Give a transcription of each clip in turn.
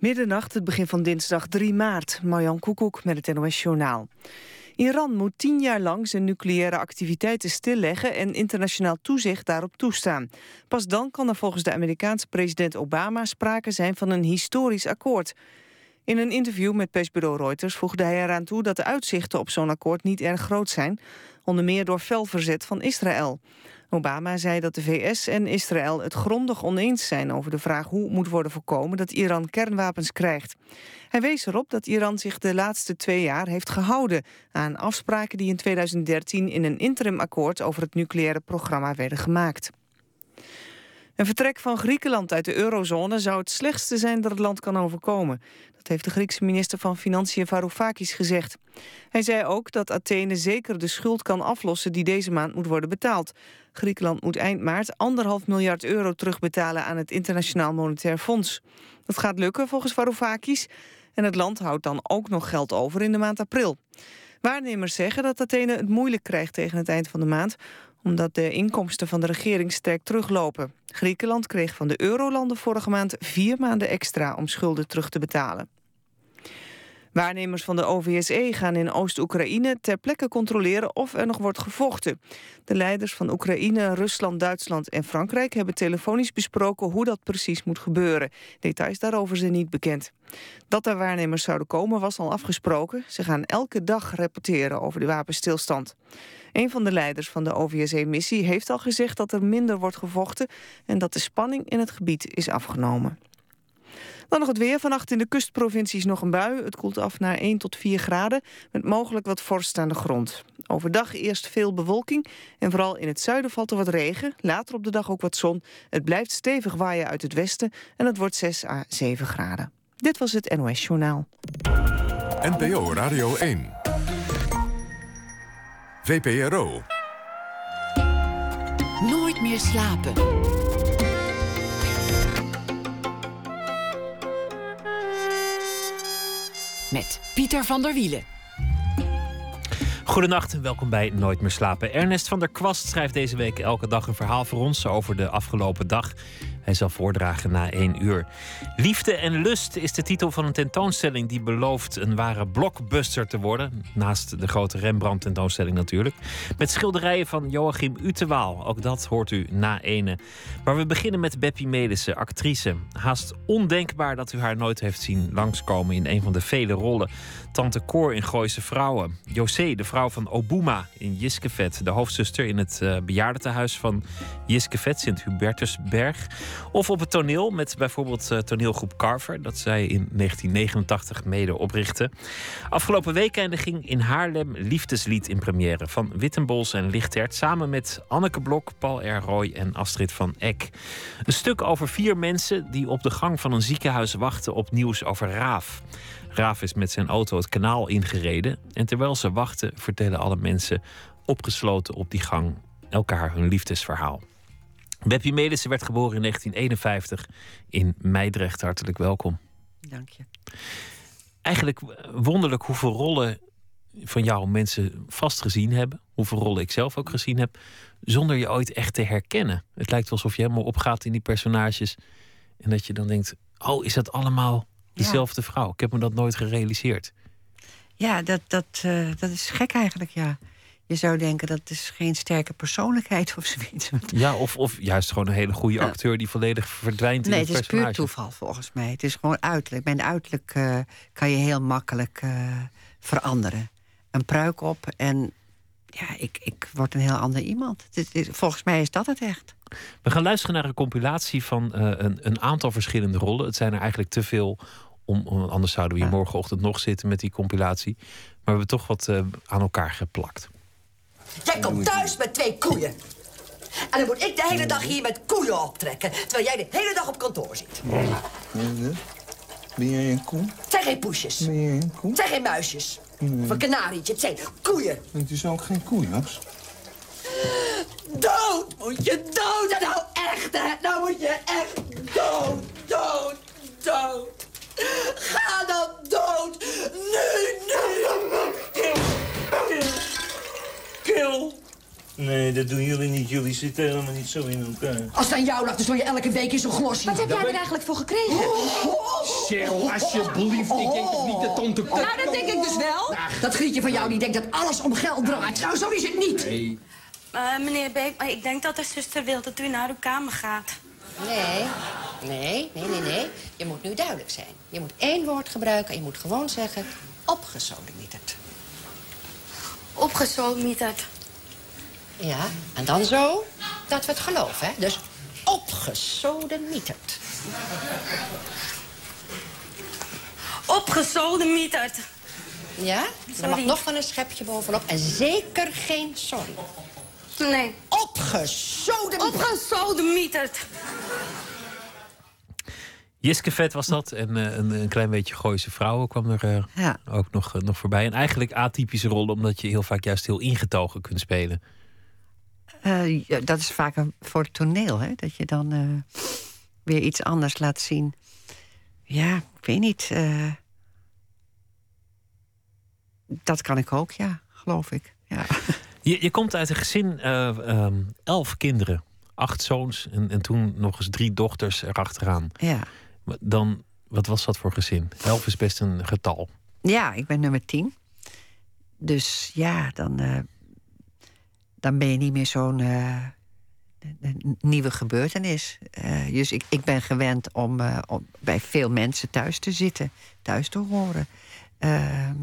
Middernacht, het begin van dinsdag 3 maart. Marjan Koekoek met het NOS Journaal. Iran moet tien jaar lang zijn nucleaire activiteiten stilleggen... en internationaal toezicht daarop toestaan. Pas dan kan er volgens de Amerikaanse president Obama... sprake zijn van een historisch akkoord. In een interview met persbureau Reuters voegde hij eraan toe... dat de uitzichten op zo'n akkoord niet erg groot zijn... onder meer door fel verzet van Israël. Obama zei dat de VS en Israël het grondig oneens zijn over de vraag hoe moet worden voorkomen dat Iran kernwapens krijgt. Hij wees erop dat Iran zich de laatste twee jaar heeft gehouden aan afspraken die in 2013 in een interimakkoord over het nucleaire programma werden gemaakt. Een vertrek van Griekenland uit de eurozone zou het slechtste zijn dat het land kan overkomen. Dat heeft de Griekse minister van Financiën Varoufakis gezegd. Hij zei ook dat Athene zeker de schuld kan aflossen die deze maand moet worden betaald. Griekenland moet eind maart anderhalf miljard euro terugbetalen aan het Internationaal Monetair Fonds. Dat gaat lukken volgens Varoufakis en het land houdt dan ook nog geld over in de maand april. Waarnemers zeggen dat Athene het moeilijk krijgt tegen het eind van de maand omdat de inkomsten van de regering sterk teruglopen. Griekenland kreeg van de eurolanden vorige maand vier maanden extra om schulden terug te betalen. Waarnemers van de OVSE gaan in Oost-Oekraïne ter plekke controleren of er nog wordt gevochten. De leiders van Oekraïne, Rusland, Duitsland en Frankrijk hebben telefonisch besproken hoe dat precies moet gebeuren. Details daarover zijn niet bekend. Dat er waarnemers zouden komen was al afgesproken. Ze gaan elke dag rapporteren over de wapenstilstand. Een van de leiders van de OVSE-missie heeft al gezegd dat er minder wordt gevochten en dat de spanning in het gebied is afgenomen. Dan nog het weer. Vannacht in de kustprovincies nog een bui. Het koelt af naar 1 tot 4 graden, met mogelijk wat vorst aan de grond. Overdag eerst veel bewolking en vooral in het zuiden valt er wat regen. Later op de dag ook wat zon. Het blijft stevig waaien uit het westen en het wordt 6 à 7 graden. Dit was het NOS Journaal. NPO Radio 1. VPRO. Nooit meer slapen. met Pieter van der Wielen. Goedenacht en welkom bij Nooit meer slapen. Ernest van der Kwast schrijft deze week elke dag een verhaal voor ons over de afgelopen dag. Hij zal voordragen na één uur. Liefde en Lust is de titel van een tentoonstelling die belooft een ware blockbuster te worden. Naast de grote Rembrandt-tentoonstelling natuurlijk. Met schilderijen van Joachim Utewaal. Ook dat hoort u na ene. Maar we beginnen met Beppie Melissen, actrice. Haast ondenkbaar dat u haar nooit heeft zien langskomen in een van de vele rollen. Tante Cor in Gooise Vrouwen. José, de vrouw van Obuma in Jiskevet. De hoofdzuster in het uh, bejaardentehuis van Jiskevet, Sint-Hubertusberg. Of op het toneel met bijvoorbeeld uh, toneelgroep Carver, dat zij in 1989 mede oprichtte. Afgelopen weekende ging in Haarlem Liefdeslied in première van Wittenbols en Lichtert samen met Anneke Blok, Paul R. Roy en Astrid van Eck. Een stuk over vier mensen die op de gang van een ziekenhuis wachten op nieuws over Raaf. Raaf is met zijn auto het kanaal ingereden en terwijl ze wachten vertellen alle mensen opgesloten op die gang elkaar hun liefdesverhaal. Beppie Melissen werd geboren in 1951 in Meidrecht. Hartelijk welkom. Dank je. Eigenlijk wonderlijk hoeveel rollen van jou mensen vast gezien hebben. Hoeveel rollen ik zelf ook gezien heb. Zonder je ooit echt te herkennen. Het lijkt alsof je helemaal opgaat in die personages. En dat je dan denkt: oh, is dat allemaal dezelfde vrouw? Ik heb me dat nooit gerealiseerd. Ja, dat, dat, uh, dat is gek eigenlijk, ja. Je zou denken dat is geen sterke persoonlijkheid of zoiets. Ja, of, of juist gewoon een hele goede acteur die volledig verdwijnt in nee, het personage. Nee, het is puur toeval volgens mij. Het is gewoon uiterlijk. Bij uiterlijk uh, kan je heel makkelijk uh, veranderen. Een pruik op en ja, ik, ik word een heel ander iemand. volgens mij is dat het echt. We gaan luisteren naar een compilatie van uh, een, een aantal verschillende rollen. Het zijn er eigenlijk te veel om, anders zouden we hier morgenochtend nog zitten met die compilatie. Maar we hebben toch wat aan elkaar geplakt. Jij komt thuis met twee koeien. En dan moet ik de hele dag hier met koeien optrekken... terwijl jij de hele dag op kantoor zit. Ben jij een koe? Het zijn geen poesjes. Ben jij een koe? Het zijn geen muisjes. Of een kanarietje. Het zijn koeien. Het is ook geen koe, Japs. Dood moet je dood. Nou echt, hè. Nou moet je echt dood, dood, dood. Ga dan dood. Nu, nu. Kill. Nee, dat doen jullie niet. jullie zitten helemaal niet zo in elkaar. Als het aan jou lag, dan stond je elke week in zo'n glosje. Wat heb jij er eigenlijk voor gekregen? Cheryl, alsjeblieft. Ik denk toch niet dat tante... Nou, dat denk ik dus wel. Dat grietje van jou, die denkt dat alles om geld draait. Nou, zo is het niet. Eh, meneer Beek, maar ik denk dat de zuster wil dat u naar uw kamer gaat. Nee, nee, nee, nee, nee. Je moet nu duidelijk zijn. Je moet één woord gebruiken en je moet gewoon zeggen... opgesodemieterd. Opgesodemieterd. Ja, en dan zo dat we het geloven, hè? Dus opgesodemieterd. Opgesodemieterd. Ja? Er mag nog wel een schepje bovenop. En zeker geen sorry. Nee. Opgesodemieterd. Opgesodemieterd. Jiske Vet was dat. En eh, een, een klein beetje Gooise vrouwen kwam er eh, Ja. ook nog, eh, nog voorbij. En eigenlijk atypische rollen, omdat je heel vaak juist heel ingetogen kunt spelen. Eh, dat is vaak een, voor het toneel, hè? dat je dan eh, weer iets anders laat zien. Ja, ik weet niet. eh, dat kan ik ook, ja, geloof ik. Ja. Je, je komt uit een gezin, ehm, elf kinderen. Acht zoons en, en toen nog eens drie dochters erachteraan. Ja. Dan, wat was dat voor gezin? Elf is best een getal. ja, ik ben nummer tien. Dus ja, dan, dan ben je niet meer zo'n eh, nieuwe gebeurtenis. Eh, dus ik, ik ben gewend om, eh, om bij veel mensen thuis te zitten, thuis te horen. Ehm,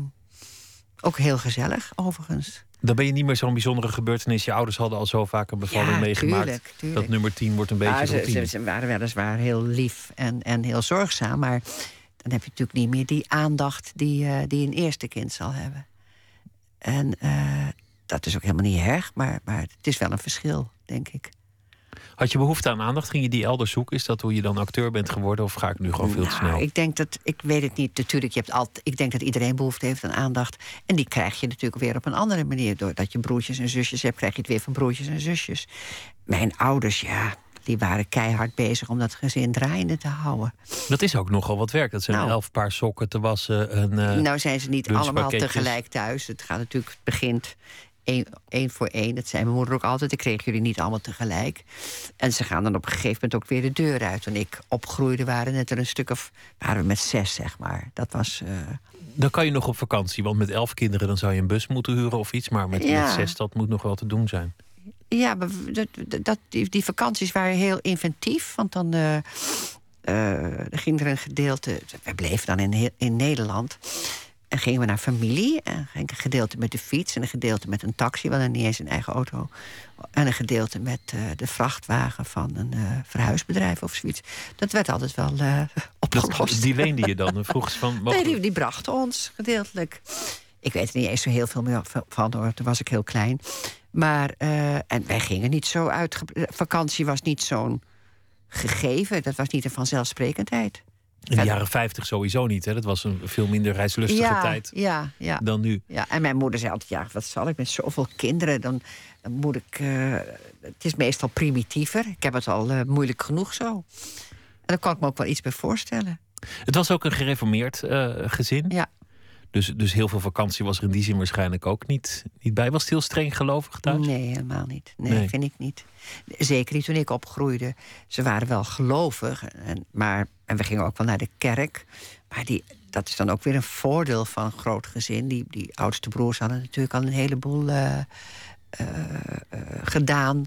ook heel gezellig, overigens. Dan ben je niet meer zo'n bijzondere gebeurtenis. Je ouders hadden al zo vaak een bevalling Ja, meegemaakt. tuurlijk, tuurlijk. Dat nummer tien wordt een beetje Ja, ze, ze, ze waren weliswaar heel lief en, en heel zorgzaam, maar dan heb je natuurlijk niet meer die aandacht die, die een eerste kind zal hebben. En dat is ook helemaal niet erg, maar, maar het is wel een verschil, denk ik. Had je behoefte aan aandacht? Ging je die elders zoeken? Is dat hoe je dan acteur bent geworden? Of ga ik nu gewoon veel te Nou, snel? Ik denk dat, ik weet het niet, natuurlijk, je hebt altijd, ik denk dat iedereen behoefte heeft aan aandacht. En die krijg je natuurlijk weer op een andere manier. Doordat je broertjes en zusjes hebt, krijg je het weer van broertjes en zusjes. Mijn ouders, ja, die waren keihard bezig om dat gezin draaiende te houden. Dat is ook nogal wat werk. Dat zijn Nou. elf paar sokken te wassen. En, eh, nou zijn ze niet allemaal tegelijk thuis. Het gaat natuurlijk, het begint één, voor één. Dat zei mijn moeder ook altijd. Ik kreeg jullie niet allemaal tegelijk. En ze gaan dan op een gegeven moment ook weer de deur uit. Toen ik opgroeide waren het er een stuk of... waren we met zes, zeg maar. Dat was... eh, Dan kan je nog op vakantie. Want met elf kinderen dan zou je een bus moeten huren of iets. Maar met, Ja. met zes, dat moet nog wel te doen zijn. Ja, maar dat, dat, die, die vakanties waren heel inventief. Want dan er ging er een gedeelte. We bleven dan in, in Nederland. En gingen we naar familie. En ging een gedeelte met de fiets. En een gedeelte met een taxi. We hadden niet eens een eigen auto. En een gedeelte met eh, de vrachtwagen van een eh, verhuisbedrijf of zoiets. Dat werd altijd wel eh, opgelost. Dat, die leende je dan. Vroeg ze van... Nee, die, die brachten ons gedeeltelijk. Ik weet er niet eens zo heel veel meer van, hoor. Toen was ik heel klein. Maar, en wij gingen niet zo uit. Vakantie was niet zo'n gegeven. Dat was niet een vanzelfsprekendheid. In de jaren 50 sowieso niet. Hè? Dat was een veel minder reislustige ja, tijd Ja, ja. dan nu. ja, en mijn moeder zei altijd: Ja, wat zal ik met zoveel kinderen? Dan, dan moet ik. eh, het is meestal primitiever. Ik heb het al eh, moeilijk genoeg zo. En daar kan ik me ook wel iets bij voorstellen. Het was ook een gereformeerd eh, gezin. Ja. Dus, dus heel veel vakantie was er in die zin waarschijnlijk ook niet, niet bij. Was het heel streng gelovig thuis? Nee, helemaal niet. Nee, Nee. vind ik niet. Zeker niet toen ik opgroeide. Ze waren wel gelovig, en, maar, en we gingen ook wel naar de kerk. Maar die, dat is dan ook weer een voordeel van een groot gezin. Die, die oudste broers hadden natuurlijk al een heleboel eh, eh, eh, gedaan.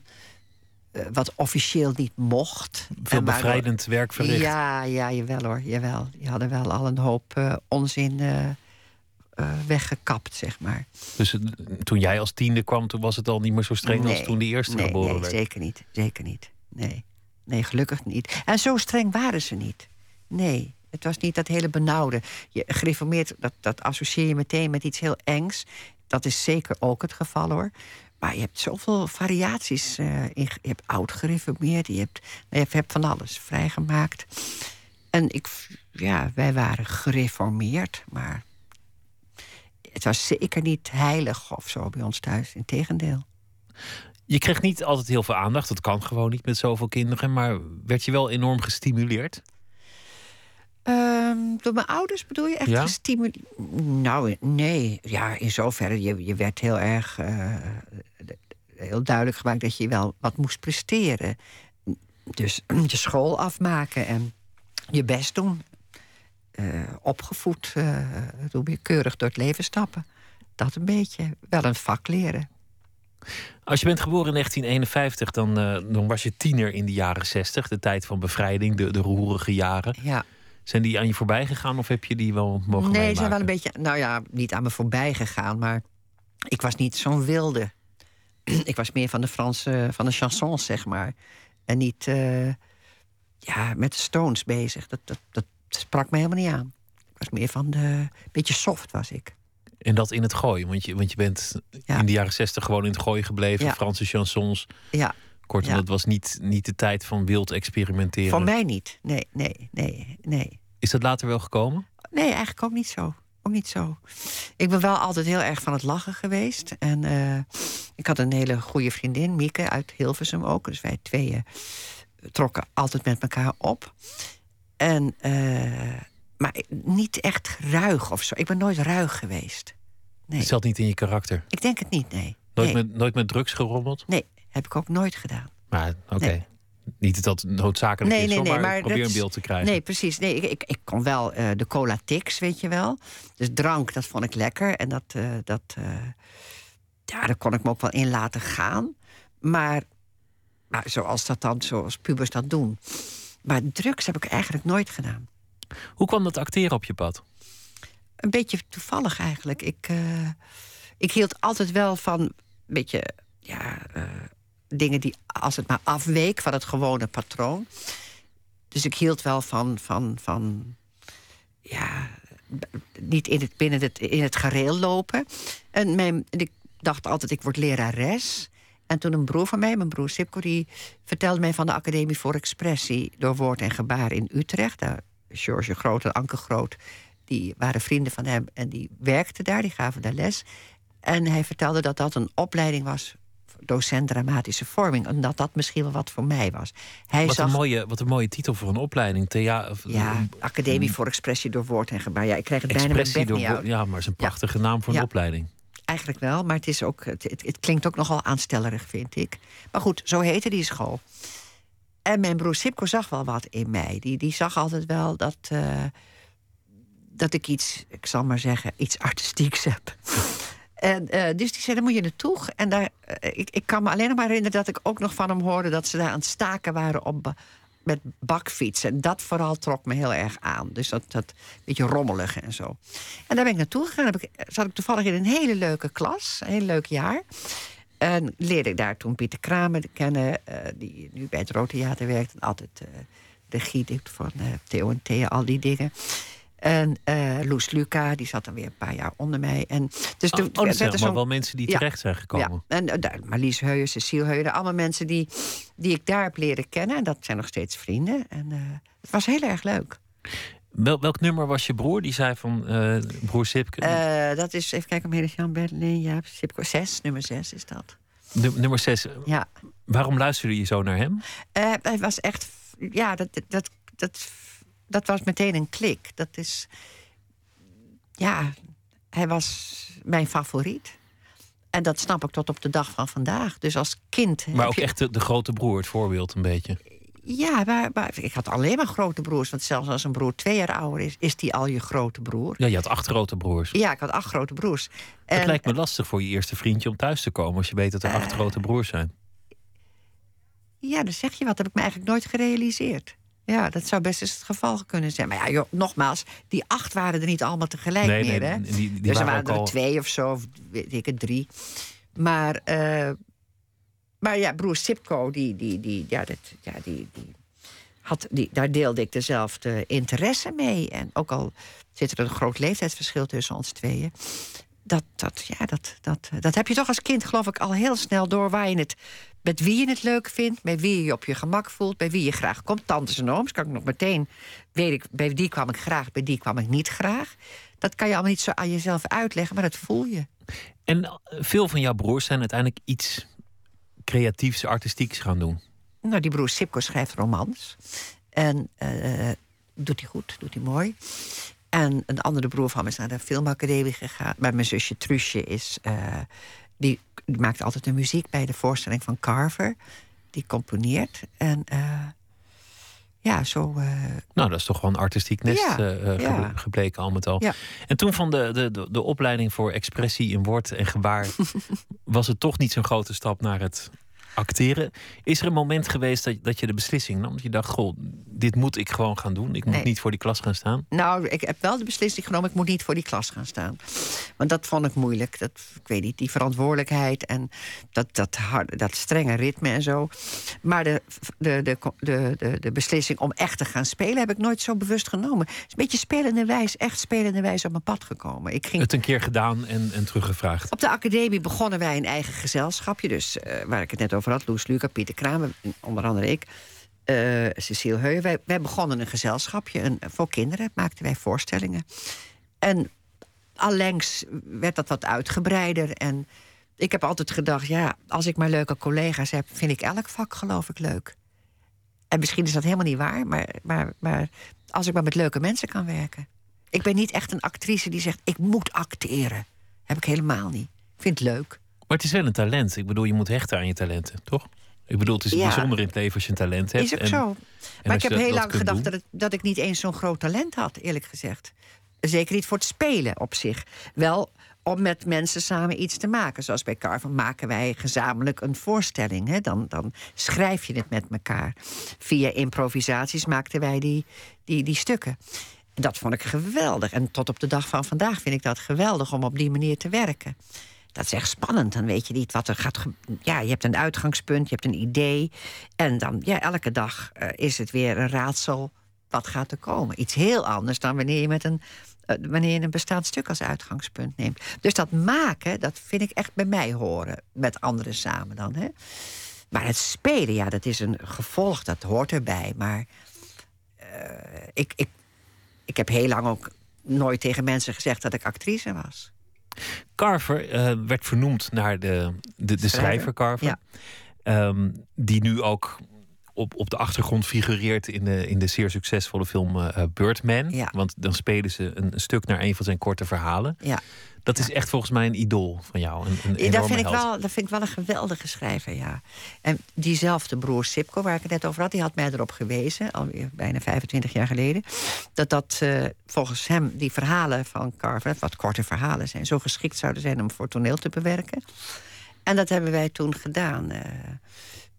wat officieel niet mocht. Veel bevrijdend werk verricht. Ja, ja, jawel hoor. Jawel. Die hadden wel al een hoop onzin weggekapt, zeg maar. Dus toen jij als tiende kwam, toen was het al niet meer zo streng als toen die eerste nee, geboren nee, werd. zeker niet. Zeker niet. Nee. nee, gelukkig niet. En zo streng waren ze niet. Nee, het was niet dat hele benauwde. Je gereformeerd, dat, dat associeer je meteen met iets heel engs. Dat is zeker ook het geval hoor. Maar je hebt zoveel variaties. eh, in, je hebt oud gereformeerd, je hebt, je hebt, hebt van alles vrijgemaakt. En ik, ja, wij waren gereformeerd, maar het was zeker niet heilig of zo bij ons thuis. Integendeel. Je kreeg niet altijd heel veel aandacht. Dat kan gewoon niet met zoveel kinderen. Maar werd je wel enorm gestimuleerd? Ehm, door mijn ouders bedoel je echt Ja. gestimuleerd? Nou, nee. Ja, in zoverre. Je, je werd heel erg. eh, heel duidelijk gemaakt dat je wel wat moest presteren. Dus je school afmaken en je best doen. Uh, opgevoed, doe je keurig door het leven stappen. Dat een beetje. Wel een vak leren. Als je bent geboren in 1951, dan, uh, dan was je tiener in de jaren 60, de tijd van bevrijding, de, de roerige jaren. Ja. Zijn die aan je voorbij gegaan of heb je die wel mogen Nee, ze zijn wel een beetje, nou ja, niet aan me voorbij gegaan, maar ik was niet zo'n wilde. ik was meer van de Franse, van de chansons, zeg maar. En niet uh, ja, met de Stones bezig. Dat, dat, dat sprak me helemaal niet aan. Ik was meer van de. beetje soft was ik. En dat in het gooien, want je, want je bent in de jaren zestig gewoon in het gooien gebleven, Ja. Franse chansons. Ja. Kortom, het was niet, niet de tijd van wild experimenteren. Voor mij niet. Nee, nee, nee, nee. Is dat later wel gekomen? Nee, eigenlijk ook niet zo. Ook niet zo. Ik ben wel altijd heel erg van het lachen geweest. En eh, ik had een hele goede vriendin, Mieke, uit Hilversum ook. Dus wij tweeën trokken altijd met elkaar op. En, eh, maar niet echt ruig of zo. Ik ben nooit ruig geweest. Nee. Het zat niet in je karakter. Ik denk het niet, nee. Nooit, nee. met, nooit met drugs gerommeld? Nee, heb ik ook nooit gedaan. Maar oké. Nee. Niet dat dat noodzakelijk Nee, is, nee, maar, maar probeer een beeld te krijgen. Nee, precies. Nee, ik, ik, ik kon wel eh, de cola tix, weet je wel. Dus drank, dat vond ik lekker. En dat, eh, dat, ja, daar kon ik me ook wel in laten gaan. Maar, maar zoals dat dan, zoals pubers dat doen. Maar drugs heb ik eigenlijk nooit gedaan. Hoe kwam dat acteren op je pad? Een beetje toevallig eigenlijk. Ik, eh, ik hield altijd wel van een beetje ja, eh, dingen die als het maar afweek van het gewone patroon. Dus ik hield wel van, van, van ja, niet in het, binnen het, in het gareel lopen. En mijn, en ik dacht altijd, ik word lerares. En toen een broer van mij, mijn broer Sipko, die vertelde mij van de Academie voor Expressie door woord en gebaar in Utrecht. Daar, George Groot en Anke Groot, die waren vrienden van hem en die werkten daar, die gaven daar les. En hij vertelde dat dat een opleiding was, docent dramatische vorming, en dat dat misschien wel wat voor mij was. Hij Wat zag, een, mooie, wat een mooie titel voor een opleiding. Thea ja, Academie voor Expressie door woord en gebaar. Ja, ik krijg het bijna expressie bek door niet uit. Ja, maar het is een prachtige naam voor Ja. een opleiding. Eigenlijk wel, maar het, is ook, het, het, het klinkt ook nogal aanstellerig, vind ik. Maar goed, zo heette die school. En mijn broer Sipko zag wel wat in mij. Die, die zag altijd wel dat, eh, dat ik iets, ik zal maar zeggen, iets artistieks heb. En, eh, dus die zei, daar moet je naartoe. En daar, eh, ik, ik kan me alleen nog maar herinneren dat ik ook nog van hem hoorde... dat ze daar aan het staken waren op, met bakfietsen. En dat vooral trok me heel erg aan. Dus dat, dat beetje rommelige en zo. En daar ben ik naartoe gegaan. Heb ik, zat ik toevallig in een hele leuke klas. Een heel leuk jaar. En leerde ik daar toen Pieter Kramer kennen... eh, die nu bij het Rood Theater werkt... en altijd eh regie doet van eh, Theo en al die dingen... En eh Loes Luca, die zat dan weer een paar jaar onder mij. En dus Oh, toen oh, dat werd zijn maar zo'n- wel mensen die Ja. terecht zijn gekomen. Ja, en uh, daar, Marlies Heuyen, Cecile Heuyen, allemaal mensen die, die ik daar heb leren kennen. En dat zijn nog steeds vrienden. En eh, het was heel erg leuk. Wel, welk nummer was je broer? Die zei van eh, broer Sipke. Eh, dat is, even kijken, Melis Jan Berlin, ja, Sipko 6, nummer 6 is dat. Nu- nummer 6. Ja. Waarom luisterde je zo naar hem? Eh, hij was echt, ja, dat, dat, dat, dat was meteen een klik. Dat is, ja, hij was mijn favoriet. En dat snap ik tot op de dag van vandaag. Dus als kind. Maar ook je- echt de, de grote broer, het voorbeeld een beetje. Ja, maar, maar ik had alleen maar grote broers. Want zelfs als een broer twee jaar ouder is, is die al je grote broer. Ja, je had acht grote broers. Ja, ik had acht grote broers. Het lijkt me lastig voor je eerste vriendje om thuis te komen als je weet dat er Eh. acht grote broers zijn. Ja, dan zeg je wat. Dat heb ik me eigenlijk nooit gerealiseerd. Ja, dat zou best eens het geval kunnen zijn. Maar ja, joh, nogmaals, die acht waren er niet allemaal tegelijk Nee, meer. nee, hè? die- die dus er waren waren ook er al- twee of zo, of weet ik het, drie. Maar, eh, maar ja, broer Sipko, die, die, die, ja, dat, ja, die, die had, die, daar deelde ik dezelfde interesse mee. En ook al zit er een groot leeftijdsverschil tussen ons tweeën. Dat, dat, ja, dat, dat, dat heb je toch als kind, geloof ik, al heel snel door waar je het, met wie je het leuk vindt, met wie je je op je gemak voelt, bij wie je graag komt. Tantes en ooms kan ik nog meteen, weet ik, bij die kwam ik graag, bij die kwam ik niet graag. Dat kan je allemaal niet zo aan jezelf uitleggen, maar dat voel je. En eh, veel van jouw broers zijn uiteindelijk iets creatiefs, artistieks gaan doen. Nou, die broer Sipko schrijft romans. En eh, doet hij goed, doet hij mooi. En een andere broer van me is naar de filmacademie gegaan. Maar mijn zusje Truusje is... eh, die die maakt altijd de muziek bij de voorstelling van Carver. Die componeert. En eh, ja, zo. eh, Nou, dat is toch gewoon een artistiek nest Ja, ja. ge- gebleken al met al. Ja. En toen van de, de, de, de opleiding voor expressie in woord en gebaar... was het toch niet zo'n grote stap naar het acteren. Is er een moment geweest dat, dat je de beslissing nam? Dat je dacht, goh, dit moet ik gewoon gaan doen. Ik moet Nee. niet voor die klas gaan staan. Nou, ik heb wel de beslissing genomen, ik moet niet voor die klas gaan staan. Want dat vond ik moeilijk. Dat, ik weet niet, die verantwoordelijkheid en dat, dat, harde, dat strenge ritme en zo. Maar de, de, de, de, de, de beslissing om echt te gaan spelen heb ik nooit zo bewust genomen. Het is een beetje spelende wijs, echt spelende wijs op mijn pad gekomen. Ik ging Het een keer gedaan en, en teruggevraagd. op de academie begonnen wij een eigen gezelschapje. Dus eh, waar ik het net over had, Loes Luca, Pieter Kramer, onder andere ik. eh Cecile Heuyen. Wij, wij begonnen een gezelschapje. Een, voor kinderen maakten wij voorstellingen. En allengs werd dat wat uitgebreider. En ik heb altijd gedacht, ja, als ik maar leuke collega's heb... vind ik elk vak, geloof ik, leuk. En misschien is dat helemaal niet waar, maar, maar, maar als ik maar met leuke mensen kan werken. Ik ben niet echt een actrice die zegt, ik moet acteren. Heb ik helemaal niet. Ik vind het leuk. Maar het is wel een talent. Ik bedoel, je moet hechten aan je talenten, toch? Ik bedoel, het is Ja. bijzonder in het leven als je een talent hebt. Is ook En- zo. Maar ik heb heel lang gedacht doen- dat, het, dat ik niet eens zo'n groot talent had, eerlijk gezegd. Zeker niet voor het spelen op zich. Wel om met mensen samen iets te maken. Zoals bij Carver maken wij gezamenlijk een voorstelling. Hè? Dan, dan schrijf je het met elkaar. Via improvisaties maakten wij die, die, die stukken. En dat vond ik geweldig. En tot op de dag van vandaag vind ik dat geweldig om op die manier te werken. Dat is echt spannend. Dan weet je niet wat er gaat. ge- Ja, je hebt een uitgangspunt, je hebt een idee. En dan, ja, elke dag eh, is het weer een raadsel. Wat gaat er komen? Iets heel anders dan wanneer je met een. eh, wanneer je een bestaand stuk als uitgangspunt neemt. Dus dat maken, dat vind ik echt bij mij horen. Met anderen samen dan. Hè? Maar het spelen, ja, dat is een gevolg, dat hoort erbij. Maar eh, ik, ik, ik heb heel lang ook nooit tegen mensen gezegd dat ik actrice was. Carver eh, werd vernoemd naar de, de, de schrijver Carver. Ja. Ehm, die nu ook op, op de achtergrond figureert in de, in de zeer succesvolle film eh, Birdman. Ja. Want dan spelen ze een, een stuk naar een van zijn korte verhalen. Ja. Dat is echt volgens mij een idool van jou. Een, een dat, vind ik held. wel, dat vind ik wel een geweldige schrijver, ja. En diezelfde broer Sipko, waar ik het net over had... die had mij erop gewezen, alweer bijna 25 jaar geleden... dat dat eh, volgens hem die verhalen van Carver... wat korte verhalen zijn, zo geschikt zouden zijn... om voor toneel te bewerken. En dat hebben wij toen gedaan, eh,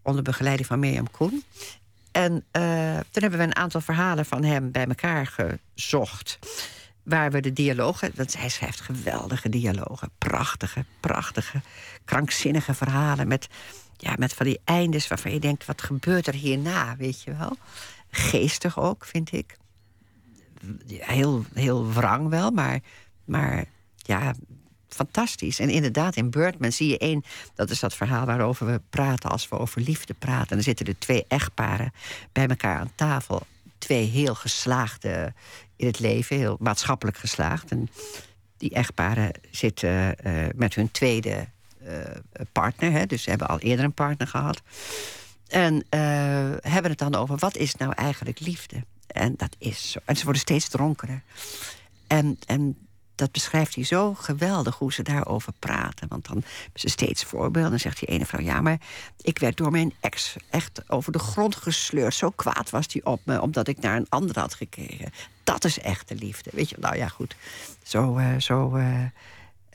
onder begeleiding van Mirjam Koen. En eh, toen hebben we een aantal verhalen van hem bij elkaar gezocht waar we de dialogen... Want hij schrijft geweldige dialogen. Prachtige, prachtige, krankzinnige verhalen... met, ja, met van die eindes waarvan je denkt... wat gebeurt er hierna, weet je wel? Geestig ook, vind ik. Heel, heel wrang wel, maar, maar ja, fantastisch. En inderdaad, in Birdman zie je één... dat is dat verhaal waarover we praten als we over liefde praten. En dan zitten er twee echtparen bij elkaar aan tafel. Twee heel geslaagde in het leven, heel maatschappelijk geslaagd. En die echtparen zitten eh, met hun tweede eh, partner. Hè, dus ze hebben al eerder een partner gehad. En eh, hebben het dan over wat is nou eigenlijk liefde? En dat is zo. En ze worden steeds dronkener. En, en dat beschrijft hij zo geweldig hoe ze daarover praten. Want dan ze steeds voorbeelden. Dan zegt die ene vrouw: Ja, maar ik werd door mijn ex echt over de grond gesleurd. Zo kwaad was hij op me, omdat ik naar een ander had gekeken. Dat is echte liefde. Weet je, nou ja, goed. Zo, eh, zo eh,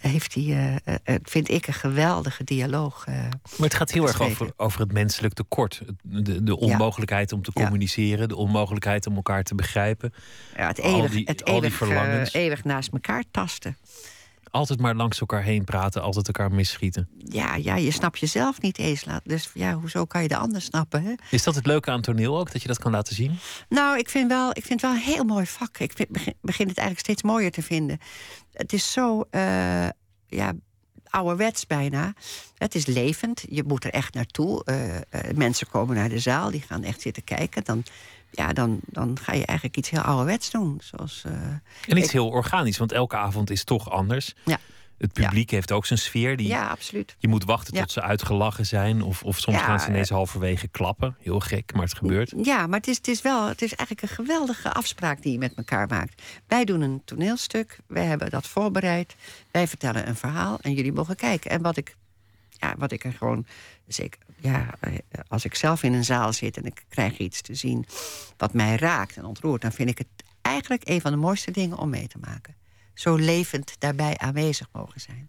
heeft hij, eh, eh, vind ik, een geweldige dialoog. eh, Maar het gaat heel erg over, over het menselijk tekort. De, de onmogelijkheid om te Ja. communiceren, de onmogelijkheid om elkaar te begrijpen. Ja, het Al eeuwig, die- het al die eeuwig, eh, eeuwig naast elkaar tasten. Altijd maar langs elkaar heen praten, altijd elkaar misschieten. Ja, ja, je snapt jezelf niet eens. Dus ja, hoezo kan je de ander snappen? Hè? Is dat het leuke aan toneel ook, dat je dat kan laten zien? Nou, ik vind, wel, ik vind het wel een heel mooi vak. Ik vind, begin, begin het eigenlijk steeds mooier te vinden. Het is zo eh, ja, ouderwets bijna. Het is levend. Je moet er echt naartoe. Eh, eh, mensen komen naar de zaal, die gaan echt zitten kijken. Dan, ja, dan, dan ga je eigenlijk iets heel ouderwets doen. Zoals, eh, En iets ik- heel organisch, want elke avond is toch anders. Ja. Het publiek heeft ook zijn sfeer. Die, Ja, absoluut. Je moet wachten Ja. tot ze uitgelachen zijn. Of, of soms gaan ze ineens halverwege klappen. Heel gek, maar het gebeurt. Ja, maar het is, het is wel het is eigenlijk een geweldige afspraak die je met elkaar maakt. Wij doen een toneelstuk, wij hebben dat voorbereid. Wij vertellen een verhaal en jullie mogen kijken. En wat ik ja, wat ik er gewoon. Zeker, ja, eh, als ik zelf in een zaal zit en ik krijg iets te zien wat mij raakt en ontroert, dan vind ik het eigenlijk een van de mooiste dingen om mee te maken. Zo levend daarbij aanwezig mogen zijn.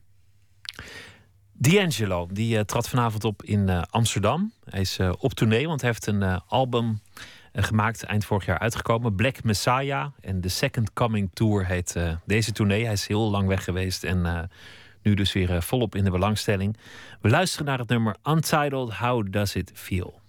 D'Angelo, die uh, trad vanavond op in uh, Amsterdam. Hij is uh, op tournee, want hij heeft een album gemaakt, eind vorig jaar uitgekomen. Black Messiah. En de Second Coming Tour heet deze tournee. Hij is heel lang weg geweest en nu dus weer volop in de belangstelling. We luisteren naar het nummer Untitled How Does It Feel?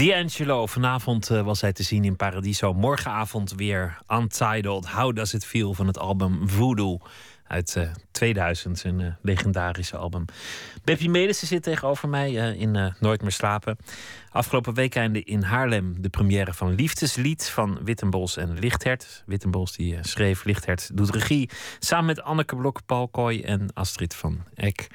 D'Angelo, vanavond eh, was hij te zien in Paradiso. Morgenavond weer Untitled. How Does It Feel van het album Voodoo uit uh, 2000. Een uh, legendarische album. Beppie Melissen zit tegenover mij in Nooit meer slapen. Afgelopen weekend in Haarlem de première van Liefdeslied van Wittenbos en Lichthert. Wittenbos die schreef, Lichthert doet regie. Samen met Anneke Blok, Paul Kooi en Astrid van Eck.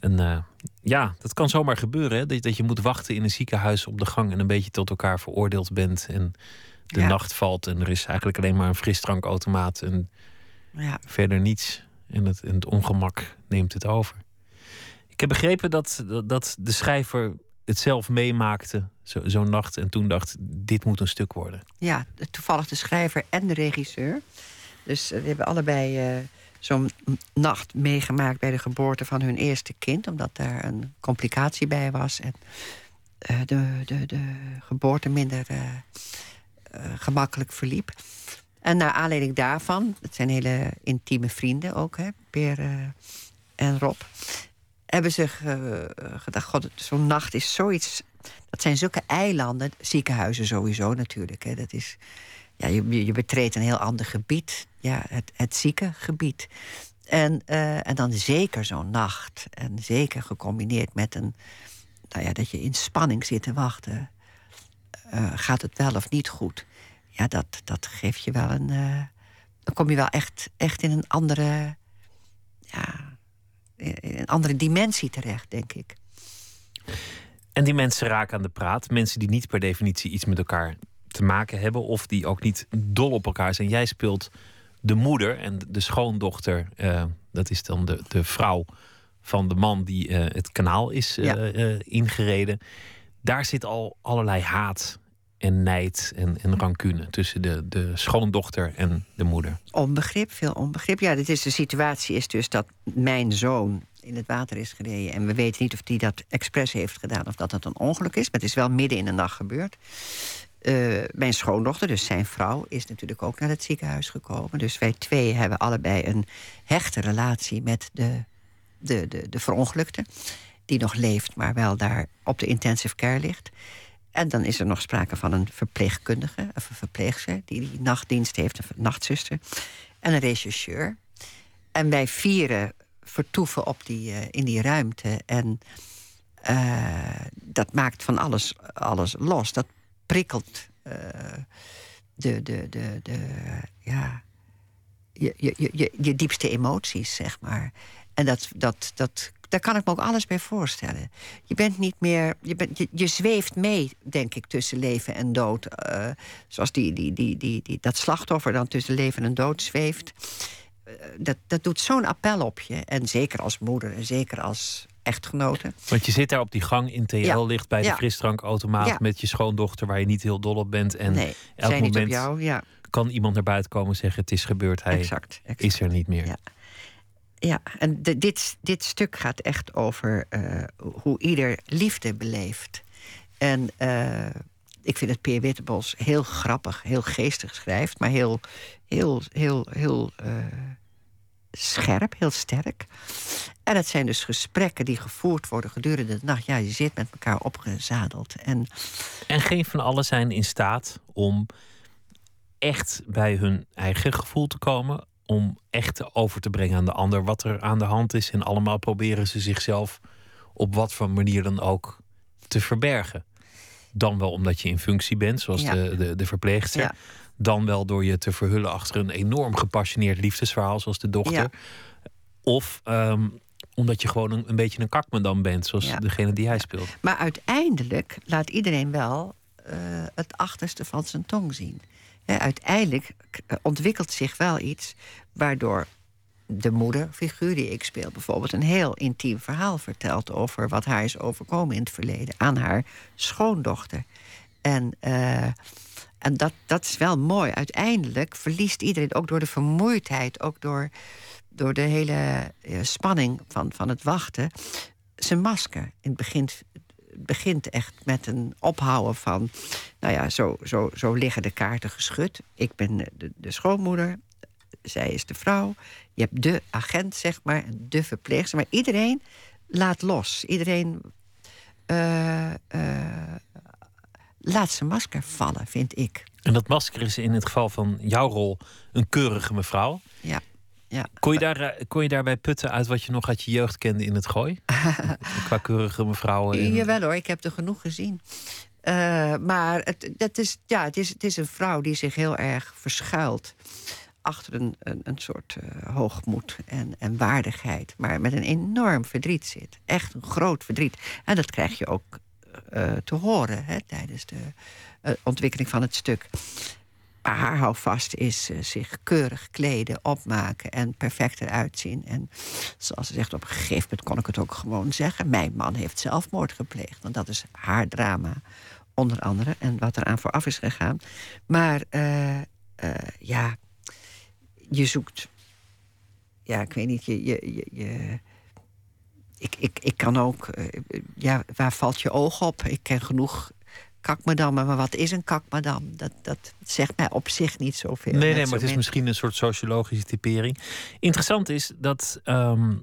En ja, dat kan zomaar gebeuren. Hè? Dat, dat je moet wachten in een ziekenhuis op de gang en een beetje tot elkaar veroordeeld bent. En de nacht valt en er is eigenlijk alleen maar een frisdrankautomaat en ja. verder niets. En het, en het ongemak neemt het over. Ik heb begrepen dat, dat, de schrijver het zelf meemaakte, zo'n zo nacht. En toen dacht, dit moet een stuk worden. Ja, toevallig de schrijver en de regisseur. Dus uh, die hebben allebei uh, zo'n nacht meegemaakt bij de geboorte van hun eerste kind, omdat daar een complicatie bij was en uh, de, de, de geboorte minder uh, uh, gemakkelijk verliep. En naar aanleiding daarvan, het zijn hele intieme vrienden ook, hè, Peer en Rob, hebben ze gedacht: God, zo'n nacht is zoiets. Dat zijn zulke eilanden, ziekenhuizen sowieso natuurlijk. Hè, dat is ja, je, je betreedt een heel ander gebied. Ja, het, het ziekengebied. En, uh, en dan zeker zo'n nacht. En zeker gecombineerd met een. Nou ja, dat je in spanning zit te wachten. Uh, gaat het wel of niet goed? Ja, dat, dat geeft je wel een. Uh, dan kom je wel echt, echt in een andere. Ja, in een andere dimensie terecht, denk ik. En die mensen raken aan de praat. Mensen die niet per definitie iets met elkaar te maken hebben of die ook niet dol op elkaar zijn. Jij speelt de moeder en de schoondochter, uh, dat is dan de, de vrouw van de man die uh, het kanaal is uh, ingereden. Daar zit al allerlei haat en nijd en, en rancune tussen de, de schoondochter en de moeder. Onbegrip, veel onbegrip. Ja, dit is, de situatie is dus dat mijn zoon in het water is gereden. En we weten niet of hij dat expres heeft gedaan of dat het een ongeluk is. Maar het is wel midden in de nacht gebeurd. Uh, mijn schoondochter, dus zijn vrouw, is natuurlijk ook naar het ziekenhuis gekomen. Dus wij twee hebben allebei een hechte relatie met de, de, de, de verongelukte. Die nog leeft, maar wel daar op de intensive care ligt. En dan is er nog sprake van een verpleegkundige, of een verpleegster... die die nachtdienst heeft, een nachtzuster. En een rechercheur. En wij vieren vertoeven op die, uh, in die ruimte. En uh, dat maakt van alles, alles los. Dat prikkelt uh, de, de, de, de, ja, je, je, je, je diepste emoties, zeg maar. En dat, dat, dat, daar kan ik me ook alles bij voorstellen. Je bent niet meer. Je, bent, je, je zweeft mee, denk ik, tussen leven en dood. Uh, zoals die, die, die, die, die, dat slachtoffer dan tussen leven en dood zweeft. Uh, dat, dat doet zo'n appel op je. En zeker als moeder en zeker als echtgenoten. Want je zit daar op die gang in TL, ligt bij de frisdrankautomaat met je schoondochter waar je niet heel dol op bent. En nee, elk moment op jou, ja. kan iemand naar buiten komen en zeggen: Het is gebeurd, hij exact, exact. is er niet meer. Ja, ja en de, dit, dit stuk gaat echt over uh, hoe ieder liefde beleeft. En uh, ik vind het Peer Wittebos heel grappig, heel geestig schrijft, maar heel, heel, heel, heel. Uh, scherp, heel sterk. En het zijn dus gesprekken die gevoerd worden gedurende de nacht. Ja, je zit met elkaar opgezadeld. En, en geen van allen zijn in staat om echt bij hun eigen gevoel te komen. Om echt over te brengen aan de ander wat er aan de hand is. En allemaal proberen ze zichzelf op wat voor manier dan ook te verbergen. Dan wel omdat je in functie bent, zoals ja. de, de, de verpleegster. Ja dan wel door je te verhullen achter een enorm gepassioneerd liefdesverhaal, zoals de dochter. Ja. Of um, omdat je gewoon een, een beetje een kakmandam bent, zoals ja. degene die hij speelt. Maar uiteindelijk laat iedereen wel uh, het achterste van zijn tong zien. He, uiteindelijk ontwikkelt zich wel iets waardoor de moederfiguur die ik speel bijvoorbeeld een heel intiem verhaal vertelt over wat haar is overkomen in het verleden aan haar schoondochter. En uh, en dat, dat is wel mooi. Uiteindelijk verliest iedereen, ook door de vermoeidheid, ook door, door de hele uh, spanning van, van het wachten, zijn masker. Het begin het begint echt met een ophouden van, nou ja, zo, zo, zo liggen de kaarten geschud. Ik ben de, de schoonmoeder, zij is de vrouw. Je hebt de agent, zeg maar, de verpleegster. Maar iedereen laat los. Iedereen uh, uh, laat zijn masker vallen, vind ik. En dat masker is in het geval van jouw rol een keurige mevrouw. Ja. Ja. Kon, je daar, eh, kon je daarbij putten uit wat je nog uit je jeugd kende in het gooi? Qua keurige mevrouwen. en- Jawel hoor, ik heb er genoeg gezien. Eh, maar het, dat is, ja, het, is, het is een vrouw die zich heel erg verschuilt achter een, een, een soort eh, hoogmoed en, en waardigheid. Maar met een enorm verdriet zit. Echt een groot verdriet. En dat krijg je ook eh, te horen hè, tijdens de eh, ontwikkeling van het stuk. Maar haar houvast is eh, zich keurig kleden, opmaken en perfect eruit zien. En zoals ze zegt, op een gegeven moment kon ik het ook gewoon zeggen. Mijn man heeft zelfmoord gepleegd. Want dat is haar drama, onder andere. En wat eraan vooraf is gegaan. Maar ja, je zoekt. Ja, ik weet niet, je, je, je- ik, ik, ik kan ook. eh, ja, waar valt je oog op? Ik ken genoeg kakmadammen, maar wat is een kakmadam? Dat, dat zegt mij op zich niet zoveel. Nee, nee, maar het is misschien een soort sociologische typering. Interessant is dat. ehm,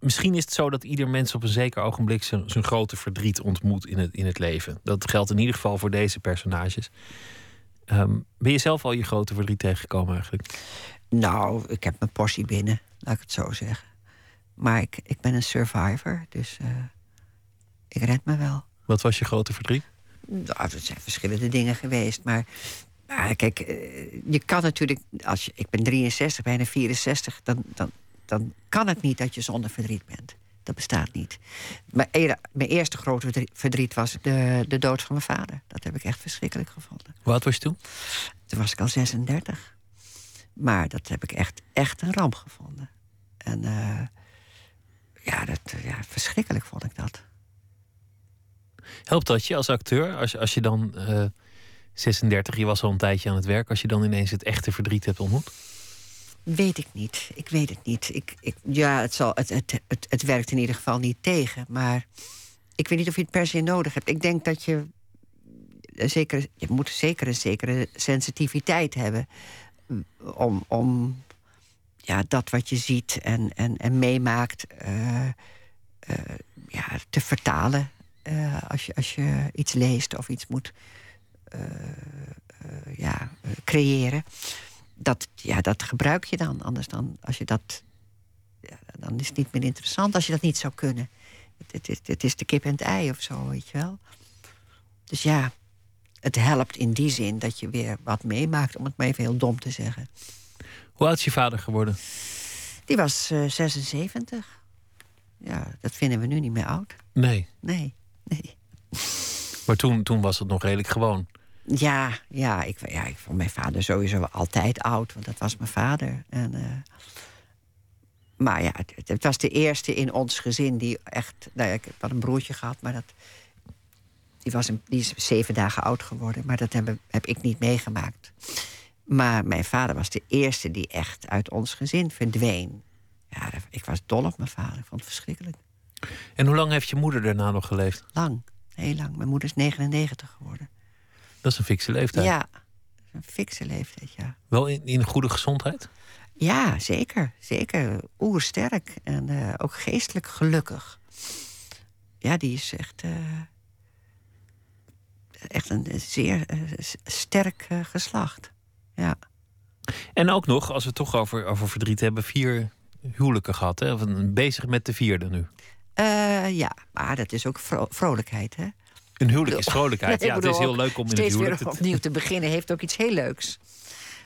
misschien is het zo dat ieder mens op een zeker ogenblik zijn, zijn grote verdriet ontmoet in het, in het leven. Dat geldt in ieder geval voor deze personages. Ehm, ben je zelf al je grote verdriet tegengekomen eigenlijk? Nou, ik heb mijn portie binnen, laat ik het zo zeggen. Maar ik, ik ben een survivor, dus eh, ik red me wel. Wat was je grote verdriet? Nou, er zijn verschillende dingen geweest, maar... maar kijk, eh, je kan natuurlijk... Als je, ik ben 63, bijna 64, dan, dan, dan kan het niet dat je zonder verdriet bent. Dat bestaat niet. Mijn, mijn eerste grote verdriet- was de, de dood van mijn vader. Dat heb ik echt verschrikkelijk gevonden. Hoe oud was je toen? Toen was ik al 36. Maar dat heb ik echt, echt een ramp gevonden. En eh, ja, dat, eh, ja, verschrikkelijk vond ik dat. Helpt dat je als acteur? Als, je- als je dan eh 36, je was al een tijdje aan het werk, als je dan ineens het echte verdriet hebt ontmoet? Weet ik niet. Ik weet het niet. Ik, ik, ja, het, zal, het, het, het, het werkt in ieder geval niet tegen. Maar ik weet niet of je het per se nodig hebt. Ik denk dat je. een Zekere, je moet zeker een zekere sensitiviteit hebben. mm, Om, om ja, dat wat je ziet en, en, en meemaakt. eh, eh, ja, te vertalen. eh, als, je, als je iets leest of iets moet ja, creëren dat, ja, dat gebruik je dan. Anders dan, als je dat. Ja, dan is het niet meer interessant als je dat niet zou kunnen. Het, het, is- het is de kip en het ei of zo, weet je wel. Dus ja, het helpt in die zin dat je weer wat meemaakt, om het maar even heel dom te zeggen. Hoe oud is je vader geworden? Die was eh, 76. Ja, dat vinden we nu niet meer oud. Nee. Nee, nee. Maar toen, toen was het nog redelijk gewoon. Ja, ja, ik, ja, ik vond mijn vader sowieso altijd oud, want dat was mijn vader. En, eh, maar ja, het, het was de eerste in ons gezin die echt. Nou ja, ik wel een broertje gehad, maar dat. Die, was een, die is zeven dagen oud geworden, maar dat heb, heb ik niet meegemaakt. Maar mijn vader was de eerste die echt uit ons gezin verdween. Ja, ik was dol op mijn vader. Ik vond het verschrikkelijk. En hoe lang heeft je moeder daarna nog geleefd? Lang, heel lang. Mijn moeder is 99 geworden. Dat is een fikse leeftijd. Ja, een fikse leeftijd, ja. Wel in, in goede gezondheid? Ja, zeker. Zeker. Oersterk. En eh, ook geestelijk gelukkig. Ja, die is echt. eh, echt een zeer eh, sterk geslacht. Ja. En ook nog, als we het toch over, over verdriet hebben, vier huwelijken gehad. Hè? Of bezig met de vierde nu. Eh, ja, maar dat is ook vro- vrolijkheid, hè? Een huwelijk is vrolijkheid. Ja, het is heel leuk om in het steeds huwelijk weer te... opnieuw te beginnen heeft ook iets heel leuks.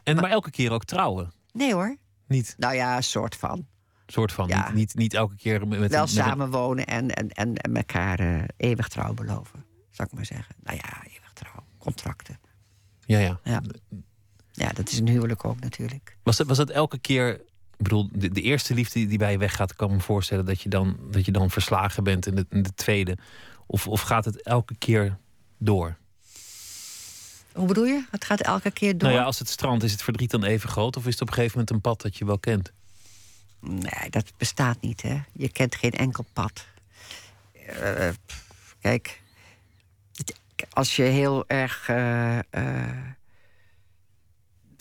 En maar elke keer ook trouwen. Nee hoor. Niet, Nou ja, een soort van. soort van. Ja. Niet, niet, niet elke keer met, Wel samenwonen en, en, en, en elkaar eh, eeuwig trouw beloven. Zou ik maar zeggen. Nou ja, eeuwig trouw. Contracten. Ja, ja. Ja. Ja, dat is een huwelijk ook natuurlijk. Was dat, was dat elke keer... Ik bedoel, de, de eerste liefde die- bij je weggaat... kan me voorstellen dat je dan, dat je dan verslagen bent in de, in de tweede. Of, of gaat het elke keer door? Hoe bedoel je? Het gaat elke keer door. Nou ja, als het strand, is het verdriet dan even groot? Of is het op een gegeven moment een pad dat je wel kent? Nee, dat bestaat niet, hè. Je kent geen enkel pad. Eh, kijk, als je heel erg eh, eh,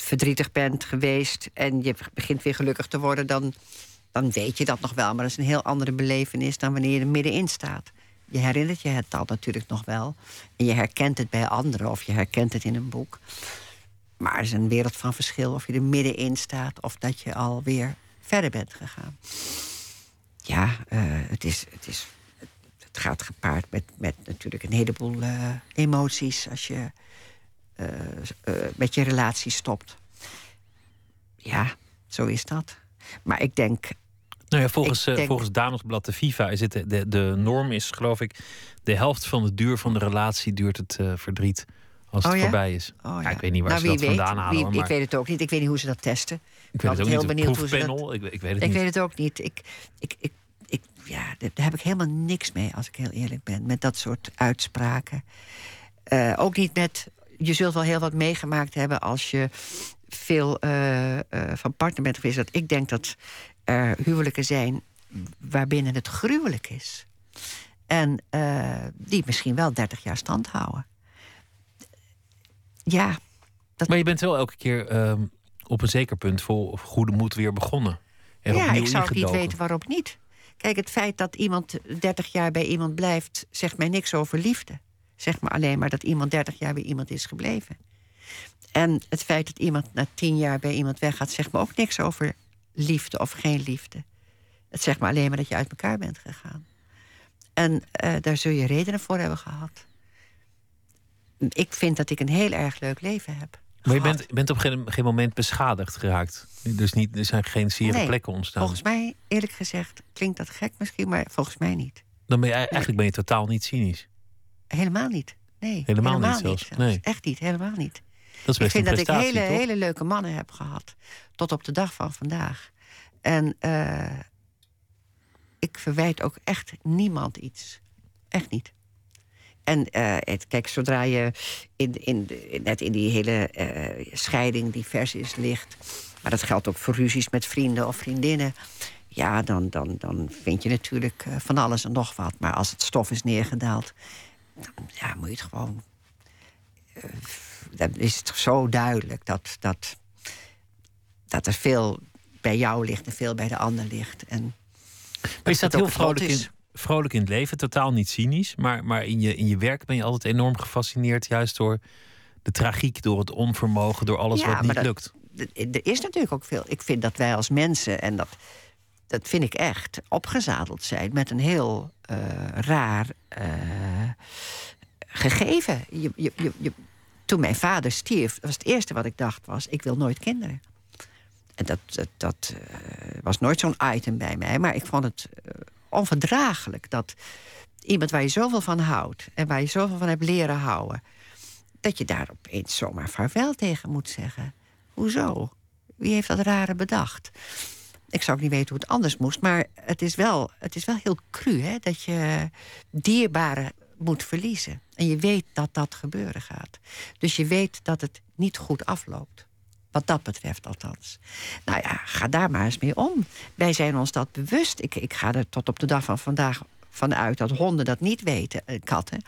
verdrietig bent geweest... en je begint weer gelukkig te worden... Dan, dan weet je dat nog wel, maar dat is een heel andere belevenis... dan wanneer je er middenin staat. Je herinnert je het al natuurlijk nog wel. En je herkent het bij anderen of je herkent het in een boek. Maar er is een wereld van verschil of je er middenin staat of dat je alweer verder bent gegaan. Ja, eh, het, is, het, is, het gaat gepaard met, met natuurlijk een heleboel eh, emoties als je met je relatie stopt. Ja, zo is dat. Maar ik denk. Nou ja, volgens, denk... volgens Damesblad de FIFA is het de, de norm is, geloof ik, de helft van de duur van de relatie duurt het verdriet als het Oh ja? voorbij is. Oh, Ja, ik weet niet waar Nou, ze dat weet, vandaan halen. wie- Ik weet het ook niet. Ik weet niet hoe ze dat testen. ik weet het ook heel niet. Een benieuwd hoe ze dat- proefpanel? Ik, weet- ik weet het Ik niet. weet het ook niet. Ik, ik, ik, ik, ja, daar heb ik helemaal niks mee, als ik heel eerlijk ben. Met dat soort uitspraken. Eh, ook niet met. Je zult wel heel wat meegemaakt hebben als je veel eh, eh, van partner bent geweest. Dat ik denk dat er huwelijken zijn waarbinnen het gruwelijk is. En eh, die misschien wel 30 jaar stand houden. Ja, Maar je bent wel elke keer ehm, op een zeker punt vol goede moed weer begonnen. En ja, ik zou ook niet weten waarom niet. Kijk, het feit dat iemand 30 jaar bij iemand blijft, zegt mij niks over liefde. Zegt me alleen maar dat iemand 30 jaar bij iemand is gebleven. En het feit dat iemand na 10 jaar bij iemand weggaat, zegt me ook niks over liefde of geen liefde. Het zegt me alleen maar dat je uit elkaar bent gegaan. En eh, daar zul je redenen voor hebben gehad. Ik vind dat ik een heel erg leuk leven heb. Maar je bent, bent op geen, geen moment beschadigd geraakt. Dus niet, er zijn geen zere Nee, plekken ontstaan. Volgens mij, eerlijk gezegd, klinkt dat gek misschien, maar volgens mij niet. Dan ben je, eigenlijk ben je totaal niet cynisch. Helemaal niet. Nee, Helemaal niet zelfs. Nee. Echt niet, helemaal niet. Dat is ik best vind een dat ik hele, toch? hele leuke mannen heb gehad. Tot op de dag van vandaag. En eh, ik verwijt ook echt niemand iets. Echt niet. En eh, het, kijk, zodra je in, in, net in die hele eh, scheiding die vers is ligt... maar dat geldt ook voor ruzies met vrienden of vriendinnen... ja, dan, dan, dan vind je natuurlijk van alles en nog wat. Maar als het stof is neergedaald... ja, moet je het gewoon... eh, dan is het zo duidelijk dat, dat, dat er veel bij jou ligt... en veel bij de ander ligt. En Maar je staat het ook heel vrolijk in, is. vrolijk in het leven, totaal niet cynisch. Maar, maar in, je, in je werk ben je altijd enorm gefascineerd, juist door de tragiek, door het onvermogen, door alles Ja, wat niet dat- lukt. er is natuurlijk ook veel. Ik vind dat wij als mensen, en dat, dat vind ik echt, opgezadeld zijn met een heel eh, raar eh, gegeven. Je, je, je, toen mijn vader stierf, was het eerste wat ik dacht was: ik wil nooit kinderen. En dat, dat, eh, was nooit zo'n item bij mij, maar ik vond het onverdraaglijk dat iemand waar je zoveel van houdt en waar je zoveel van hebt leren houden, dat je daar opeens zomaar vaarwel tegen moet zeggen. Hoezo? Wie heeft dat rare bedacht? Ik zou ook niet weten hoe het anders moest, maar het is wel, het is wel heel cru hè, dat je dierbaren moet verliezen. En je weet dat dat gebeuren gaat. Dus je weet dat het niet goed afloopt. Wat dat betreft althans. Nou ja, ga daar maar eens mee om. Wij zijn ons dat bewust. Ik, ik ga er tot op de dag van vandaag vanuit dat honden dat niet weten, eh, katten.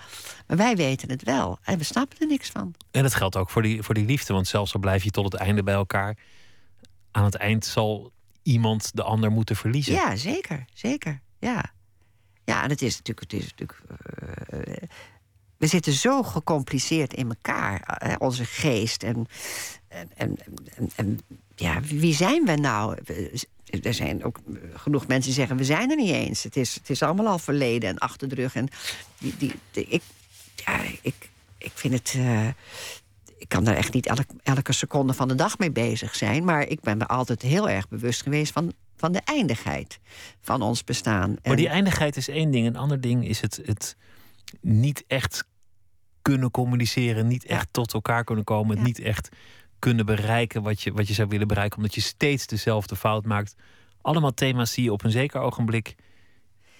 Maar wij weten het wel. En we snappen er niks van. En dat geldt ook voor die, voor die liefde. Want zelfs al blijf je tot het einde bij elkaar, aan het eind zal iemand de ander moeten verliezen. Ja, zeker. Zeker. Ja. Ja, en het is natuurlijk. Het is natuurlijk eh, we zitten zo gecompliceerd in elkaar, eh, onze geest. En, en, en, en, ja, wie zijn we nou? Er zijn ook genoeg mensen die zeggen: we zijn er niet eens. Het is, het is allemaal al verleden en achter de rug. En die, die- ik, ja, ik, ik vind het. eh, ik kan daar echt niet elk, elke seconde van de dag mee bezig zijn. Maar ik ben me altijd heel erg bewust geweest van, van de eindigheid van ons bestaan. Maar die eindigheid is één ding. Een ander ding is het, het niet echt kunnen communiceren, niet echt tot elkaar kunnen komen, het niet echt kunnen bereiken wat je, wat je zou willen bereiken, omdat je steeds dezelfde fout maakt. Allemaal thema's die je op een zeker ogenblik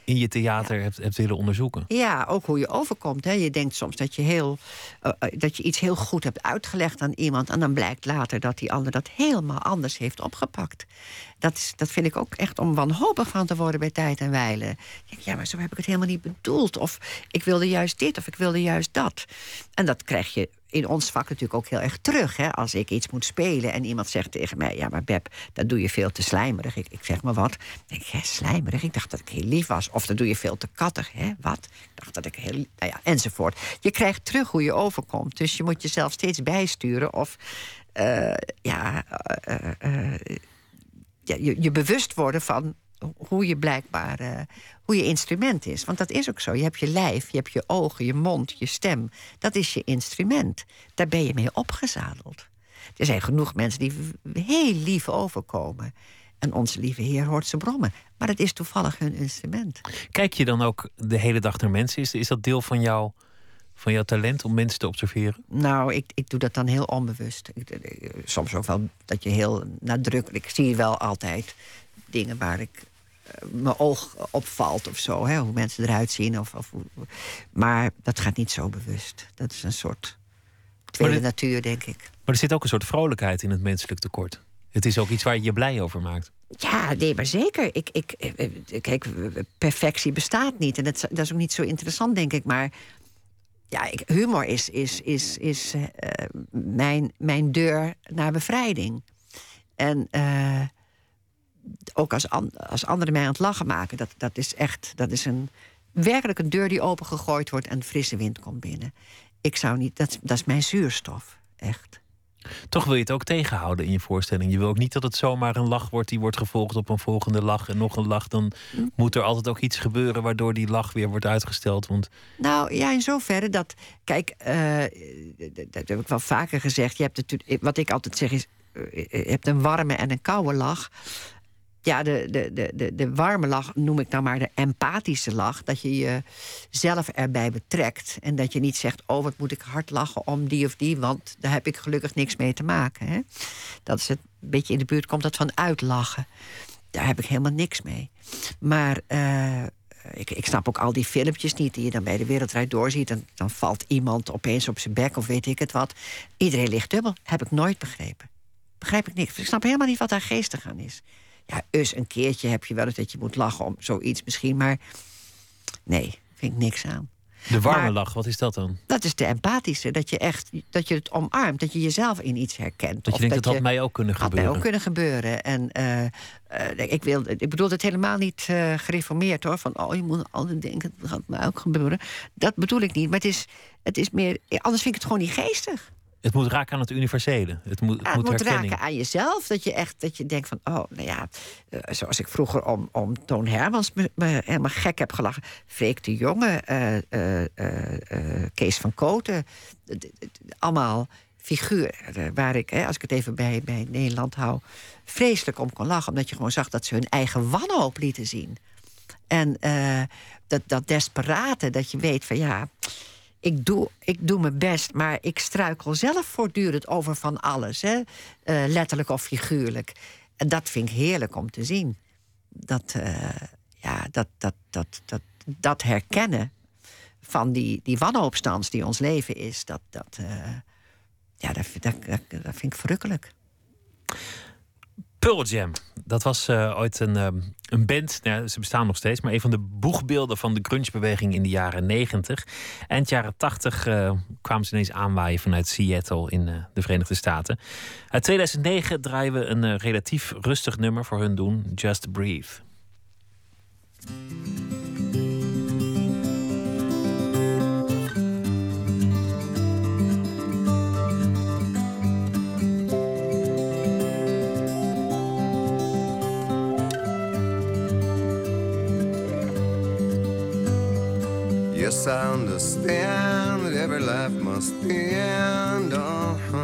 in je theater hebt, hebt willen onderzoeken. Ja, ook hoe je overkomt. Hè. Je denkt soms dat je, heel, eh, eh, dat je iets heel goed hebt uitgelegd aan iemand. En dan blijkt later dat die ander dat helemaal anders heeft opgepakt. Dat, is, dat vind ik ook echt om wanhopig van te worden bij tijd en wijle. Ik denk, ja, maar zo heb ik het helemaal niet bedoeld. Of ik wilde juist dit of ik wilde juist dat. En dat krijg je in ons vak natuurlijk ook heel erg terug. Hè? Als ik iets moet spelen en iemand zegt tegen mij... ja, maar Beb, dat doe je veel te slijmerig. Ik, ik zeg maar wat. Dan denk ik, hè, slijmerig? Ik dacht dat ik heel lief was. Of dat doe je veel te kattig. Hè? Wat? Ik dacht dat ik heel... Nou ja, enzovoort. Je krijgt terug hoe je overkomt. Dus je moet jezelf steeds bijsturen. Of eh, ja, eh, eh, ja je, je bewust worden van hoe je blijkbaar eh, hoe je instrument is. Want dat is ook zo. Je hebt je lijf, je hebt je ogen, je mond, je stem. Dat is je instrument. Daar ben je mee opgezadeld. Er zijn genoeg mensen die heel lief overkomen. En onze lieve Heer hoort ze brommen. Maar het is toevallig hun instrument. Kijk je dan ook de hele dag naar mensen? Is, is dat deel van, jou, van jouw talent om mensen te observeren? Nou, ik, ik doe dat dan heel onbewust. Ik, eh, soms ook wel dat je heel nadrukkelijk... Ik zie wel altijd dingen waar ik eh, mijn oog opvalt of zo. Hè, hoe mensen eruit zien. Of, of, maar dat gaat niet zo bewust. Dat is een soort tweede natuur, denk ik. Maar er zit ook een soort vrolijkheid in het menselijk tekort. Het is ook iets waar je je blij over maakt. Ja, nee, maar zeker. Ik, ik, eh, kijk, perfectie bestaat niet. En dat, dat is ook niet zo interessant, denk ik. Maar ja, ik, humor is, is, is, is uh, mijn, mijn deur naar bevrijding. En uh, ook als, als anderen mij aan het lachen maken, dat, dat is echt dat is een, werkelijk een deur die opengegooid wordt en frisse wind komt binnen. Ik zou niet, dat, dat is mijn zuurstof, echt. Toch wil je het ook tegenhouden in je voorstelling. Je wil ook niet dat het zomaar een lach wordt die wordt gevolgd op een volgende lach en nog een lach. Dan hm. moet er altijd ook iets gebeuren waardoor die lach weer wordt uitgesteld. Want... Nou ja, in zoverre dat. Kijk, uh, dat heb ik wel vaker gezegd. Je hebt natuurlijk, wat ik altijd zeg is. Eh, je hebt een warme en een koude lach ja, de, de, de, de, warme lach noem ik nou maar de empathische lach. Dat je jezelf erbij betrekt. En dat je niet zegt: Oh, wat moet ik hard lachen om die of die, want daar heb ik gelukkig niks mee te maken. Hè? Dat is het een beetje in de buurt, komt dat van uitlachen. Daar heb ik helemaal niks mee. Maar. Uh, ik, ik, snap ook al die filmpjes niet die je dan bij de Wereldrijd doorziet. En dan valt iemand opeens op zijn bek of weet ik het wat. Iedereen ligt dubbel. Heb ik nooit begrepen. Begrijp ik niks. Ik snap helemaal niet wat daar geestig aan is. Ja, eens een keertje heb je wel eens dat je moet lachen om zoiets misschien. Maar nee, vind ik niks aan. De warme lach, wat is dat dan? Dat is de empathische. Dat je echt dat je het omarmt. Dat je jezelf in iets herkent. Dat je denkt dat dat had mij ook kunnen gebeuren. Had mij ook kunnen gebeuren. En uh, uh, ik, wil, ik bedoel het helemaal niet uh, gereformeerd hoor. Van oh, je moet altijd denken, dat gaat mij ook gebeuren. Dat bedoel ik niet. Maar het is, het is meer. Anders vind ik het gewoon niet geestig. Het moet raken aan het universele. Het moet, het, moet, raken aan jezelf. Dat je echt dat je denkt van, oh, nou ja, uh, zoals ik vroeger om, om Toon Hermans me, me, helemaal gek heb gelachen. Freek de Jonge, uh, uh, Kees van Koten. Allemaal figuren waar ik, hè, als ik het even bij, bij Nederland hou, vreselijk om kon lachen. Omdat je gewoon zag dat ze hun eigen wanhoop lieten zien. En dat, dat desperate, dat je weet van ja ik doe, ik doe mijn best, maar ik struikel zelf voortdurend over van alles. Hè? Uh, letterlijk of figuurlijk. En dat vind ik heerlijk om te zien. Dat, uh, ja, dat, dat, dat, dat, dat herkennen van die, die wanhoopstand die ons leven is, dat, dat, uh, ja, dat, dat, dat vind ik verrukkelijk. Pearl Jam. Dat was uh, ooit een, uh, een band, nou, ze bestaan nog steeds, maar een van de boegbeelden van de grunge-beweging in de jaren 90. Eind jaren 80 uh, eh, kwamen ze ineens aanwaaien vanuit Seattle in de Verenigde Staten. Uit 2009 draaien we een relatief rustig nummer voor hun doen, Just Breathe. Yes, I understand that every life must end. Uh-huh.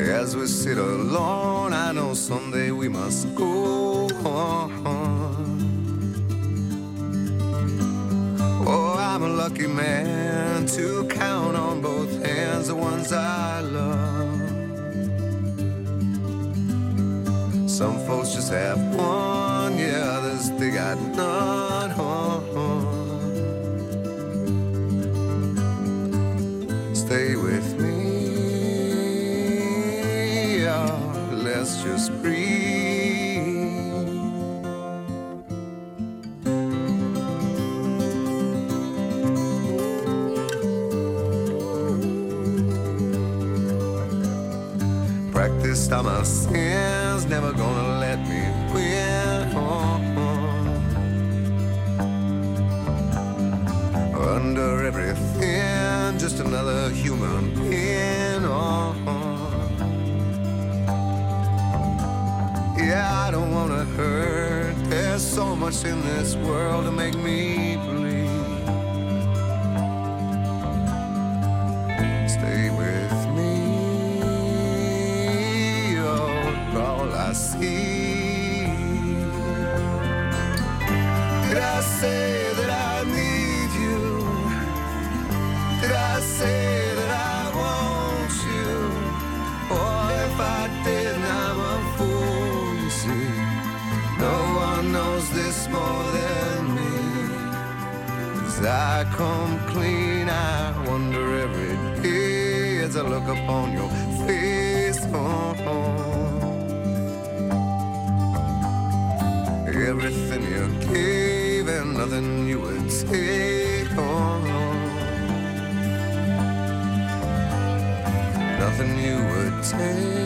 As we sit alone, I know someday we must go on. Oh, I'm a lucky man to count on both hands the ones I love. Some folks just have one, cause they got none. Stay with me, oh, let's just breathe. Practice on my sins, never gonna just another human being. Oh. Yeah, I don't wanna hurt. There's so much in this world to make me bleed. Stay with me, oh, all I see. Did look upon your face. Oh, oh. Everything you gave and nothing you would take. Oh, nothing you would take.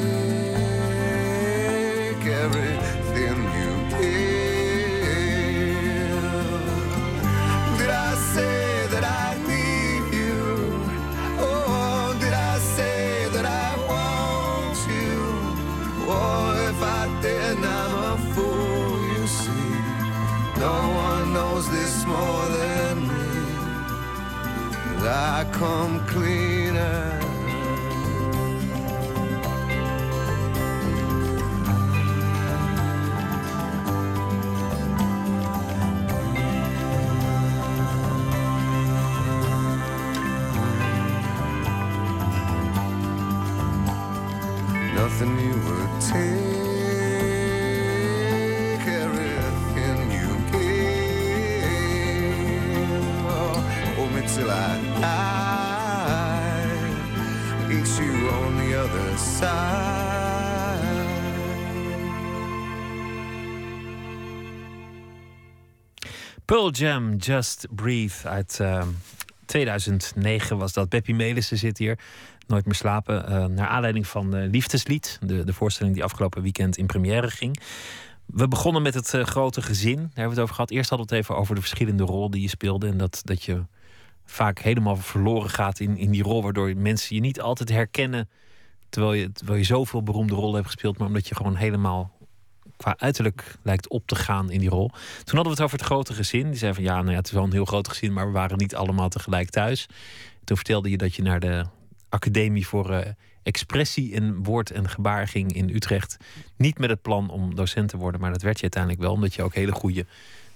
Come Jam, Just Breathe uit ehm, 2009 was dat. Beppie Melissen zit hier. Nooit meer slapen. eh, naar aanleiding van eh, Liefdeslied. De, de voorstelling die afgelopen weekend in première ging. We begonnen met het eh, grote gezin. Daar hebben we het over gehad. Eerst hadden we het even over de verschillende rol die je speelde. En dat, dat je vaak helemaal verloren gaat in, in die rol. Waardoor mensen je niet altijd herkennen. Terwijl je, terwijl je zoveel beroemde rollen hebt gespeeld. Maar omdat je gewoon helemaal qua uiterlijk lijkt op te gaan in die rol. Toen hadden we het over het grote gezin. Die zei van ja, nou ja, het is wel een heel groot gezin, maar we waren niet allemaal tegelijk thuis. Toen vertelde je dat je naar de Academie voor eh, Expressie in Woord en Gebaar ging in Utrecht. Niet met het plan om docent te worden, maar dat werd je uiteindelijk wel, omdat je ook hele goede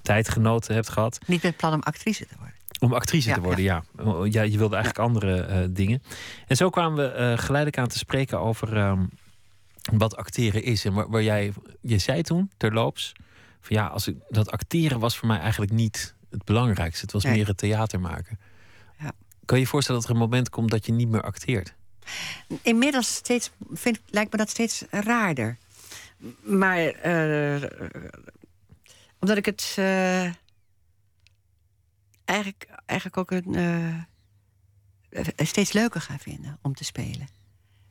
tijdgenoten hebt gehad. Niet met plan om actrice te worden. Om actrice Ja, te worden, ja. ja. je wilde eigenlijk andere eh, dingen. En zo kwamen we eh, geleidelijk aan te spreken over ehm, wat acteren is. En waar, waar jij, je zei toen, terloops, van ja, als ik, dat acteren was voor mij eigenlijk niet het belangrijkste. Het was Nee. meer het theater maken. Ja. Kan je je voorstellen dat er een moment komt dat je niet meer acteert? Inmiddels steeds, vind, lijkt me dat steeds raarder. Maar eh, omdat ik het eh, eigenlijk, eigenlijk ook een, eh, steeds leuker ga vinden om te spelen.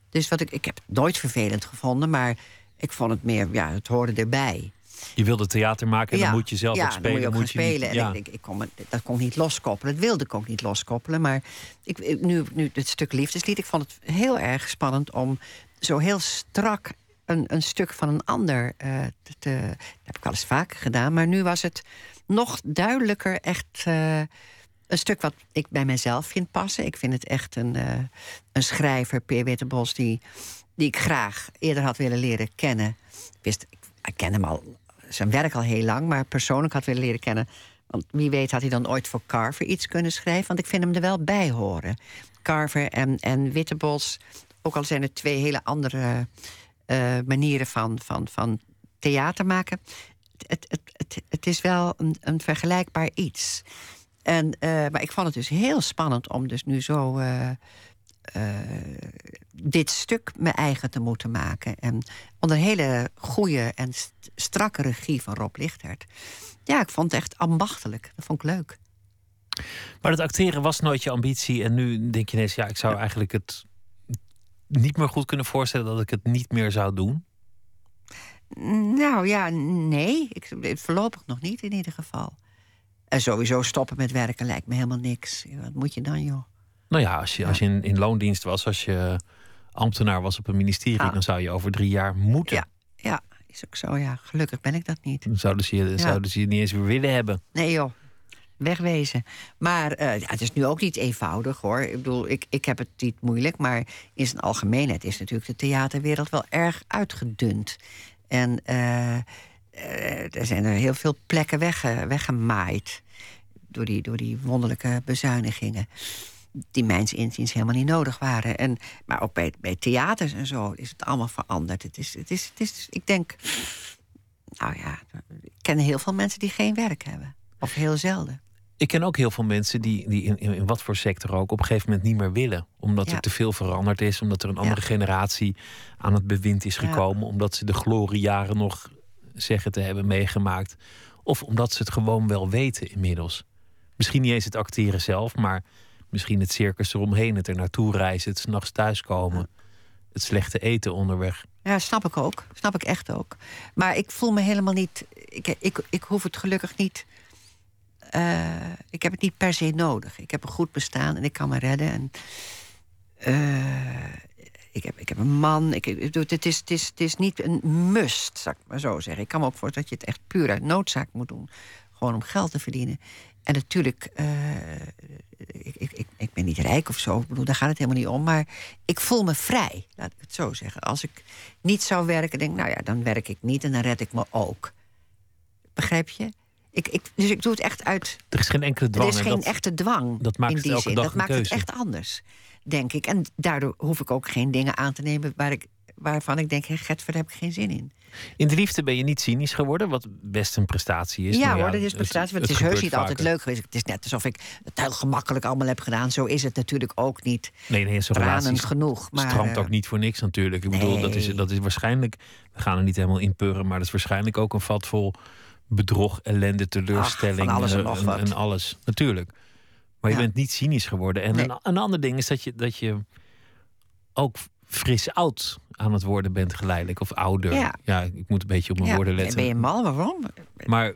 Dus wat ik, ik heb het nooit vervelend gevonden, maar ik vond het meer, ja, het hoorde erbij. Je wilde theater maken en dan moet je zelf ja, ook spelen. Dan moet je ook gaan spelen. ja. En ik, ik, ik kon dat kon ik niet loskoppelen. Dat wilde ik ook niet loskoppelen. Maar ik, nu, nu het stuk liefdeslied, ik vond het heel erg spannend om zo heel strak een, een stuk van een ander eh, te, te- Dat heb ik wel eens vaker gedaan. Maar nu was het nog duidelijker echt. eh, een stuk wat ik bij mezelf vind passen. Ik vind het echt een, eh, een schrijver, Peer Wittebos, die, die ik graag eerder had willen leren kennen. Ik wist, ik, ken hem al, zijn werk al heel lang, maar persoonlijk had willen leren kennen. Want wie weet had hij dan ooit voor Carver iets kunnen schrijven. Want ik vind hem er wel bij horen. Carver en, en Wittebos, ook al zijn het twee hele andere eh, manieren van, van, van theater maken. Het, het, het, het is wel een, een vergelijkbaar iets. En, eh, maar ik vond het dus heel spannend om dus nu zo eh, eh, dit stuk mijn eigen te moeten maken. En onder hele goede en st- strakke regie van Rob Lichtert. Ja, ik vond het echt ambachtelijk. Dat vond ik leuk. Maar het acteren was nooit je ambitie. En nu denk je ineens, ja, ik zou eigenlijk het niet meer goed kunnen voorstellen dat ik het niet meer zou doen? Nou ja, nee. Ik, voorlopig nog niet in ieder geval. En sowieso stoppen met werken lijkt me helemaal niks. Wat moet je dan, joh? Nou ja, als je, als je in, in loondienst was, als je ambtenaar was op een ministerie, Ja. dan zou je over drie jaar moeten. Ja, ja, is ook zo, ja. Gelukkig ben ik dat niet. Dan zouden ze, je, zouden ze je niet eens weer willen hebben. Nee joh, wegwezen. Maar eh, ja, het is nu ook niet eenvoudig hoor. Ik bedoel, ik, ik heb het niet moeilijk, maar in zijn algemeenheid is natuurlijk de theaterwereld wel erg uitgedund. En eh, eh, er zijn er heel veel plekken wegge- weggemaaid door die, door die wonderlijke bezuinigingen. Die mijns inziens helemaal niet nodig waren. En, maar ook bij, bij theaters en zo is het allemaal veranderd. Het is, het is, het is, ik denk, nou ja, ik ken heel veel mensen die geen werk hebben. Of heel zelden. Ik ken ook heel veel mensen die, die in, in, wat voor sector ook op een gegeven moment niet meer willen. Omdat Ja. er te veel veranderd is, omdat er een andere generatie aan het bewind is Ja. gekomen, omdat ze de gloriejaren nog zeggen te hebben meegemaakt. Of omdat ze het gewoon wel weten inmiddels. Misschien niet eens het acteren zelf, maar misschien het circus eromheen, het er naartoe reizen, het s'nachts thuiskomen, het slechte eten onderweg. Ja, snap ik ook. Snap ik echt ook. Maar ik voel me helemaal niet. Ik, ik, ik hoef het gelukkig niet. eh, ik heb het niet per se nodig. Ik heb een goed bestaan en ik kan me redden. En, eh, ik, heb, ik heb een man. Ik, het, is, het, is, het is niet een must, zou ik maar zo zeggen. Ik kan me ook voorstellen dat je het echt puur uit noodzaak moet doen. Gewoon om geld te verdienen. En natuurlijk, eh, ik, ik, ik, ik ben niet rijk of zo. Ik bedoel, daar gaat het helemaal niet om. Maar ik voel me vrij, laat ik het zo zeggen. Als ik niet zou werken, denk ik, nou ja, dan werk ik niet en dan red ik me ook. Begrijp je? Ik, ik, dus ik doe het echt uit. Er is geen enkele dwang. er is en geen dat- echte dwang. dat maakt in het die elke zin. dag dat maakt keuze. het echt anders, denk ik. En daardoor hoef ik ook geen dingen aan te nemen waar ik, waarvan ik denk, hé, Gert, daar heb ik geen zin in. In de liefde ben je niet cynisch geworden, wat best een prestatie is. ja, Nou hoor, dat is prestatie. Want het, is heus niet altijd leuk geweest. Het is net alsof ik het heel gemakkelijk allemaal heb gedaan. Zo is het natuurlijk ook niet. Nee, nee, zo'n relatie genoeg. Maar, stroomt eh, ook niet voor niks natuurlijk. Ik bedoel, dat is, dat is waarschijnlijk... We gaan er niet helemaal in purren, maar dat is waarschijnlijk ook een vat vol bedrog, ellende, teleurstelling. van alles en eh, en alles, natuurlijk. Maar je bent niet cynisch geworden. En Nee. een, een ander ding is dat je, dat je ook fris oud aan het worden bent geleidelijk. Of ouder. Ja. ik moet een beetje op mijn ja, woorden letten. Ben je mal? Waarom? Maar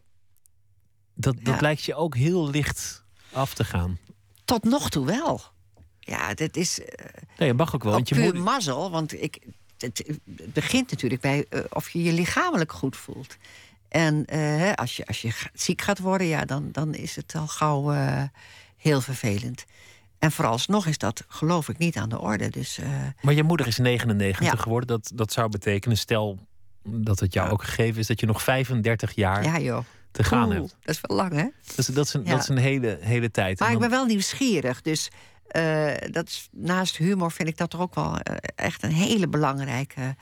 dat, dat lijkt je ook heel licht af te gaan. Tot nog toe wel. Ja, dat is eh, Nee, je mag ook wel. ook Want je puur moet, mazzel. Want ik, het, het begint natuurlijk bij eh, of je je lichamelijk goed voelt. En eh, als, je, als je ziek gaat worden, ja, dan, dan is het al gauw heel vervelend. En vooralsnog is dat, geloof ik, niet aan de orde. Dus eh, Maar je moeder is 99 Ja. geworden. Dat, dat zou betekenen, stel dat het jou ook gegeven is, dat je nog 35 jaar ja, joh. te gaan Oeh, hebt. Dat is wel lang, hè? Dat is, dat is, een, dat is een hele, hele tijd. Maar ik ben wel nieuwsgierig. Dus eh, dat is, naast humor vind ik dat toch ook wel eh, echt een hele belangrijke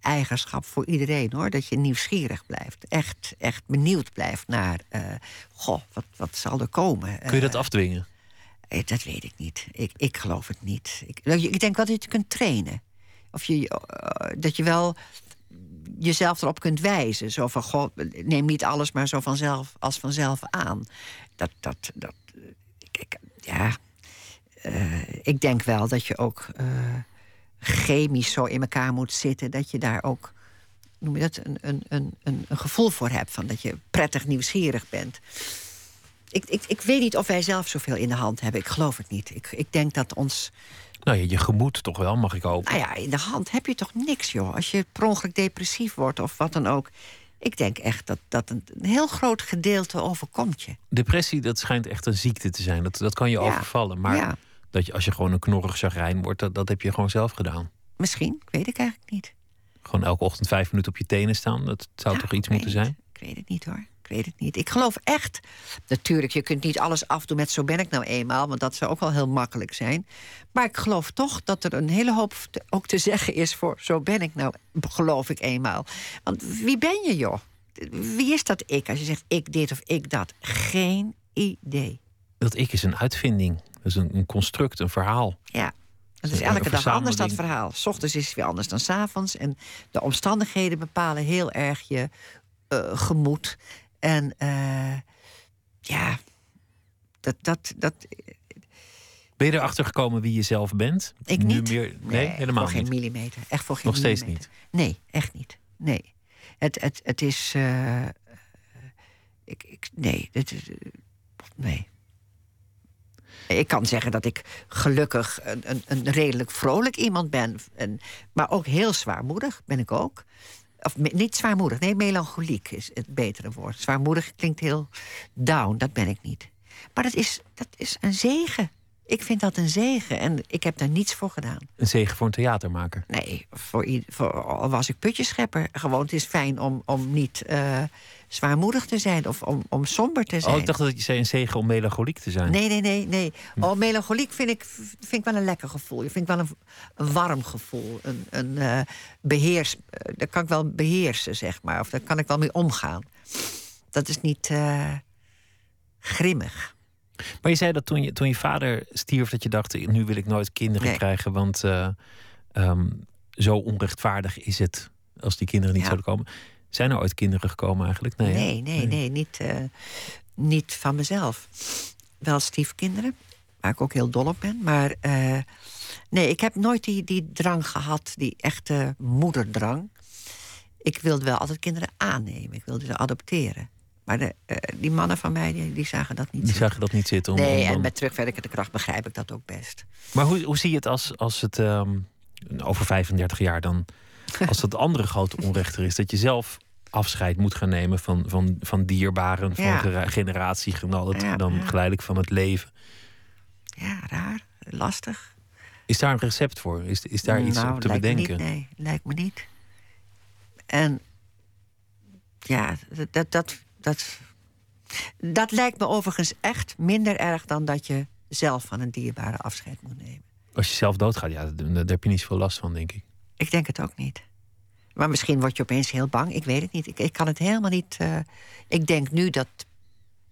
eigenschap voor iedereen hoor. Dat je nieuwsgierig blijft. Echt, echt benieuwd blijft naar. eh, goh, wat, wat zal er komen? Kun je dat Eh, afdwingen? eh, dat weet ik niet. Ik, ik geloof het niet. Ik, ik denk wel dat je kunt trainen. Of je, dat je wel jezelf erop kunt wijzen. Zo van, goh, neem niet alles maar zo vanzelf als vanzelf aan. Dat, dat, dat, kijk, ja, ik denk wel dat je ook chemisch zo in elkaar moet zitten... dat je daar ook, noem je dat, een, een, een, een, een gevoel voor hebt... van dat je prettig nieuwsgierig bent. Ik, ik, ik weet niet of wij zelf zoveel in de hand hebben. Ik geloof het niet. Ik, ik denk dat ons... Nou ja, je gemoed toch wel, mag ik hopen. Nou ja, in de hand heb je toch niks, joh. Als je per ongeluk depressief wordt of wat dan ook. Ik denk echt dat, dat een, een heel groot gedeelte overkomt je. Depressie, dat schijnt echt een ziekte te zijn. Dat, dat kan je Ja. overvallen. Maar Ja. Dat je, als je gewoon een knorrig chagrijn wordt, dat, dat heb je gewoon zelf gedaan. Misschien, weet ik eigenlijk niet. Gewoon elke ochtend vijf minuten op je tenen staan. Dat zou Ja, toch iets moeten zijn? Ik weet het niet hoor. Ik weet het niet. Ik geloof echt. Natuurlijk, je kunt niet alles afdoen met zo ben ik nou eenmaal. Want dat zou ook wel heel makkelijk zijn. Maar ik geloof toch dat er een hele hoop te- ook te zeggen is voor zo ben ik nou, geloof ik eenmaal. Want wie ben je joh? Wie is dat ik? Als je zegt ik dit of ik dat. Geen idee. Dat ik is een uitvinding. Dat is een, een construct, een verhaal. Ja. Het is elke dag anders, dat verhaal. S ochtends is het weer anders dan s avonds. En de omstandigheden bepalen heel erg je eh, gemoed. En eh, ja, dat, dat, dat. Ben je erachter gekomen wie je zelf bent? Ik Nu niet. Meer, nee, helemaal voor geen niet. millimeter. Echt voor geen Nog steeds millimeter. Nee, echt niet. Nee. Het, het, het is. eh, eh, ik, ik, nee, eh, nee. Ik kan zeggen dat ik gelukkig een, een, een redelijk vrolijk iemand ben. En, maar ook heel zwaarmoedig ben ik ook. Of niet zwaarmoedig, nee, melancholiek is het betere woord. Zwaarmoedig klinkt heel down, dat ben ik niet. Maar dat is, dat is een zegen. Ik vind dat een zegen en ik heb daar niets voor gedaan. Een zegen voor een theatermaker. Nee, voor, voor, al was ik putjeschepper. Gewoon, het is fijn om, om niet eh, zwaarmoedig te zijn of om, om somber te zijn. Oh, ik dacht dat je zei een zegen om melancholiek te zijn. Nee, nee, nee, nee. Oh, melancholiek vind ik, vind ik wel een lekker gevoel. Ik vind ik wel een, een warm gevoel. Een, een eh, beheers... eh, daar kan ik wel beheersen, zeg maar. Of daar kan ik wel mee omgaan. Dat is niet grimmig. Maar je zei dat toen je, toen je vader stierf, dat je dacht: nu wil ik nooit kinderen Nee. krijgen, want eh, ehm, zo onrechtvaardig is het als die kinderen niet Ja. zouden komen. Zijn er ooit kinderen gekomen eigenlijk? Nee? Nee, nee, nee, niet, eh, niet van mezelf. Wel stiefkinderen, waar ik ook heel dol op ben. Maar eh, nee, ik heb nooit die, die drang gehad, die echte moederdrang. Ik wilde wel altijd kinderen aannemen. Ik wilde ze adopteren. Maar de, eh, die mannen van mij, die, die zagen dat niet Die zitten. zagen dat niet zitten. Om, Nee, om en met terugwerkende kracht begrijp ik dat ook best. Maar hoe, hoe zie je het als, als het ehm, over 35 jaar dan, als dat andere grote onrecht er is, dat je zelf afscheid moet gaan nemen van, van, van dierbaren, van Ja. generatiegenoten, Ja, dan ja. geleidelijk van het leven. Ja, raar, lastig. Is daar een recept voor? Is, is daar iets nou, op te bedenken? Niet, nee, lijkt me niet. En ja, dat, dat, dat, dat, lijkt me overigens echt minder erg dan dat je zelf van een dierbare afscheid moet nemen. Als je zelf doodgaat, ja, daar, heb je niet zoveel last van, denk ik. Ik denk het ook niet. Maar misschien word je opeens heel bang. Ik weet het niet. Ik, ik kan het helemaal niet. eh, ik denk nu dat,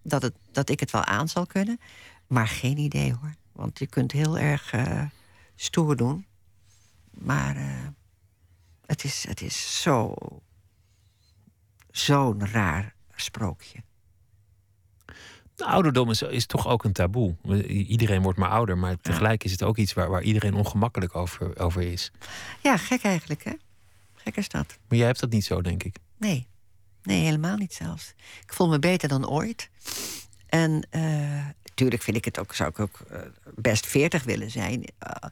dat, het, dat ik het wel aan zal kunnen. Maar geen idee hoor. Want je kunt heel erg eh, stoer doen. Maar eh, het, is, het is zo. Zo'n raar sprookje. De ouderdom is, is toch ook een taboe. Iedereen wordt maar ouder, maar tegelijk is het ook iets waar, waar iedereen ongemakkelijk over, over is. Ja, gek eigenlijk, hè? Gek is dat. Maar jij hebt dat niet zo, denk ik. Nee. Nee, helemaal niet zelfs. Ik voel me beter dan ooit. En eh natuurlijk vind ik het ook, zou ik ook eh, best veertig willen zijn. eh,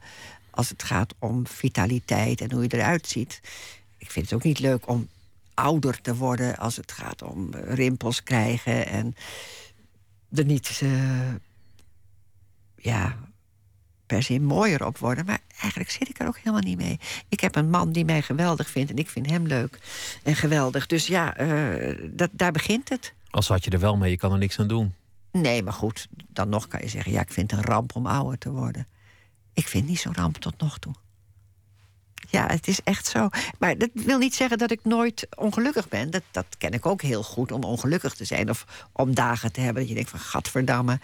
als het gaat om vitaliteit en hoe je eruit ziet. Ik vind het ook niet leuk om ouder te worden als het gaat om eh, rimpels krijgen en er niet eh, ja, per se mooier op worden. Maar eigenlijk zit ik er ook helemaal niet mee. Ik heb een man die mij geweldig vindt en ik vind hem leuk en geweldig. Dus ja, eh, dat, daar begint het. Als had je er wel mee, je kan er niks aan doen. Nee, maar goed, dan nog kan je zeggen... ja, ik vind het een ramp om ouder te worden. Ik vind niet zo'n ramp tot nog toe. Ja, het is echt zo. Maar dat wil niet zeggen dat ik nooit ongelukkig ben. Dat, dat ken ik ook heel goed, om ongelukkig te zijn. Of om dagen te hebben dat je denkt van... gadverdamme,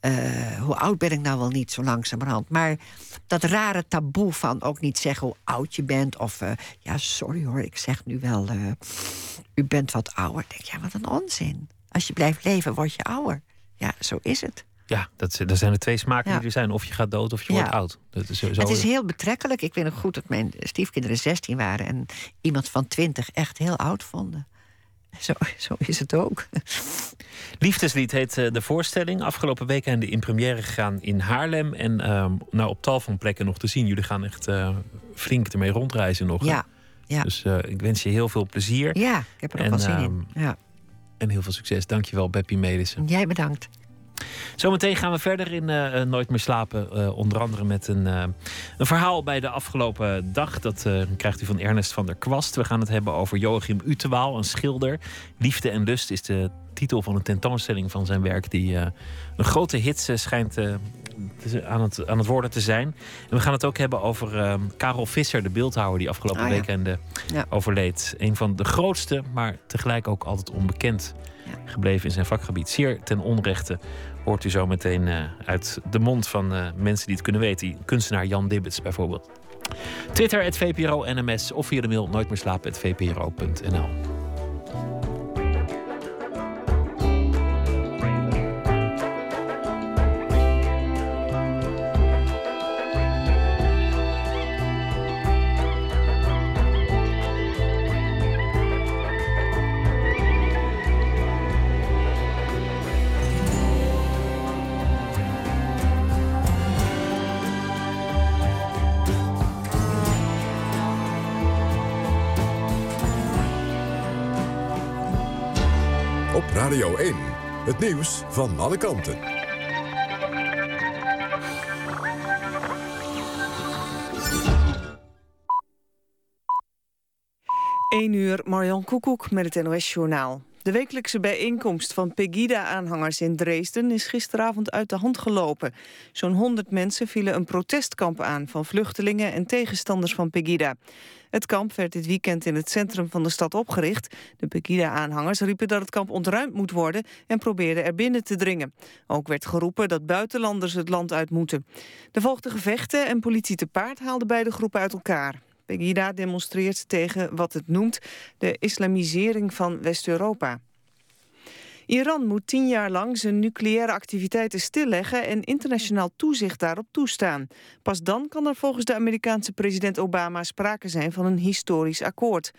eh, hoe oud ben ik nou wel niet zo langzamerhand. Maar dat rare taboe van ook niet zeggen hoe oud je bent... of eh, ja, sorry hoor, ik zeg nu wel... eh, u bent wat ouder. Denk, ja, wat een onzin. Als je blijft leven, word je ouder. Ja, zo is het. Ja, dat, dat zijn de twee smaken Ja. die er zijn. Of je gaat dood of je Ja. wordt oud. Dat is Het is heel betrekkelijk. Ik weet nog goed dat mijn stiefkinderen 16 waren... en iemand van 20 echt heel oud vonden. Zo, zo is het ook. Liefdeslied heet eh, de voorstelling. Afgelopen weekend in première gegaan in Haarlem. En ehm, nou, op tal van plekken nog te zien. Jullie gaan echt eh, flink ermee rondreizen nog. Ja, ja. Dus eh, ik wens je heel veel plezier. Ja, ik heb er ook wel zin in. ehm, Ja. En heel veel succes. Dankjewel, Beppie Melissen. Jij bedankt. Zometeen gaan we verder in eh, eh, Nooit meer slapen. eh, onder andere met een, een verhaal bij de afgelopen dag. Dat krijgt u van Ernest van der Kwast. We gaan het hebben over Joachim Utewaal, een schilder. Liefde en lust is de titel van een tentoonstelling van zijn werk... die een grote hit schijnt aan, het, aan het worden te zijn. En we gaan het ook hebben over eh, Karel Visser, de beeldhouwer... die afgelopen Ah, ja. weekend Ja. overleed. Een van de grootste, maar tegelijk ook altijd onbekend gebleven in zijn vakgebied. Zeer ten onrechte hoort u zo meteen eh, uit de mond van eh, mensen die het kunnen weten. Kunstenaar Jan Dibbets bijvoorbeeld. Twitter, het VPRO NMS of via de mail nooit het nieuws van alle kanten. 1 uur, Marjan Koekoek met het NOS-journaal. De wekelijkse bijeenkomst van Pegida-aanhangers in Dresden is gisteravond uit de hand gelopen. Zo'n 100 mensen vielen een protestkamp aan van vluchtelingen en tegenstanders van Pegida. Het kamp werd dit weekend in het centrum van de stad opgericht. De Pegida-aanhangers riepen dat het kamp ontruimd moet worden en probeerden er binnen te dringen. Ook werd geroepen dat buitenlanders het land uit moeten. Er volgden gevechten en politie te paard haalde beide groepen uit elkaar. Pegida demonstreert tegen wat het noemt de islamisering van West-Europa. Iran moet tien jaar lang zijn nucleaire activiteiten stilleggen en internationaal toezicht daarop toestaan. Pas dan kan er volgens de Amerikaanse president Obama sprake zijn van een historisch akkoord.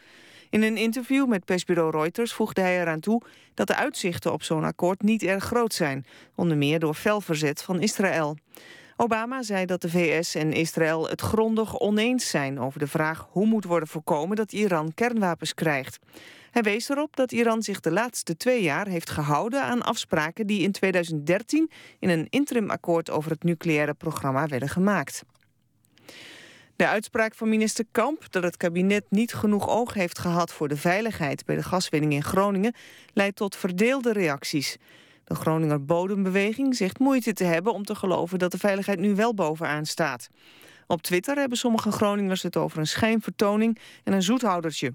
In een interview met persbureau Reuters voegde hij eraan toe dat de uitzichten op zo'n akkoord niet erg groot zijn, onder meer door fel verzet van Israël. Obama zei dat de VS en Israël het grondig oneens zijn over de vraag hoe moet worden voorkomen dat Iran kernwapens krijgt. Hij wees erop dat Iran zich de laatste twee jaar heeft gehouden aan afspraken die in 2013 in een interimakkoord over het nucleaire programma werden gemaakt. De uitspraak van minister Kamp dat het kabinet niet genoeg oog heeft gehad voor de veiligheid bij de gaswinning in Groningen leidt tot verdeelde reacties. De Groninger Bodembeweging zegt moeite te hebben om te geloven dat de veiligheid nu wel bovenaan staat. Op Twitter hebben sommige Groningers het over een schijnvertoning en een zoethoudertje.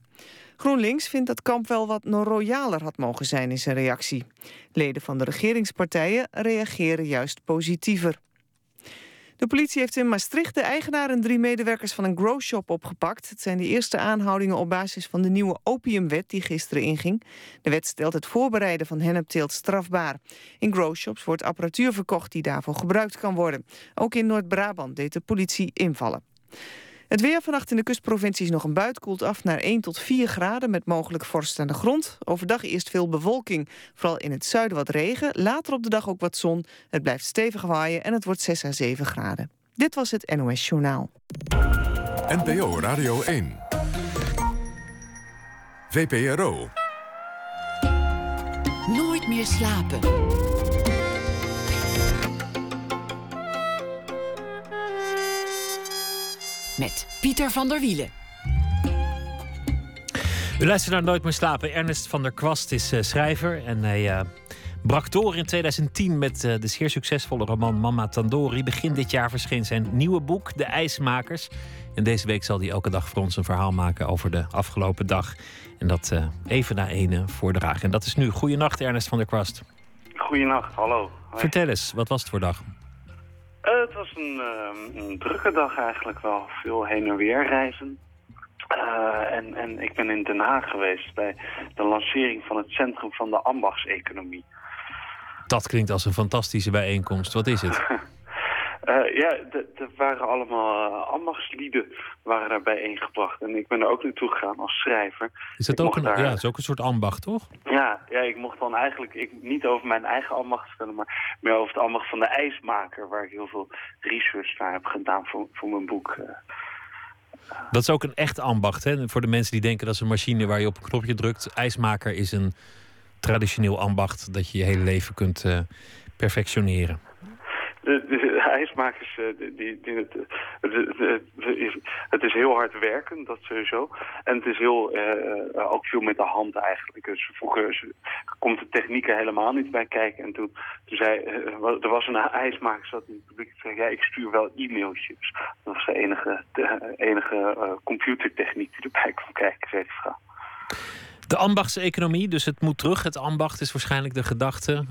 GroenLinks vindt dat Kamp wel wat royaler had mogen zijn in zijn reactie. Leden van de regeringspartijen reageren juist positiever. De politie heeft in Maastricht de eigenaar en drie medewerkers van een growshop opgepakt. Het zijn de eerste aanhoudingen op basis van de nieuwe opiumwet die gisteren inging. De wet stelt het voorbereiden van hennepteelt strafbaar. In growshops wordt apparatuur verkocht die daarvoor gebruikt kan worden. Ook in Noord-Brabant deed de politie invallen. Het weer vannacht in de kustprovincies nog een buit koelt af naar 1 tot 4 graden met mogelijk vorst aan de grond. Overdag eerst veel bewolking, vooral in het zuiden wat regen. Later op de dag ook wat zon. Het blijft stevig waaien en het wordt 6 à 7 graden. Dit was het NOS Journaal. NPO Radio 1. VPRO. Nooit meer slapen. Met Pieter van der Wielen. U luistert naar Nooit meer slapen. Ernest van der Kwast is eh, schrijver en hij eh, brak door in 2010 met eh, de zeer succesvolle roman Mama Tandori. Begin dit jaar verscheen zijn nieuwe boek De IJsmakers. En deze week zal hij elke dag voor ons een verhaal maken over de afgelopen dag. En dat even na ene voordragen. En dat is nu. Goedenacht Ernest van der Kwast. Goedenacht, hallo. Hoi. Vertel eens, wat was het voor dag? Eh, het was een, ehm, een drukke dag eigenlijk wel. Veel heen en weer reizen. Eh, en, en ik ben in Den Haag geweest bij de lancering van het Centrum van de Ambachtseconomie. Dat klinkt als een fantastische bijeenkomst. Wat is het? Eh, ja, er waren allemaal uh, ambachtslieden waren daar bijeengebracht. En ik ben er ook naartoe gegaan als schrijver. Is dat Ik ook een, daar- ja, is ook een soort ambacht, toch? Ja, ja, ik mocht dan eigenlijk ik, niet over mijn eigen ambacht vertellen, maar meer over het ambacht van de ijsmaker, waar ik heel veel research naar heb gedaan voor, voor mijn boek. eh. Dat is ook een echt ambacht. Hè? Voor de mensen die denken dat is een machine waar je op een knopje drukt. IJsmaker is een traditioneel ambacht dat je je hele leven kunt perfectioneren. Ijsmakers, eh, die, die, het, het, is, heel hard werken, dat sowieso. En het is heel, eh, eh, ook veel met de hand eigenlijk. Dus vroeger komt de techniek er helemaal niet bij kijken. En toen, zei, er was een ijsmaker zat in het publiek zei, ja, ik stuur wel e-mailtjes. Dat was de enige, enige computertechniek die erbij kwam kijken, zei die vrouw. De ambachtseconomie, dus het moet terug. Het ambacht is waarschijnlijk de gedachte.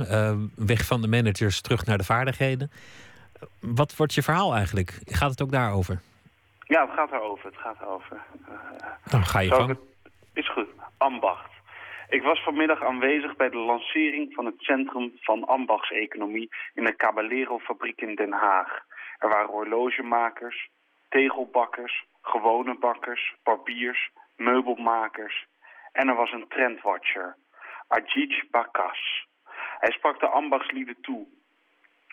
weg van de managers, terug naar de vaardigheden. Wat wordt je verhaal eigenlijk? Gaat het ook daarover? Ja, het gaat daarover. Het gaat daarover. Eh, Dan ga je gang. het- Is goed. Ambacht. Ik was vanmiddag aanwezig bij de lancering van het Centrum van Ambachtseconomie in de Caballero-fabriek in Den Haag. Er waren horlogemakers, tegelbakkers, gewone bakkers, barbiers, meubelmakers en er was een trendwatcher, Ajij Bakas. Hij sprak de ambachtslieden toe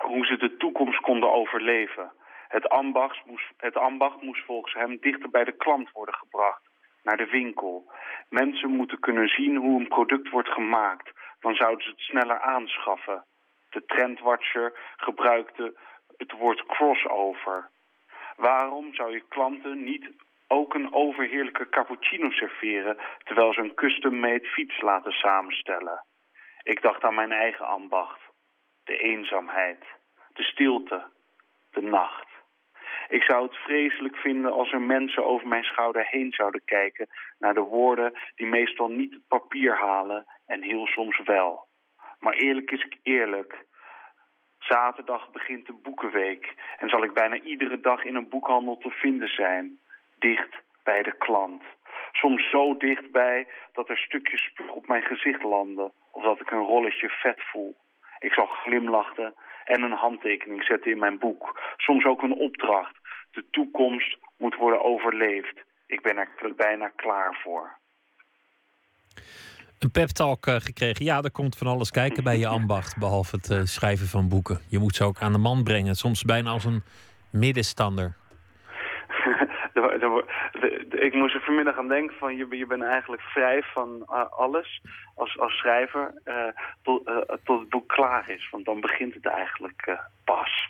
hoe ze de toekomst konden overleven. Het ambacht, moest, het ambacht moest volgens hem dichter bij de klant worden gebracht, naar de winkel. Mensen moeten kunnen zien hoe een product wordt gemaakt, dan zouden ze het sneller aanschaffen. De trendwatcher gebruikte het woord crossover. Waarom zou je klanten niet ook een overheerlijke cappuccino serveren... terwijl ze een custom-made fiets laten samenstellen? Ik dacht aan mijn eigen ambacht. De eenzaamheid, de stilte, de nacht. Ik zou het vreselijk vinden als er mensen over mijn schouder heen zouden kijken... naar de woorden die meestal niet het papier halen en heel soms wel. Maar eerlijk is ik eerlijk. Zaterdag begint de boekenweek en zal ik bijna iedere dag in een boekhandel te vinden zijn. Dicht bij de klant. Soms zo dichtbij dat er stukjes op mijn gezicht landen of dat ik een rolletje vet voel. Ik zal glimlachen en een handtekening zetten in mijn boek. Soms ook een opdracht. De toekomst moet worden overleefd. Ik ben er bijna klaar voor. Een pep-talk uh, gekregen. Ja, er komt van alles kijken bij je ambacht. Behalve het uh, schrijven van boeken. Je moet ze ook aan de man brengen. Soms bijna als een middenstander. Ik moest er vanmiddag aan denken van je, je bent eigenlijk vrij van uh, alles als, als schrijver tot, uh, tot het boek klaar is. Want dan begint het eigenlijk pas.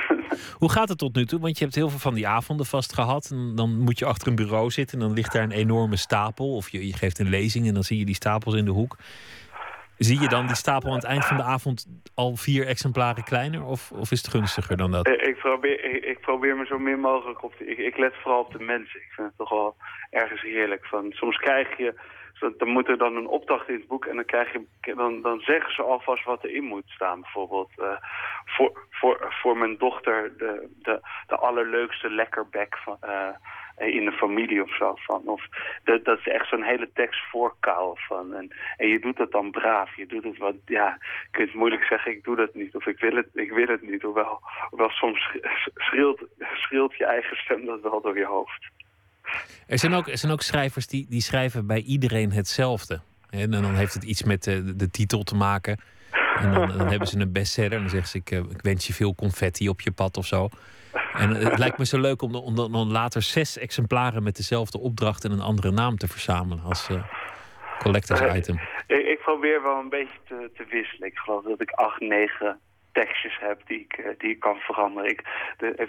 Hoe gaat het tot nu toe? Want je hebt heel veel van die avonden vast gehad. En dan moet je achter een bureau zitten en dan ligt daar een enorme stapel. Of je, je geeft een lezing en dan zie je die stapels in de hoek. Zie je dan die stapel aan het eind van de avond al vier exemplaren kleiner? Of, of is het gunstiger dan dat? Ik probeer, ik, probeer me zo min mogelijk op te... Ik, ik, let vooral op de mensen. Ik vind het toch wel ergens heerlijk. Van, soms krijg je... Dan moet er dan een opdracht in het boek en dan, krijg je, dan, dan zeggen ze alvast wat erin moet staan. Bijvoorbeeld uh, voor, voor, voor mijn dochter de, de, de allerleukste lekkerbek van... Uh, in de familie of zo. Van. Of dat, dat is echt zo'n hele tekst voorkouwen van. En, je doet dat dan braaf. Je doet het wat, ja, je kunt moeilijk zeggen ik doe dat niet. Of ik wil het, ik wil het niet. Hoewel, hoewel soms schreeuwt, schreeuwt je eigen stem dat wel door je hoofd. Er zijn ook, er zijn ook schrijvers die, die schrijven bij iedereen hetzelfde. En dan heeft het iets met de, de titel te maken. En dan, dan hebben ze een bestseller. En dan zeggen ze: ik, ik wens je veel confetti op je pad of zo. En het lijkt me zo leuk om, om dan later zes exemplaren met dezelfde opdracht en een andere naam te verzamelen als uh, collectors item. Ik, ik, probeer wel een beetje te, te, wisselen. Ik geloof dat ik acht, negen tekstjes heb die ik, eh, die ik kan veranderen. Ik, de,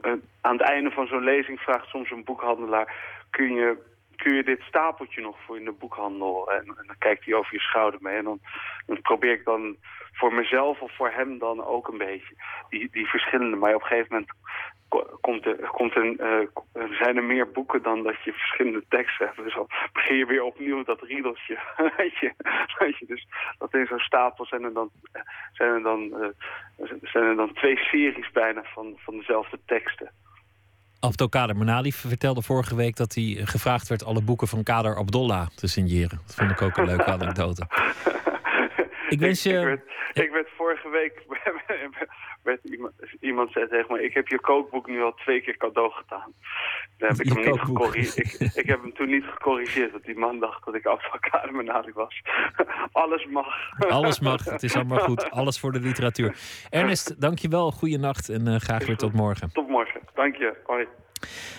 eh, aan het einde van zo'n lezing vraagt soms een boekhandelaar... kun je kun je dit stapeltje nog voor in de boekhandel? En, en, dan kijkt hij over je schouder mee. En dan, dan, probeer ik dan voor mezelf of voor hem dan ook een beetje die, die verschillende. Maar op een gegeven moment komt er, komt er, uh, zijn er meer boeken dan dat je verschillende teksten hebt. Dus dan begin je weer opnieuw dat riedeltje. weet, je, weet je, dus dat in zo'n stapel zijn er dan, zijn er dan, uh, zijn er dan twee series bijna van, van dezelfde teksten. Abdelkader Manali vertelde vorige week dat hij gevraagd werd alle boeken van Kader Abdollah te signeren. Dat vond ik ook een leuke anekdote. Ik wens je... Ik werd, ik werd vorige week... werd iemand, iemand zei tegen me... Ik heb je kookboek nu al twee keer cadeau gedaan. Dan heb ik, hem niet gecorrigeerd. ik, ik, heb hem toen niet gecorrigeerd. Want die man dacht dat ik benaderd was. Alles mag. Alles mag. Het is allemaal goed. Alles voor de literatuur. Ernest, dankjewel. Goeienacht. En uh, graag weer tot morgen. Tot morgen. Dank je. Hoi.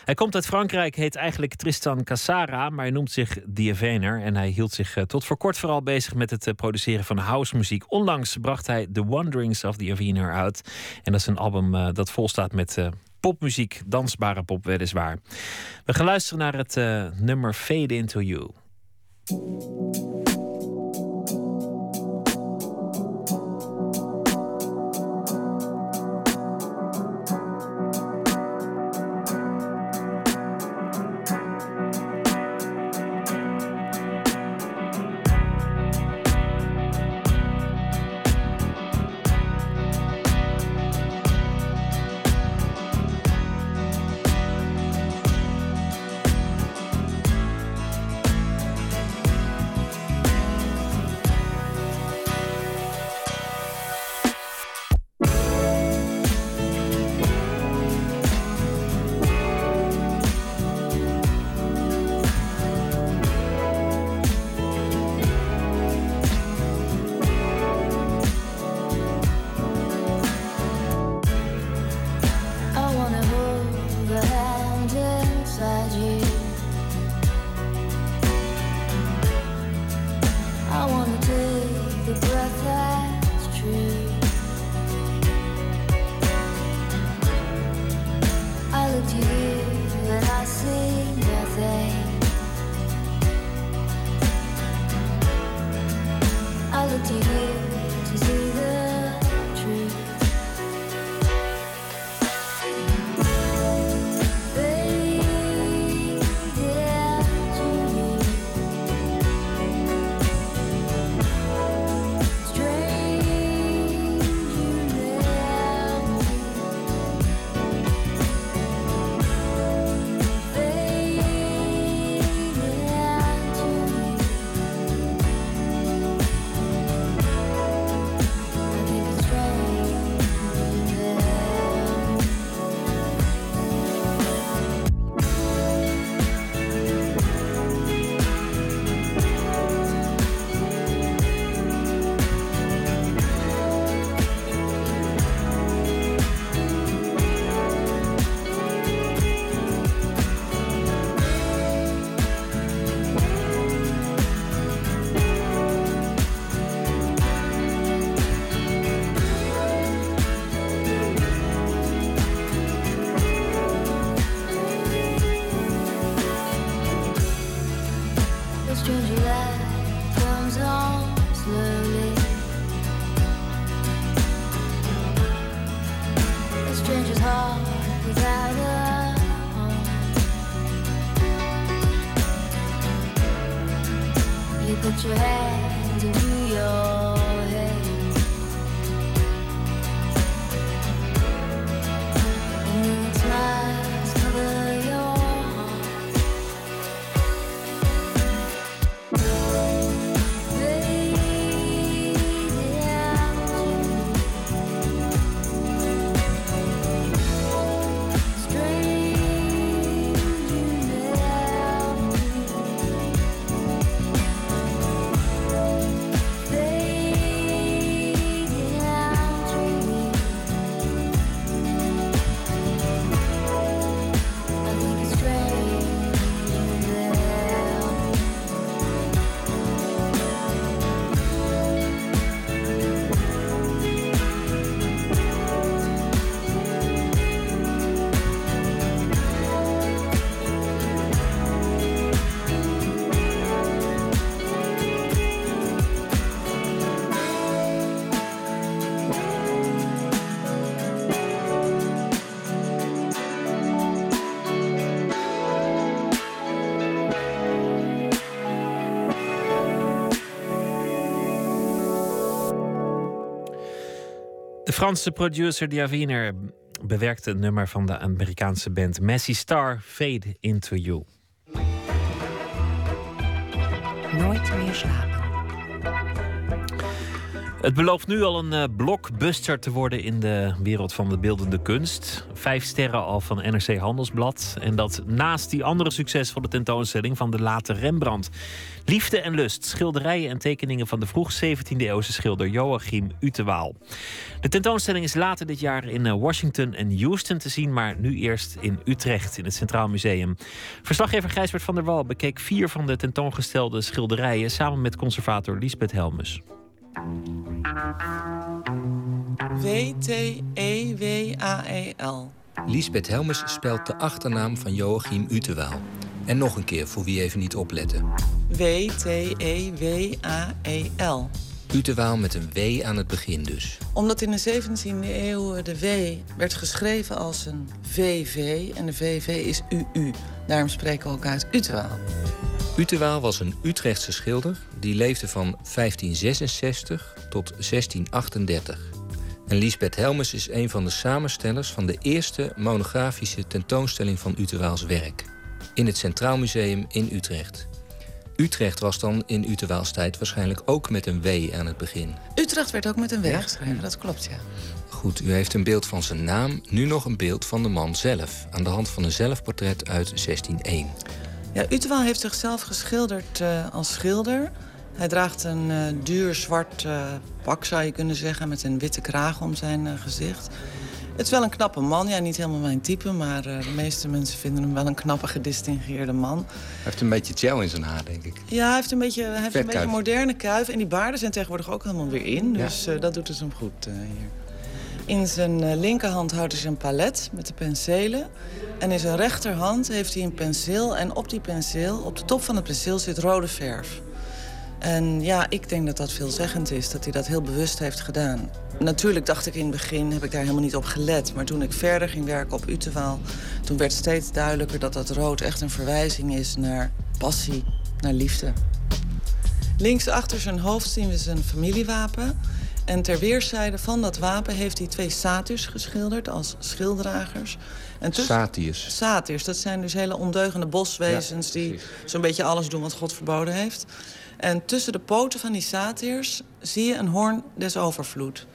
Hij komt uit Frankrijk, heet eigenlijk Tristan Cassara, maar hij noemt zich Dievener. En hij hield zich uh, tot voor kort vooral bezig met het uh, produceren van housemuziek. Onlangs bracht hij The Wanderings of Dievener uit. En dat is een album uh, dat volstaat met popmuziek, dansbare pop weliswaar. We gaan luisteren naar het nummer Fade Into You. Stranger that comes on slowly. A stranger's heart without a home. You put your hands Franse producer Diaviner bewerkte het nummer van de Amerikaanse band Messi Star Fade Into You. Nooit meer slapen. Het belooft nu al een eh, blockbuster te worden in de wereld van de beeldende kunst. Vijf sterren al van NRC Handelsblad. En dat naast die andere succesvolle tentoonstelling van de late Rembrandt. Liefde en lust, schilderijen en tekeningen van de vroeg 17e eeuwse schilder Joachim Utewaal. De tentoonstelling is later dit jaar in eh, Washington en Houston te zien, maar nu eerst in Utrecht in het Centraal Museum. Verslaggever Gijsbert van der Wal bekeek vier van de tentoongestelde schilderijen samen met conservator Lisbeth Helmus. W-T-E-W-A-E-L. Lisbeth Helmers spelt de achternaam van Joachim Utewaal. En nog een keer voor wie even niet opletten. W-T-E-W-A-E-L. Utewaal met een W aan het begin dus. Omdat in de 17e eeuw de W werd geschreven als een VV en de VV is UU. Daarom spreken we ook uit Utewaal. Utewaal was een Utrechtse schilder die leefde van 1566 tot 1638. En Lisbeth Helmers is een van de samenstellers van de eerste monografische tentoonstelling van Utewaals werk. In het Centraal Museum in Utrecht. Utrecht was dan in Utewaals tijd waarschijnlijk ook met een W aan het begin. Utrecht werd ook met een W geschreven, dat klopt ja. Goed, u heeft een beeld van zijn naam, nu nog een beeld van de man zelf. Aan de hand van een zelfportret uit 1601. Ja, Utewaal heeft zichzelf geschilderd eh, als schilder. Hij draagt een eh, duur zwart eh, pak, zou je kunnen zeggen, met een witte kraag om zijn gezicht. Het is wel een knappe man. Ja, niet helemaal mijn type, maar eh, de meeste mensen vinden hem wel een knappe, gedistingeerde man. Hij heeft een beetje gel in zijn haar, denk ik. Ja, hij heeft een beetje, hij heeft een beetje moderne kuif. En die baarden zijn tegenwoordig ook helemaal weer in. Ja. Dus eh, dat doet het hem goed eh, hier. In zijn linkerhand houdt hij zijn palet met de penselen. En in zijn rechterhand heeft hij een penseel. En op die penseel, op de top van het penseel, zit rode verf. En ja, ik denk dat dat veelzeggend is, dat hij dat heel bewust heeft gedaan. Natuurlijk dacht ik in het begin, heb ik daar helemaal niet op gelet. Maar toen ik verder ging werken op Utewaal... toen werd steeds duidelijker dat dat rood echt een verwijzing is naar passie, naar liefde. Links achter zijn hoofd zien we zijn familiewapen. En ter weerszijde van dat wapen heeft hij twee satyrs geschilderd als schilddragers. En tussen- Satius. Satyrs, dat zijn dus hele ondeugende boswezens... Ja, die zo'n beetje alles doen wat God verboden heeft. En tussen de poten van die satyrs zie je een hoorn des overvloed.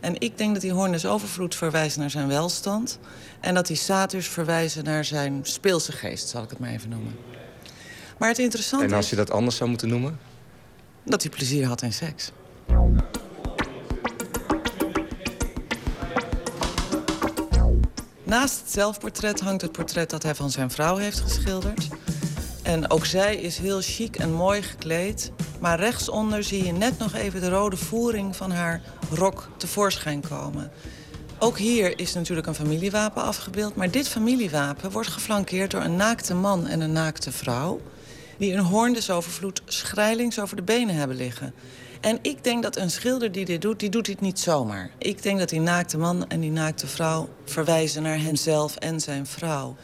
En ik denk dat die hoorn des overvloed verwijst naar zijn welstand... en dat die satyrs verwijzen naar zijn speelse geest, zal ik het maar even noemen. Maar het interessante En als je dat anders zou moeten noemen? dat hij plezier had in seks. Naast het zelfportret hangt het portret dat hij van zijn vrouw heeft geschilderd. En ook zij is heel chic en mooi gekleed. Maar rechtsonder zie je net nog even de rode voering van haar rok tevoorschijn komen. Ook hier is natuurlijk een familiewapen afgebeeld. Maar dit familiewapen wordt geflankeerd door een naakte man en een naakte vrouw. die een hoorn des overvloed schrijlings over de benen hebben liggen. En ik denk dat een schilder die dit doet, die doet dit niet zomaar. Ik denk dat die naakte man en die naakte vrouw verwijzen naar hemzelf en zijn vrouw.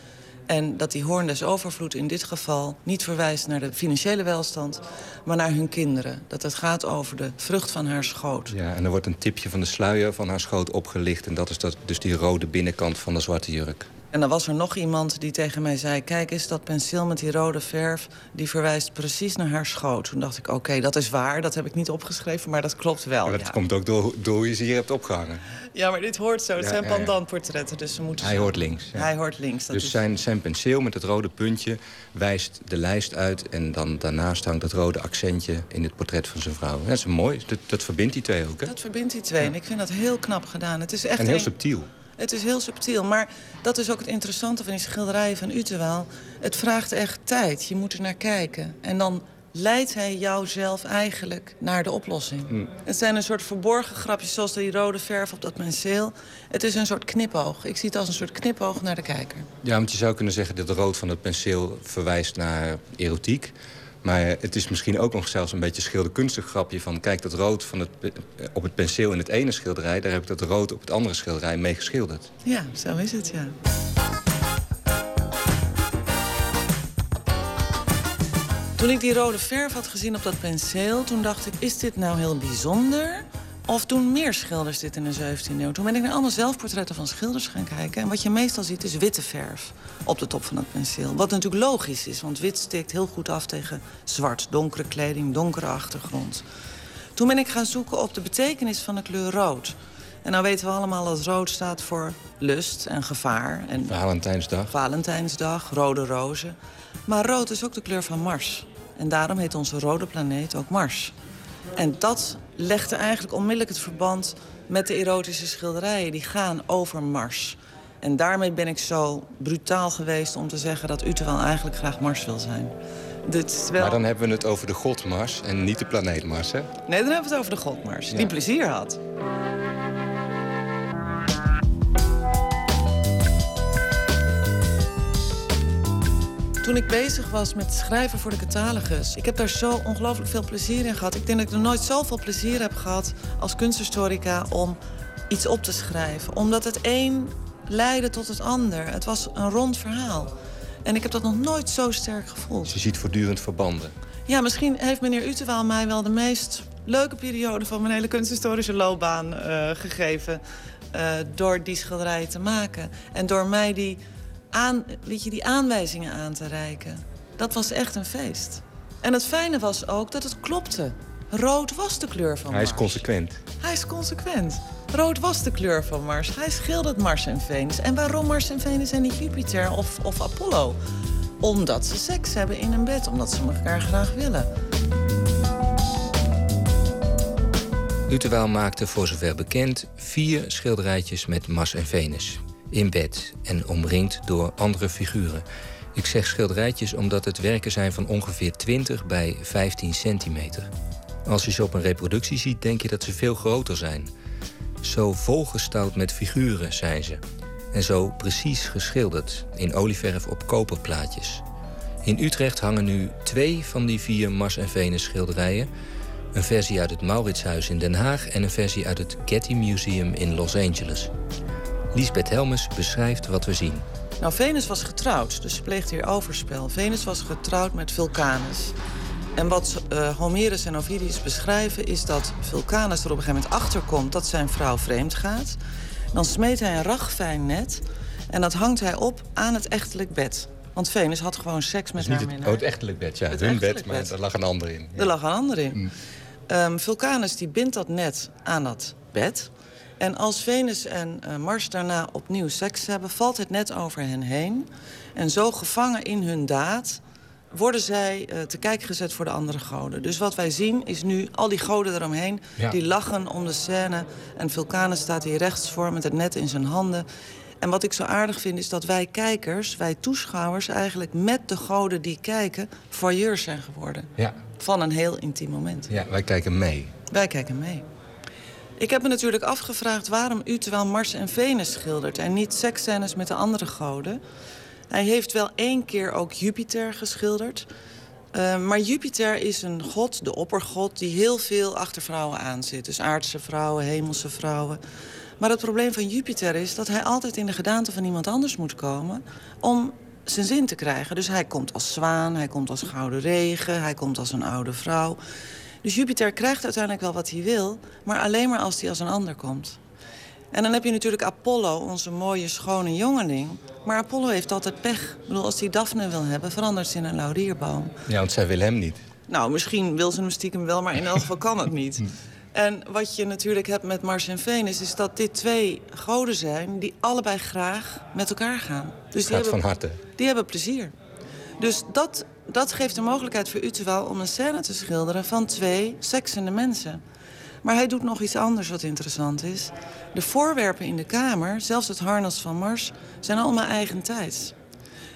En dat die hoorn des overvloed in dit geval niet verwijst naar de financiële welstand, maar naar hun kinderen. Dat het gaat over de vrucht van haar schoot. Ja, en er wordt een tipje van de sluier van haar schoot opgelicht. En dat is dat, dus die rode binnenkant van de zwarte jurk. En dan was er nog iemand die tegen mij zei... kijk eens, dat penseel met die rode verf... die verwijst precies naar haar schoot. Toen dacht ik, oké, dat is waar. Dat heb ik niet opgeschreven, maar dat klopt wel. Maar dat ja. komt ook door, door hoe je ze hier hebt opgehangen. ja, maar dit hoort zo. Het Ja, zijn ja, pendantportretten, dus ze moeten... Hij zo- hoort links. ja. Hij hoort links. Dat dus is... zijn, zijn penseel met het rode puntje wijst de lijst uit... en dan daarnaast hangt het rode accentje in het portret van zijn vrouw. Dat is mooi, dat, dat verbindt die twee ook. Hè? Dat verbindt die twee. En ik vind dat heel knap gedaan. Het is echt En heel een- subtiel. Het is heel subtiel, maar dat is ook het interessante van die schilderijen van Uterwaal. Het vraagt echt tijd, je moet er naar kijken. En dan leidt hij jou zelf eigenlijk naar de oplossing. Mm. Het zijn een soort verborgen grapjes, zoals die rode verf op dat penseel. Het is een soort knipoog. Ik zie het als een soort knipoog naar de kijker. Ja, want je zou kunnen zeggen dat de rood van het penseel verwijst naar erotiek. Maar het is misschien ook nog zelfs een beetje schilderkunstig grapje van... kijk, dat rood van het, op het penseel in het ene schilderij... daar heb ik dat rood op het andere schilderij mee geschilderd. Ja, zo is het, ja. Toen ik die rode verf had gezien op dat penseel, toen dacht ik: is dit nou heel bijzonder? Of doen meer schilders dit in de 17e eeuw? Toen ben ik naar allemaal zelfportretten van schilders gaan kijken. En wat je meestal ziet is witte verf op de top van het penseel. Wat natuurlijk logisch is, want wit steekt heel goed af tegen zwart. Donkere kleding, donkere achtergrond. Toen ben ik gaan zoeken op de betekenis van de kleur rood. En nou weten we allemaal dat rood staat voor lust en gevaar. En Valentijnsdag. Valentijnsdag, rode rozen. Maar rood is ook de kleur van Mars. En daarom heet onze rode planeet ook Mars. En dat legde eigenlijk onmiddellijk het verband met de erotische schilderijen. Die gaan over Mars. En daarmee ben ik zo brutaal geweest om te zeggen dat Uterwal eigenlijk graag Mars wil zijn. Dit is wel... Maar dan hebben we het over de god Mars en niet de planeet Mars, hè? Nee, dan hebben we het over de god Mars. Die plezier had. Toen ik bezig was met schrijven voor de catalogus... ik heb daar zo ongelooflijk veel plezier in gehad. Ik denk dat ik nog nooit zoveel plezier heb gehad als kunsthistorica... om iets op te schrijven. Omdat het een leidde tot het ander. Het was een rond verhaal. En ik heb dat nog nooit zo sterk gevoeld. Dus je ziet voortdurend verbanden. Ja, misschien heeft meneer Uterwaal mij wel de meest leuke periode van mijn hele kunsthistorische loopbaan eh, gegeven. eh, door die schilderijen te maken. En door mij die, aan, weet je, die aanwijzingen aan te reiken. Dat was echt een feest. En het fijne was ook dat het klopte. Rood was de kleur van Hij is Mars. consequent. Hij is consequent. Rood was de kleur van Mars. Hij schildert Mars en Venus. En waarom Mars en Venus en niet Jupiter of, of Apollo? Omdat ze seks hebben in een bed. Omdat ze elkaar graag willen. Uterwaal maakte voor zover bekend vier schilderijtjes met Mars en Venus. In bed en omringd door andere figuren. Ik zeg schilderijtjes omdat het werken zijn van ongeveer 20 bij 15 centimeter. Als je ze op een reproductie ziet, denk je dat ze veel groter zijn. Zo volgestouwd met figuren zijn ze. En zo precies geschilderd in olieverf op koperplaatjes. In Utrecht hangen nu twee van die vier Mars en Venus schilderijen. Een versie uit het Mauritshuis in Den Haag en een versie uit het Getty Museum in Los Angeles. Lisbeth Helmes beschrijft wat we zien. Nou, Venus was getrouwd, dus ze pleegt hier overspel. Venus was getrouwd met Vulcanus. En wat eh, Homerus en Ovidius beschrijven is dat Vulcanus er op een gegeven moment achter komt dat zijn vrouw vreemd gaat. Dan smeet hij een ragfijn net en dat hangt hij op aan het echtelijk bed. Want Venus had gewoon seks met Dus niet haar het, minnaar. oh, het echtelijk bed, ja. Het Hun bed, maar bed. daar lag een ander in. Er lag een ander in. Mm. Ehm, Vulcanus die bindt dat net aan dat bed. En als Venus en eh, Mars daarna opnieuw seks hebben, valt het net over hen heen. En zo gevangen in hun daad worden zij eh, te kijk gezet voor de andere goden. Dus wat wij zien is nu al die goden eromheen... Ja. die lachen om de scène. En Vulcanus staat hier rechts voor met het net in zijn handen. En wat ik zo aardig vind is dat wij kijkers, wij toeschouwers... eigenlijk met de goden die kijken, voyeurs zijn geworden. Ja, Van een heel intiem moment. ja, wij kijken mee. Wij kijken mee. Ik heb me natuurlijk afgevraagd waarom u terwijl Mars en Venus schildert... en niet seksscènes met de andere goden. Hij heeft wel één keer ook Jupiter geschilderd. Uh, maar Jupiter is een god, de oppergod, die heel veel achter vrouwen aanzit. Dus aardse vrouwen, hemelse vrouwen. Maar het probleem van Jupiter is dat hij altijd in de gedaante van iemand anders moet komen... om zijn zin te krijgen. Dus hij komt als zwaan, hij komt als gouden regen, hij komt als een oude vrouw. Dus Jupiter krijgt uiteindelijk wel wat hij wil... maar alleen maar als hij als een ander komt. En dan heb je natuurlijk Apollo, onze mooie, schone jongeling. Maar Apollo heeft altijd pech. Ik bedoel, als hij Daphne wil hebben, verandert ze in een laurierboom. Ja, want zij wil hem niet. Nou, misschien wil ze hem stiekem wel, maar in elk geval kan het niet. En wat je natuurlijk hebt met Mars en Venus... is dat dit twee goden zijn die allebei graag met elkaar gaan. Dus die hebben, van harte. Die hebben plezier. Dus dat, dat geeft de mogelijkheid voor u wel om een scène te schilderen... van twee seksende mensen. Maar hij doet nog iets anders wat interessant is. De voorwerpen in de kamer, zelfs het harnas van Mars, zijn allemaal eigentijds.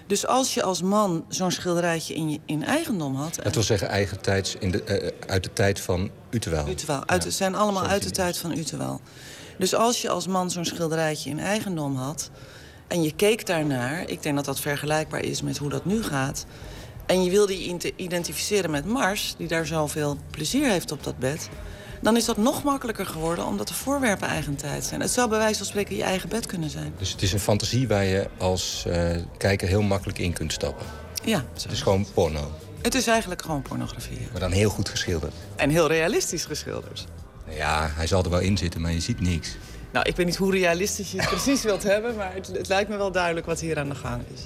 Dus als je als man zo'n schilderijtje in, je, in eigendom had... Dat wil zeggen eigentijds in de, uh, uit de tijd van. Uterwel, uit, ja, zijn allemaal uit de tijd van Uterwel. Dus als je als man zo'n schilderijtje in eigendom had... en je keek daarnaar, ik denk dat dat vergelijkbaar is met hoe dat nu gaat... en je wilde je identificeren met Mars, die daar zoveel plezier heeft op dat bed dan is dat nog makkelijker geworden omdat de voorwerpen eigen tijd zijn. Het zou bij wijze van spreken je eigen bed kunnen zijn. Dus het is een fantasie waar je als uh, kijker heel makkelijk in kunt stappen? Ja. Het is gewoon porno? Het is eigenlijk gewoon pornografie. Ja. Maar dan heel goed geschilderd? En heel realistisch geschilderd. Ja, hij zal er wel in zitten, maar je ziet niks. Nou, ik weet niet hoe realistisch je het precies wilt hebben... maar het, het lijkt me wel duidelijk wat hier aan de gang is.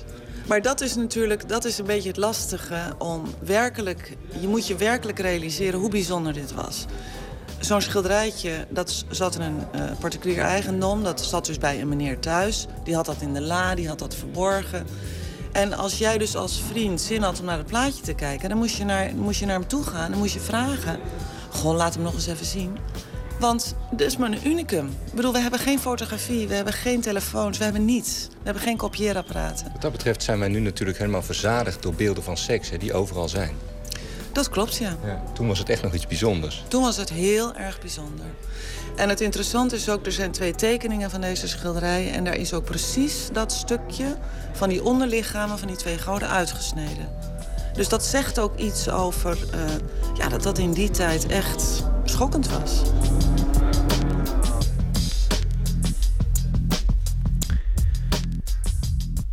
Maar dat is natuurlijk dat is een beetje het lastige om werkelijk... je moet je werkelijk realiseren hoe bijzonder dit was. Zo'n schilderijtje, dat zat in een uh, particulier eigendom. Dat zat dus bij een meneer thuis. Die had dat in de la, die had dat verborgen. En als jij dus als vriend zin had om naar het plaatje te kijken... dan moest je naar, moest je naar hem toe gaan en moest je vragen... gewoon laat hem nog eens even zien. Want dit is maar een unicum. Ik bedoel, we hebben geen fotografie, we hebben geen telefoons, we hebben niets. We hebben geen kopieerapparaten. Wat dat betreft zijn wij nu natuurlijk helemaal verzadigd door beelden van seks... Hè, die overal zijn. Dat klopt, ja. ja. Toen was het echt nog iets bijzonders. Toen was het heel erg bijzonder. En het interessante is ook, er zijn twee tekeningen van deze schilderij... en daar is ook precies dat stukje van die onderlichamen van die twee goden uitgesneden. Dus dat zegt ook iets over uh, ja, dat dat in die tijd echt schokkend was.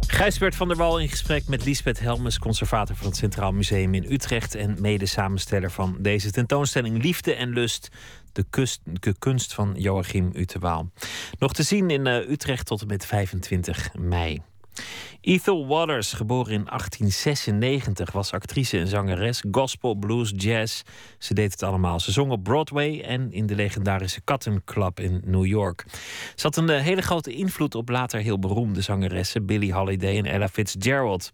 Gijsbert van der Wal in gesprek met Lisbeth Helmes, conservator van het Centraal Museum in Utrecht en mede-samensteller van deze tentoonstelling Liefde en Lust, de, kunst van Joachim Utewaal. Nog te zien in uh, Utrecht tot en met 25 mei. Ethel Waters, geboren in 1896, was actrice en zangeres, gospel, blues, jazz. Ze deed het allemaal. Ze zong op Broadway en in de legendarische Cotton Club in New York. Ze had een eh, hele grote invloed op later heel beroemde zangeressen, Billie Holiday en Ella Fitzgerald.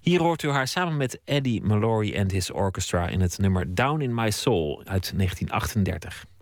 Hier hoort u haar samen met Eddie Mallory and His Orchestra in het nummer Down in My Soul uit 1938.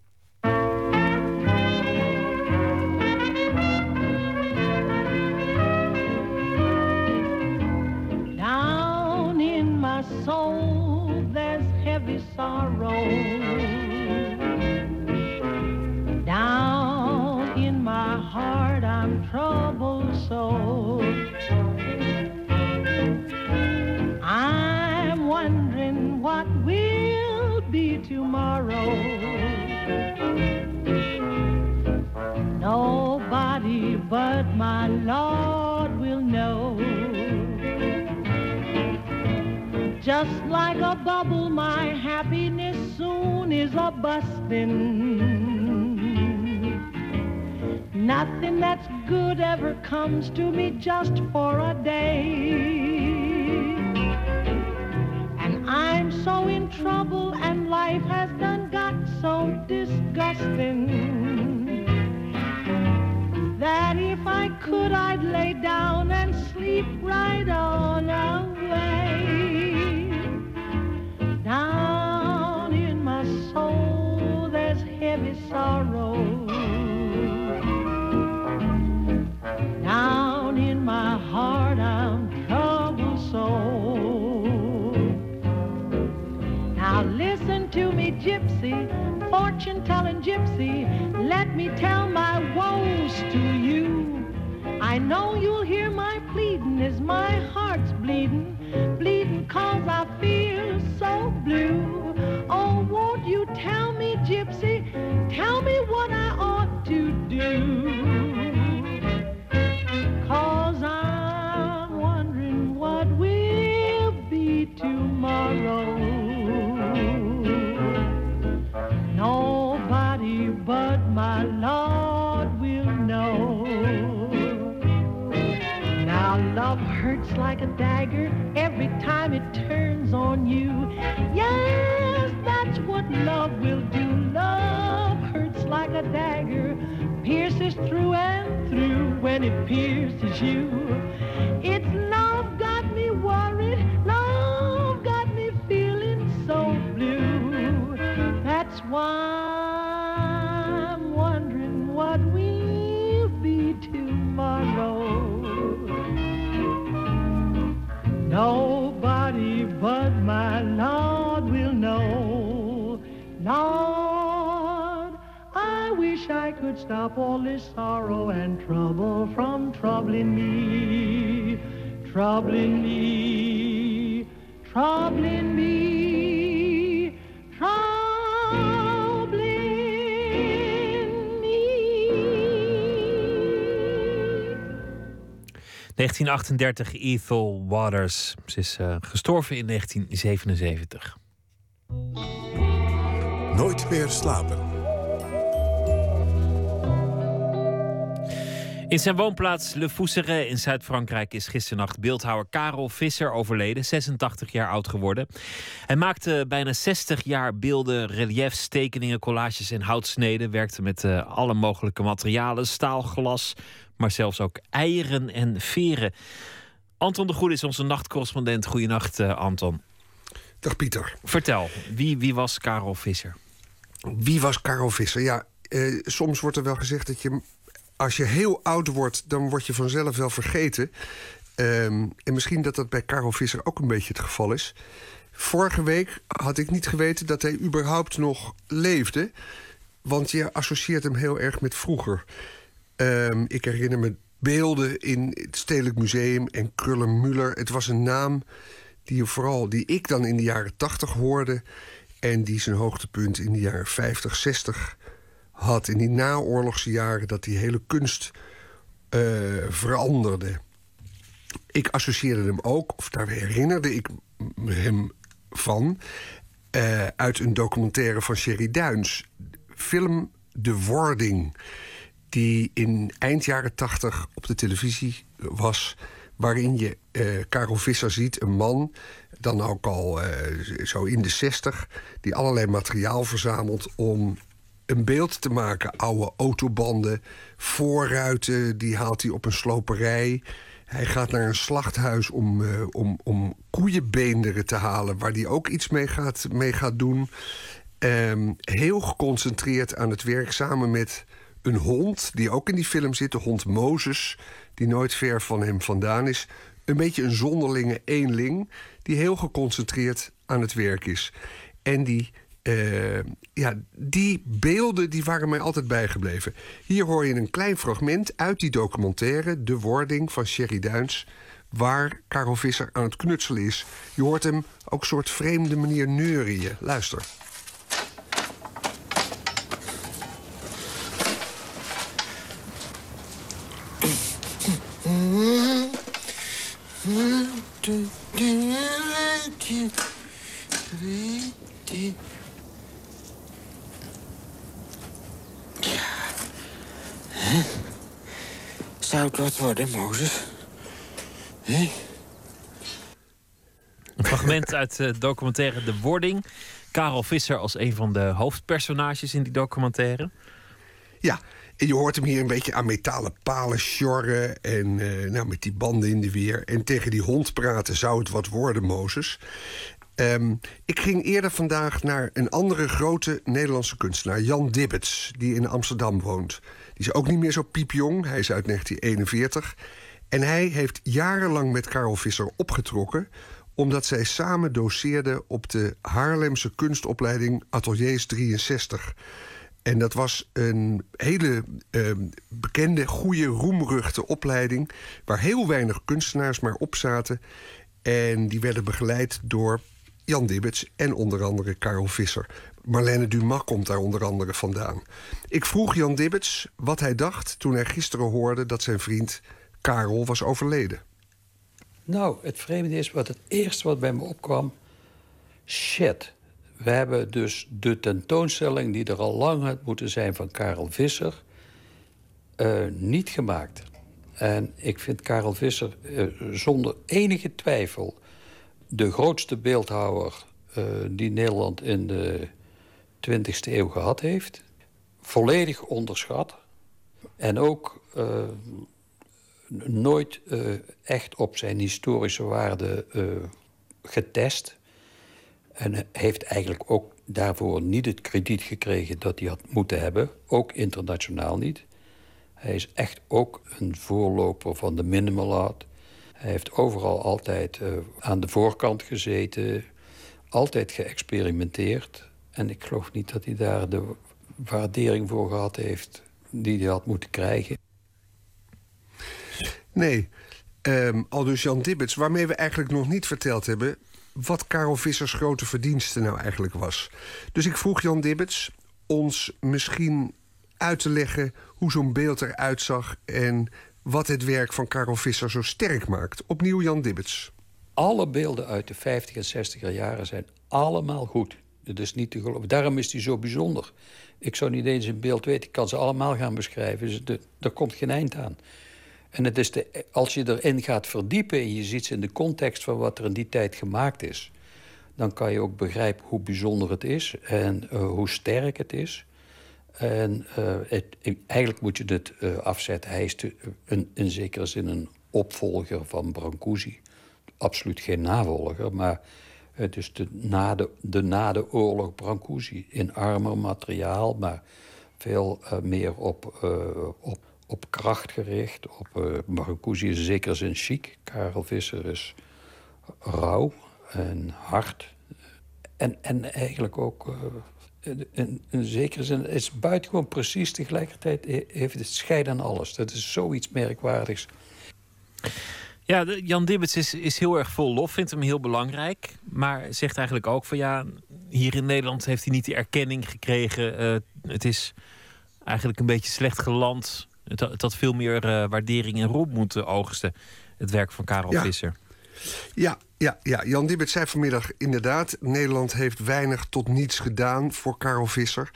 What will be tomorrow. Nobody but my Lord will know. Just like a bubble, my happiness soon is a busting. Nothing that's good ever comes to me just for a day. And I'm so in trouble, and life has done got so disgusting that if I could, I'd lay down and sleep right on away. Down in my soul there's heavy sorrow. Down in my heart I'm troubled so. Gypsy, fortune telling gypsy. Let me tell my woes to you. I know you'll hear my pleading as my heart's bleeding bleeding cause I feel so blue. Dagger every time it turns on you. Yes, that's what love will do. Love hurts like a dagger, pierces through and through when it pierces you. Could stop all this sorrow and trouble from troubling me, troubling me, troubling me, troubling me. 1938, Ethel Waters. Ze is eh, gestorven in 1977. Nooit meer slapen. In zijn woonplaats Le Fousseret in Zuid-Frankrijk is gisternacht beeldhouwer Karel Visser overleden, 86 jaar oud geworden. Hij maakte bijna 60 jaar beelden, reliefs, tekeningen, collages en houtsneden. Werkte met eh, alle mogelijke materialen, staal, glas, maar zelfs ook eieren en veren. Anton de Goede is onze nachtcorrespondent. Goedenacht, eh, Anton. Dag Pieter. Vertel, wie, wie was Karel Visser? Wie was Karel Visser? Ja, eh, soms wordt er wel gezegd dat je als je heel oud wordt, dan word je vanzelf wel vergeten. Ehm, en misschien dat dat bij Karel Visser ook een beetje het geval is. Vorige week had ik niet geweten dat hij überhaupt nog leefde. Want je associeert hem heel erg met vroeger. Ehm, ik herinner me beelden in het Stedelijk Museum en Krullenmuller. Het was een naam die, vooral, die ik dan in de jaren 80 hoorde. En die zijn hoogtepunt in de jaren 50, 60 had in die naoorlogse jaren dat die hele kunst eh, veranderde. Ik associeerde hem ook, of daar herinnerde ik hem van, eh, uit een documentaire van Sherry Duins. Film De Wording, die in eind jaren tachtig op de televisie was. Waarin je eh, Karel Visser ziet, een man, dan ook al zo in de zestig, die allerlei materiaal verzamelt om een beeld te maken. Oude autobanden, voorruiten, die haalt hij op een sloperij. Hij gaat naar een slachthuis om, uh, om, om koeienbeenderen te halen... waar hij ook iets mee gaat, mee gaat doen. Um, heel geconcentreerd aan het werk samen met een hond... die ook in die film zit, de hond Mozes... die nooit ver van hem vandaan is. Een beetje een zonderlinge eenling... die heel geconcentreerd aan het werk is. En die uh, ja, die beelden die waren mij altijd bijgebleven. Hier hoor je een klein fragment uit die documentaire... De Wording van Sherry Duins... waar Karel Visser aan het knutselen is. Je hoort hem ook een soort vreemde manier neurien. Luister. Zou het wat worden, Mozes? Hé? Een fragment uit de documentaire De Wording. Karel Visser als een van de hoofdpersonages in die documentaire. Ja, en je hoort hem hier een beetje aan metalen palen sjorren. En uh, nou, met die banden in de weer. En tegen die hond praten. Zou het wat worden, Mozes? Um, ik ging eerder vandaag naar een andere grote Nederlandse kunstenaar, Jan Dibbets, die in Amsterdam woont. Die is ook niet meer zo piepjong, hij is uit 1941. En hij heeft jarenlang met Karel Visser opgetrokken, omdat zij samen doseerden op de Haarlemse kunstopleiding Ateliers 63. En dat was een hele uh, bekende, goede, roemruchte opleiding... waar heel weinig kunstenaars maar op zaten. En die werden begeleid door Jan Dibbets en onder andere Karel Visser. Marlene Dumas komt daar onder andere vandaan. Ik vroeg Jan Dibbets wat hij dacht toen hij gisteren hoorde dat zijn vriend Karel was overleden. Nou, het vreemde is wat het eerste wat bij me opkwam. Shit. We hebben dus de tentoonstelling die er al lang had moeten zijn van Karel Visser eh, niet gemaakt. En ik vind Karel Visser eh, zonder enige twijfel de grootste beeldhouwer eh, die Nederland in de 20e eeuw gehad heeft. Volledig onderschat. En ook eh, nooit eh, echt op zijn historische waarde eh, getest. En heeft eigenlijk ook daarvoor niet het krediet gekregen dat hij had moeten hebben. Ook internationaal niet. Hij is echt ook een voorloper van de minimal art. Hij heeft overal altijd aan de voorkant gezeten. Altijd geëxperimenteerd. En ik geloof niet dat hij daar de waardering voor gehad heeft die hij had moeten krijgen. Nee, ehm, al dus Jan Dibbets, waarmee we eigenlijk nog niet verteld hebben... wat Karel Vissers grote verdienste nou eigenlijk was. Dus ik vroeg Jan Dibbets ons misschien uit te leggen... hoe zo'n beeld eruit zag en wat het werk van Karel Visser zo sterk maakt. Opnieuw Jan Dibbets. Alle beelden uit de 50 en 60er jaren zijn allemaal goed. Dat is niet te geloven. Daarom is hij zo bijzonder. Ik zou niet eens een beeld weten. Ik kan ze allemaal gaan beschrijven. Dus de, er komt geen eind aan. En het is de, als je erin gaat verdiepen en je ziet ze in de context van wat er in die tijd gemaakt is, dan kan je ook begrijpen hoe bijzonder het is en uh, hoe sterk het is. En uh, het, eigenlijk moet je het uh, afzetten. Hij is een, in zekere zin een opvolger van Brancusi. Absoluut geen navolger, maar is de na de, de, na de oorlog Brancusi. In armer materiaal, maar veel uh, meer op, uh, op, op kracht gericht. Op, uh, Brancusi is in zekere zin chic. Karel Visser is rauw en hard. En, en eigenlijk ook in, in zekere zin is buitengewoon precies tegelijkertijd heeft het scheid aan alles. Dat is zoiets merkwaardigs. Ja, Jan Dibbets is, is heel erg vol lof, vindt hem heel belangrijk. Maar zegt eigenlijk ook van ja, hier in Nederland heeft hij niet die erkenning gekregen. Uh, het is eigenlijk een beetje slecht geland. Het, het had veel meer uh, waardering en roem moeten oogsten. Het werk van Karel ja. Visser. Ja, ja, ja, Jan Dibbet zei vanmiddag inderdaad... Nederland heeft weinig tot niets gedaan voor Karel Visser.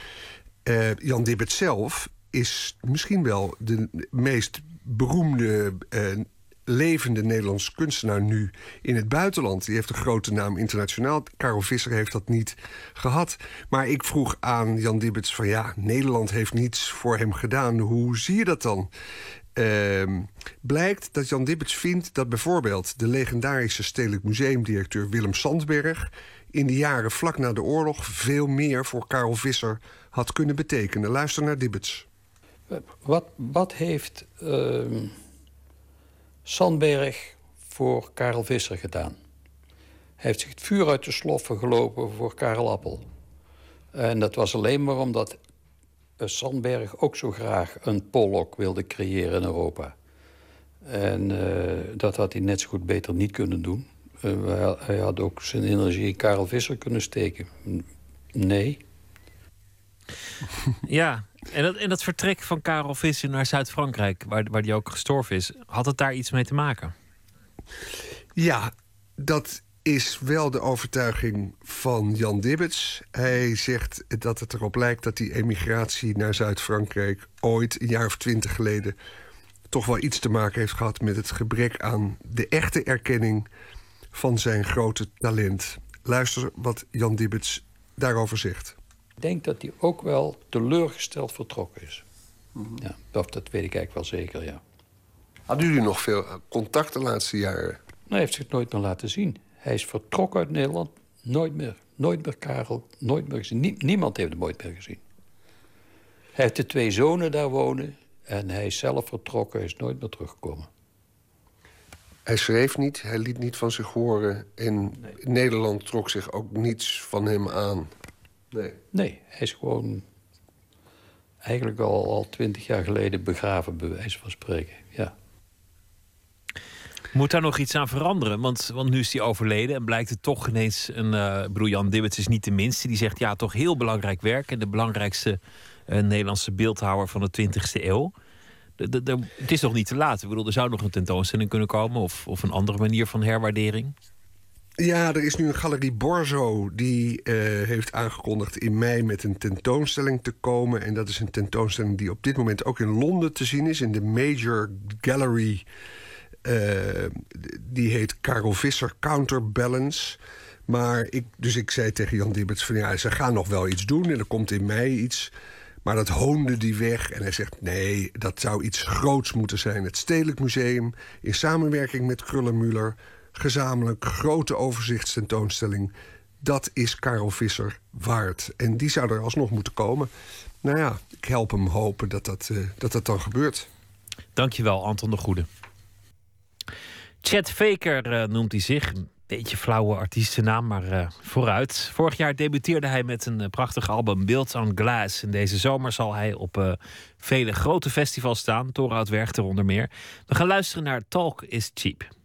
Uh, Jan Dibbet zelf is misschien wel de meest beroemde... Uh, levende Nederlandse kunstenaar nu in het buitenland. Die heeft een grote naam internationaal. Karel Visser heeft dat niet gehad. Maar ik vroeg aan Jan Dibbets van ja, Nederland heeft niets voor hem gedaan. Hoe zie je dat dan? Uh, blijkt dat Jan Dibbets vindt dat bijvoorbeeld de legendarische Stedelijk Museumdirecteur Willem Sandberg in de jaren vlak na de oorlog veel meer voor Karel Visser had kunnen betekenen. Luister naar Dibbets. Wat, wat heeft uh, Sandberg voor Karel Visser gedaan? Hij heeft zich het vuur uit de sloffen gelopen voor Karel Appel. En dat was alleen maar omdat Sandberg ook zo graag een Pollock wilde creëren in Europa. En uh, dat had hij net zo goed beter niet kunnen doen. Uh, hij had ook zijn energie in Karel Visser kunnen steken. Nee. Ja, en dat, en dat vertrek van Karel Visser naar Zuid-Frankrijk, waar, waar hij ook gestorven is, had het daar iets mee te maken? Ja, dat is wel de overtuiging van Jan Dibbets. Hij zegt dat het erop lijkt dat die emigratie naar Zuid-Frankrijk ooit, een jaar of twintig geleden, toch wel iets te maken heeft gehad met het gebrek aan de echte erkenning van zijn grote talent. Luister wat Jan Dibbets daarover zegt. Ik denk dat hij ook wel teleurgesteld vertrokken is. Mm-hmm. Ja, dat, dat weet ik eigenlijk wel zeker, ja. Hadden jullie nog veel contact de laatste jaren? Nou, hij heeft zich nooit meer laten zien. Hij is vertrokken uit Nederland. Nooit meer. Nooit meer Karel. Nooit meer gezien. Nie niemand heeft hem ooit meer gezien. Hij heeft de twee zonen daar wonen. En hij is zelf vertrokken. Hij is nooit meer teruggekomen. Hij schreef niet. Hij liet niet van zich horen. En nee. Nederland trok zich ook niets van hem aan. Nee. Nee, hij is gewoon... Eigenlijk al, al twintig jaar geleden begraven, bij wijze van spreken. Ja. Moet daar nog iets aan veranderen? Want, want nu is hij overleden en blijkt het toch ineens een. eh ik bedoel, Jan Dibbets is niet de minste. Die zegt ja, toch heel belangrijk werk. En de belangrijkste eh, Nederlandse beeldhouwer van de 20e eeuw. De- de- de- het is nog niet te laat. Ik bedoel, er zou nog een tentoonstelling kunnen komen. Of, of een andere manier van herwaardering. Ja, er is nu een galerie Borzo die eh, heeft aangekondigd in mei met een tentoonstelling te komen. En dat is een tentoonstelling die op dit moment ook in Londen te zien is, in de Major Gallery. Eh, die heet Karel Visser Counterbalance. Maar ik, dus ik zei tegen Jan Dibberts van ja, ze gaan nog wel iets doen en er komt in mei iets. Maar dat hoonde die weg en hij zegt nee, dat zou iets groots moeten zijn. Het Stedelijk Museum in samenwerking met Krullenmuller, gezamenlijk grote overzichtstentoonstelling. Dat is Karel Visser waard. En die zou er alsnog moeten komen. Nou ja, ik help hem hopen dat dat, eh, dat, dat dan gebeurt. Dankjewel, Anton de Goede. Chad Faker eh, noemt hij zich. Een beetje flauwe artiestennaam, maar eh, vooruit. Vorig jaar debuteerde hij met een eh, prachtig album Built on Glass. En deze zomer zal hij op vele grote festivals staan. Torhout Werchter onder meer. We gaan luisteren naar Talk is Cheap.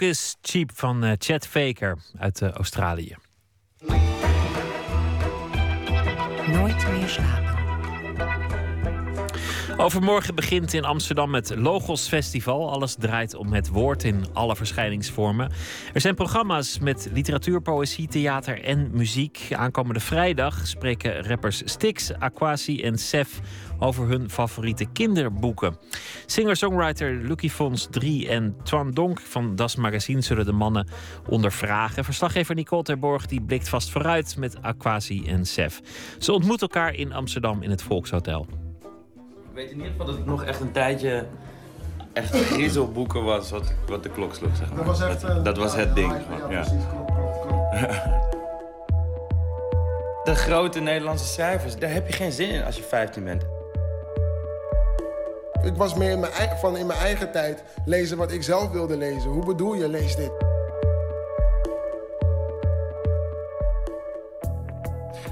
Is Cheap van eh, Chad Faker uit eh, Australië. Overmorgen begint in Amsterdam het Logos Festival. Alles draait om het woord in alle verschijningsvormen. Er zijn programma's met literatuur, poëzie, theater en muziek. Aankomende vrijdag spreken rappers Stix, Aquasi en Sef over hun favoriete kinderboeken. Singer-songwriter Lucky Fons 3 en Twan Donk van Das Magazine zullen de mannen ondervragen. Verslaggever Nicole Terborg die blikt vast vooruit met Aquasi en Sef. Ze ontmoeten elkaar in Amsterdam in het Volkshotel. Ik weet in ieder geval dat ik nog echt een tijdje echt griezelboeken was wat, wat de klok sloeg, zeg maar. Dat was echt, dat, eh, dat was het ding. gewoon, ja. De grote Nederlandse cijfers, daar heb je geen zin in als je 15 bent. Ik was meer in mijn, van in mijn eigen tijd lezen wat ik zelf wilde lezen. Hoe bedoel je, lees dit?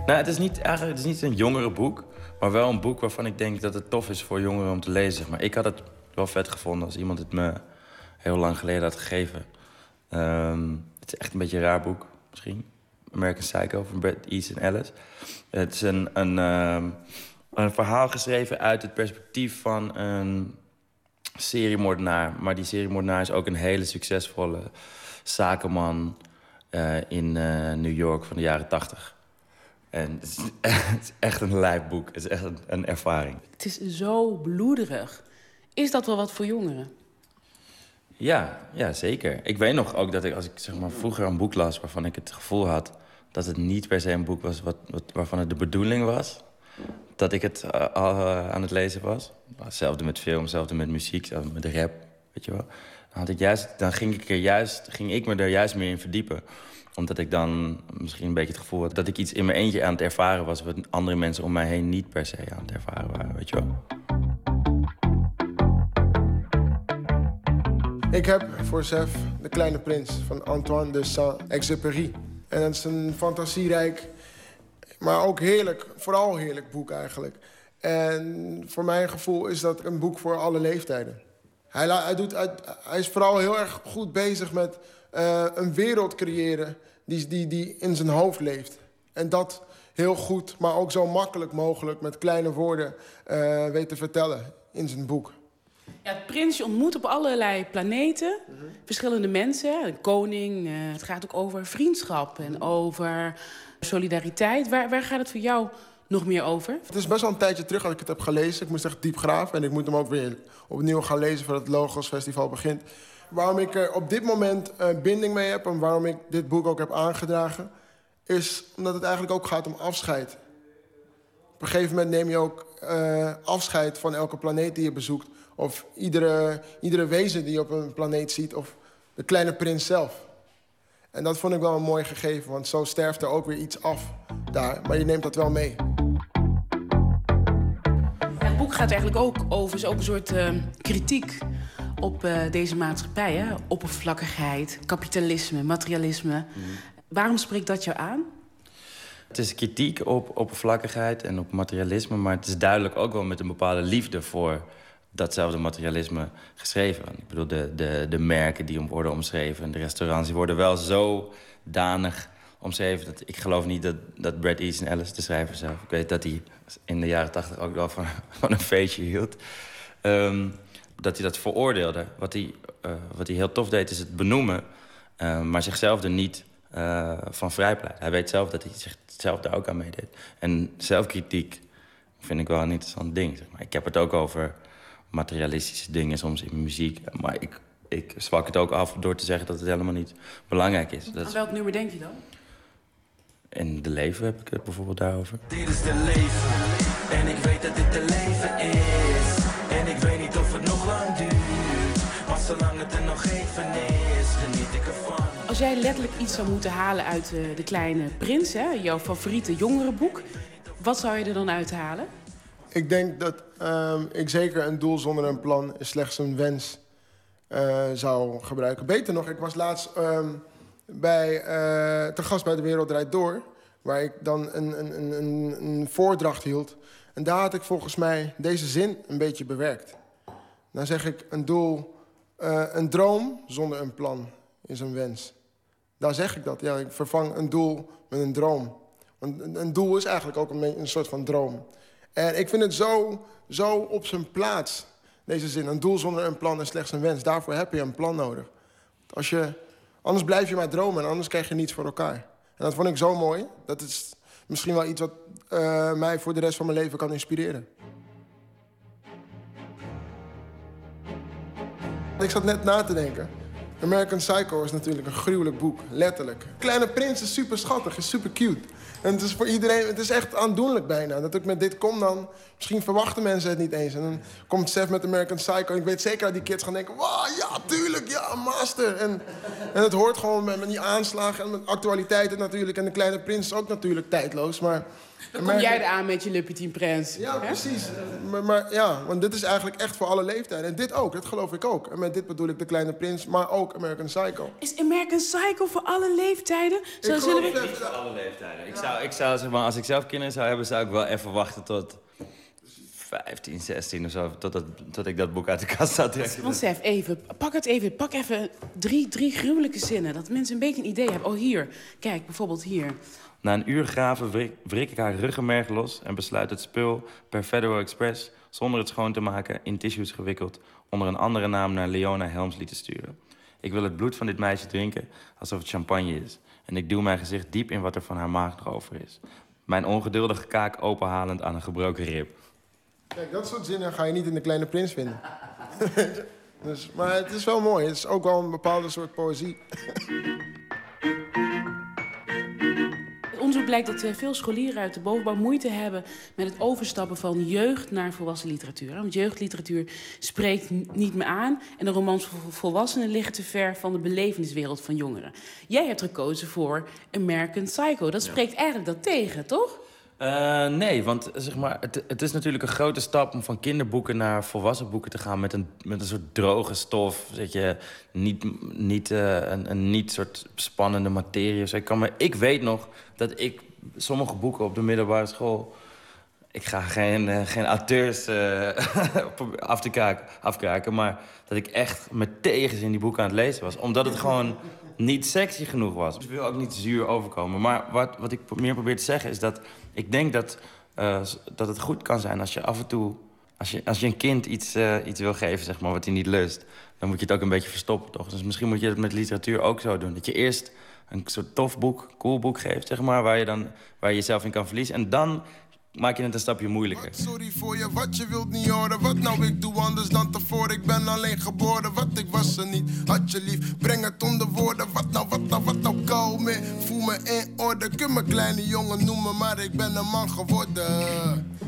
Nou, het is niet, eigenlijk, het is niet een jongere boek, maar wel een boek waarvan ik denk dat het tof is voor jongeren om te lezen. Maar ik had het wel vet gevonden als iemand het me heel lang geleden had gegeven. Ehm, het is echt een beetje een raar boek, misschien. American Psycho van Bret Easton Ellis. Het is een, een, ehm, een verhaal geschreven uit het perspectief van een seriemoordenaar. Maar die seriemoordenaar is ook een hele succesvolle zakenman eh, in eh, New York van de jaren tachtig. En het is, het is echt een lijp boek. Het is echt een, een ervaring. Het is zo bloederig. Is dat wel wat voor jongeren? Ja, ja, zeker. Ik weet nog ook dat ik, als ik zeg maar, vroeger een boek las... waarvan ik het gevoel had dat het niet per se een boek was... Wat, wat, waarvan het de bedoeling was dat ik het eh, al eh, aan het lezen was. Hetzelfde met film, hetzelfde met muziek, hetzelfde met rap, weet je wel. Dan, had ik juist, dan ging, ik er juist, ging ik me er juist meer in verdiepen. Omdat ik dan misschien een beetje het gevoel had... dat ik iets in mijn eentje aan het ervaren was... wat andere mensen om mij heen niet per se aan het ervaren waren, weet je wel. Ik heb voor Sef De Kleine Prins van Antoine de Saint-Exupéry. En het is een fantasierijk, maar ook heerlijk, vooral heerlijk boek eigenlijk. En voor mijn gevoel is dat een boek voor alle leeftijden. Hij, hij, doet, hij is vooral heel erg goed bezig met eh, een wereld creëren die, die, die in zijn hoofd leeft. En dat heel goed, maar ook zo makkelijk mogelijk met kleine woorden eh weet te vertellen in zijn boek. Ja, het prinsje ontmoet op allerlei planeten verschillende mensen. Een koning. eh, het gaat ook over vriendschap en over solidariteit. Waar, waar gaat het voor jou nog meer over? Het is best wel een tijdje terug dat ik het heb gelezen. Ik moest echt diep graven en ik moet hem ook weer opnieuw gaan lezen voordat het Logos Festival begint. Waarom ik er op dit moment een binding mee heb en waarom ik dit boek ook heb aangedragen, is omdat het eigenlijk ook gaat om afscheid. Op een gegeven moment neem je ook eh, afscheid van elke planeet die je bezoekt. Of iedere, iedere wezen die je op een planeet ziet. Of de kleine prins zelf. En dat vond ik wel een mooi gegeven, want zo sterft er ook weer iets af daar. Maar je neemt dat wel mee. Het boek gaat eigenlijk ook over, is ook een soort eh, kritiek op eh, deze maatschappij. Hè? Oppervlakkigheid, kapitalisme, materialisme. Waarom spreekt dat jou aan? Het is kritiek op oppervlakkigheid en op materialisme... maar het is duidelijk ook wel met een bepaalde liefde voor datzelfde materialisme geschreven. Ik bedoel, de, de, de merken die worden omschreven... en de restaurants die worden wel zodanig omschreven... dat ik geloof niet dat, dat Brad Easton Ellis, de schrijver zelf... ik weet dat hij in de jaren tachtig ook wel van, van een feestje hield... Ehm, dat hij dat veroordeelde. Wat hij, eh, wat hij heel tof deed, is het benoemen... eh, maar zichzelf er niet eh, van vrijpleit. Hij weet zelf dat hij zichzelf daar ook aan meedeed. En zelfkritiek vind ik wel een interessant ding. Zeg maar. Ik heb het ook over materialistische dingen soms in muziek. Maar ik, ik zwak het ook af door te zeggen dat het helemaal niet belangrijk is. Dat Aan is welk nummer denk je dan? in de leven heb ik het bijvoorbeeld daarover. Dit is de leven en ik weet dat dit de leven is. Zolang het er nog even is, geniet ik ervan. Als jij letterlijk iets zou moeten halen uit eh, De Kleine Prins, hè, jouw favoriete jongerenboek, wat zou je er dan uithalen? Ik denk dat ehm, ik zeker een doel zonder een plan is slechts een wens eh, zou gebruiken. Beter nog, ik was laatst ehm, bij, eh, te gast bij De Wereld Draait Door... waar ik dan een, een, een, een, een voordracht hield. En daar had ik volgens mij deze zin een beetje bewerkt. Dan zeg ik, een doel, eh, een droom zonder een plan is een wens. Daar zeg ik dat, ja, ik vervang een doel met een droom. Want een, doel is eigenlijk ook een, een soort van droom. En ik vind het zo, zo op zijn plaats, deze zin. Een doel zonder een plan is slechts een wens. Daarvoor heb je een plan nodig. Als je, anders blijf je maar dromen en anders krijg je niets voor elkaar. En dat vond ik zo mooi. Dat is misschien wel iets wat eh, mij voor de rest van mijn leven kan inspireren. Ik zat net na te denken. American Psycho is natuurlijk een gruwelijk boek, letterlijk. Kleine Prins is super schattig, is super cute. En het is voor iedereen, het is echt aandoenlijk bijna. Dat ik met dit kom dan, misschien verwachten mensen het niet eens. En dan komt Seth met American Psycho. En ik weet zeker dat die kids gaan denken, wow, ja, tuurlijk, ja, master. En, en het hoort gewoon met, die aanslagen en met actualiteiten natuurlijk. En de Kleine Prins is ook natuurlijk tijdloos, maar... Dan kom jij er aan met je Le Petit Prince. Ja, precies. Maar, maar ja, want dit is eigenlijk echt voor alle leeftijden. En dit ook, dat geloof ik ook. En met dit bedoel ik De Kleine Prins, maar ook American Psycho. Is American Psycho voor alle leeftijden? Zo Ik zullen geloof we... dat- Niet voor alle leeftijden. Ik zou, ik zou zeg maar, als ik zelf kinderen zou hebben, zou ik wel even wachten tot 15, 16 of zo. Tot, dat, tot ik dat boek uit de kast zou trekken. Want Sef, even, pak het even. Pak even drie, drie gruwelijke zinnen. Dat mensen een beetje een idee hebben. Oh, hier. Kijk, bijvoorbeeld hier. Na een uur graven wrik, ik haar ruggenmerg los en besluit het spul per Federal Express, zonder het schoon te maken, in tissues gewikkeld, onder een andere naam naar Leona Helmsley te sturen. Ik wil het bloed van dit meisje drinken alsof het champagne is. En ik duw mijn gezicht diep in wat er van haar maag nog over is. Mijn ongeduldige kaak openhalend aan een gebroken rib. Kijk, dat soort zinnen ga je niet in De Kleine Prins vinden. dus, maar het is wel mooi. Het is ook wel een bepaalde soort poëzie. Onderzoek blijkt dat eh, veel scholieren uit de bovenbouw moeite hebben met het overstappen van jeugd naar volwassen literatuur. Want jeugdliteratuur spreekt niet meer aan en de romans voor volwassenen liggen te ver van de beleveniswereld van jongeren. Jij hebt gekozen voor American Psycho. Dat spreekt eigenlijk dat tegen, toch? Eh, nee, want zeg maar, het, het is natuurlijk een grote stap om van kinderboeken naar volwassen boeken te gaan met een, met een soort droge stof. Dat je niet, niet eh, een, een niet soort spannende materie. Ik, kan me, ik weet nog dat ik sommige boeken op de middelbare school. Ik ga geen, eh, geen auteurs eh, af te kraken, afkraken, maar dat ik echt met tegenzin die boeken aan het lezen was. Omdat het gewoon niet sexy genoeg was. Ik wil ook niet zuur overkomen. Maar wat, wat ik meer probeer te zeggen is dat ik denk dat, eh, dat het goed kan zijn als je af en toe... Als je, als je een kind iets, eh, iets wil geven, zeg maar, wat hij niet lust... dan moet je het ook een beetje verstoppen, toch? Dus misschien moet je het met literatuur ook zo doen. Dat je eerst een soort tof boek, cool boek geeft, zeg maar... waar je, dan, waar je jezelf in kan verliezen. En dan maak je het een stapje moeilijker. Sorry voor je, wat je wilt niet horen. Wat nou, ik doe anders dan tevoren. Ik ben alleen geboren, wat ik was er niet. Had je lief, breng het onder woorden. Wat nou, wat nou, wat nou, kou me. Voel me in orde. Kun me kleine jongen noemen, maar ik ben een man geworden.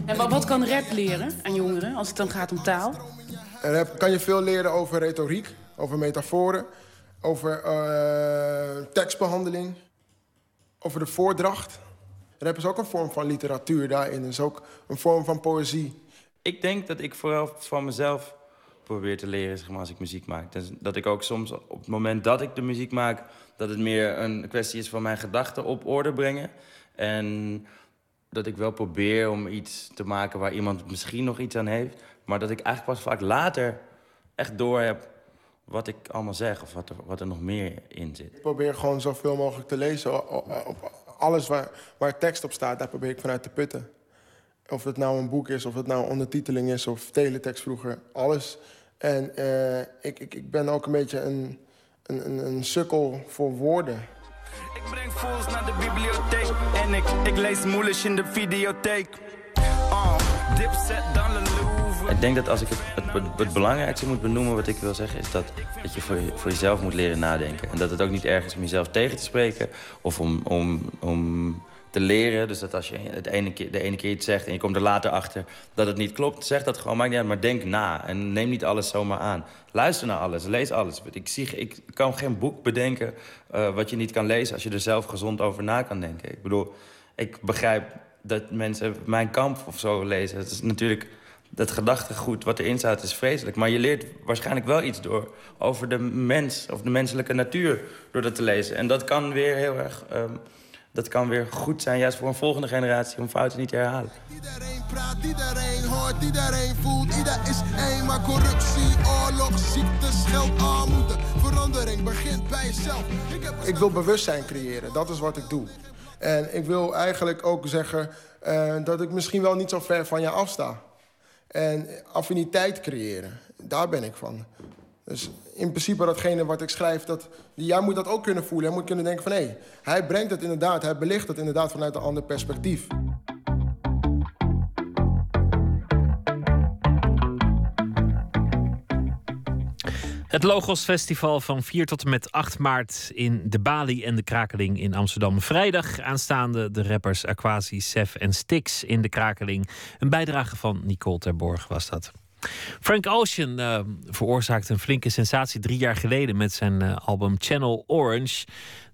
En wa- wat kan rap leren aan jongeren als het dan gaat om taal? Heb, kan je veel leren over retoriek, over metaforen, over eh, tekstbehandeling, over de voordracht. Rap is ook een vorm van literatuur daarin, is ook een vorm van poëzie. Ik denk dat ik vooral van mezelf probeer te leren zeg maar, als ik muziek maak. Dus dat ik ook soms op het moment dat ik de muziek maak... dat het meer een kwestie is van mijn gedachten op orde brengen. En dat ik wel probeer om iets te maken waar iemand misschien nog iets aan heeft. Maar dat ik eigenlijk pas vaak later echt door heb wat ik allemaal zeg... of wat er, wat er nog meer in zit. Ik probeer gewoon zoveel mogelijk te lezen. Op alles waar, waar tekst op staat, daar probeer ik vanuit te putten. Of het nou een boek is, of het nou ondertiteling is, of teletext vroeger. Alles. En eh, ik, ik, ik ben ook een beetje een, een, een, een sukkel voor woorden. Ik breng fools naar de bibliotheek en ik, ik lees moeilijk in de videotheek. Oh, dipset dan Louvre. Ik denk dat als ik het, het, het belangrijkste moet benoemen wat ik wil zeggen... is dat, dat je voor, voor jezelf moet leren nadenken. En dat het ook niet erg is om jezelf tegen te spreken of om, om, om te leren. Dus dat als je het ene keer, de ene keer iets zegt en je komt er later achter dat het niet klopt... zeg dat gewoon, maakt niet maar denk na. En neem niet alles zomaar aan. Luister naar alles, lees alles. Ik, zie, ik kan geen boek bedenken eh, wat je niet kan lezen... als je er zelf gezond over na kan denken. Ik bedoel, ik begrijp dat mensen mijn kamp of zo lezen. Het is natuurlijk dat gedachtegoed wat erin staat is vreselijk. Maar je leert waarschijnlijk wel iets door over de mens of de menselijke natuur door dat te lezen. En dat kan weer heel erg. ehm, dat kan weer goed zijn, juist voor een volgende generatie, om fouten niet te herhalen. Iedereen praat, iedereen hoort, iedereen voelt. Ieder is één, maar corruptie, oorlog, ziektes, geld, armoede. Verandering begint bij jezelf. Ik heb Ik wil bewustzijn creëren, dat is wat ik doe. En ik wil eigenlijk ook zeggen eh, dat ik misschien wel niet zo ver van je afsta. En affiniteit creëren, daar ben ik van. Dus in principe datgene wat ik schrijf, dat, jij moet dat ook kunnen voelen. Jij moet kunnen denken van, hé, hij brengt het inderdaad, hij belicht het inderdaad vanuit een ander perspectief. Het Logos Festival van 4 tot en met 8 maart in de Bali en de Krakeling in Amsterdam. Vrijdag aanstaande de rappers Aquasi, Sef en Stix in de Krakeling. Een bijdrage van Nicole Terborg was dat. Frank Ocean uh, veroorzaakte een flinke sensatie drie jaar geleden met zijn uh, album Channel Orange.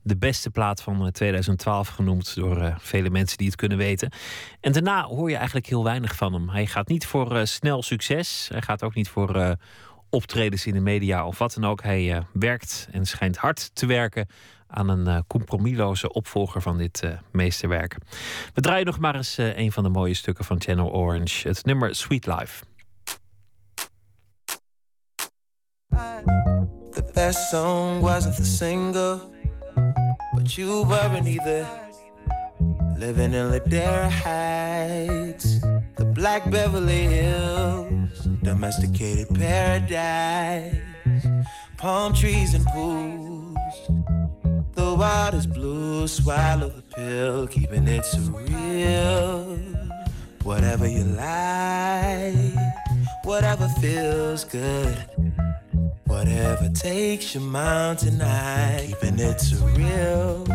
De beste plaat van 2012 eh, genoemd door vele mensen die het kunnen weten. En daarna hoor je eigenlijk heel weinig van hem. Hij gaat niet voor snel succes. Hij gaat ook niet voor optredens in de media of wat dan ook. Hij werkt en schijnt hard te werken aan een compromisloze opvolger van dit meesterwerk. We draaien nog maar eens een van de mooie stukken van Channel Orange. Het nummer Sweet Life. The best song wasn't the single, but either. Living in Ladera Heights, the Black Beverly Hills, domesticated paradise, palm trees and pools. The water's blue, swallow the pill, keeping it surreal. Whatever you like, whatever feels good. Whatever takes your mountain high, keeping it surreal.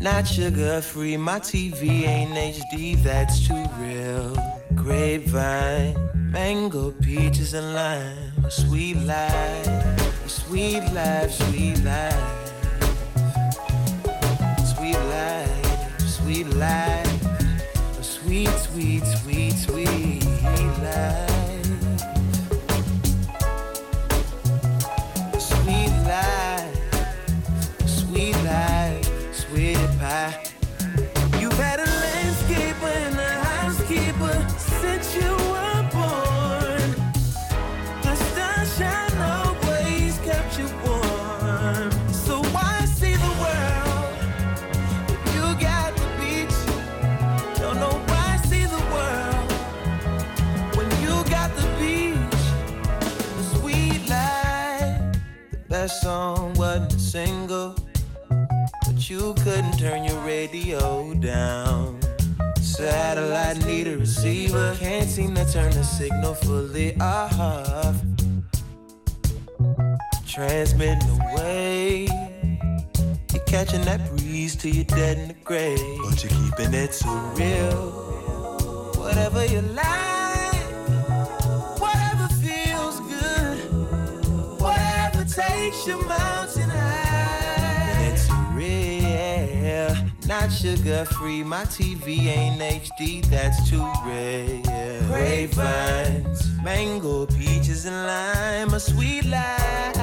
Not sugar free, my TV ain't HD, that's too real. Grapevine, mango, peaches, and lime. A sweet life, a sweet life, sweet life. Sweet life, sweet life. A sweet, sweet, sweet, sweet life. But you couldn't turn your radio down. Satellite need a receiver, can't seem to turn the signal fully off. Transmitting away, you're catching that breeze till you're dead in the grave, but you're keeping it so real. Whatever you like, whatever feels good. Whatever takes your mountain not sugar free. My TV ain't HD, that's too rare. Grapevines, mango, peaches, and lime. A sweet life,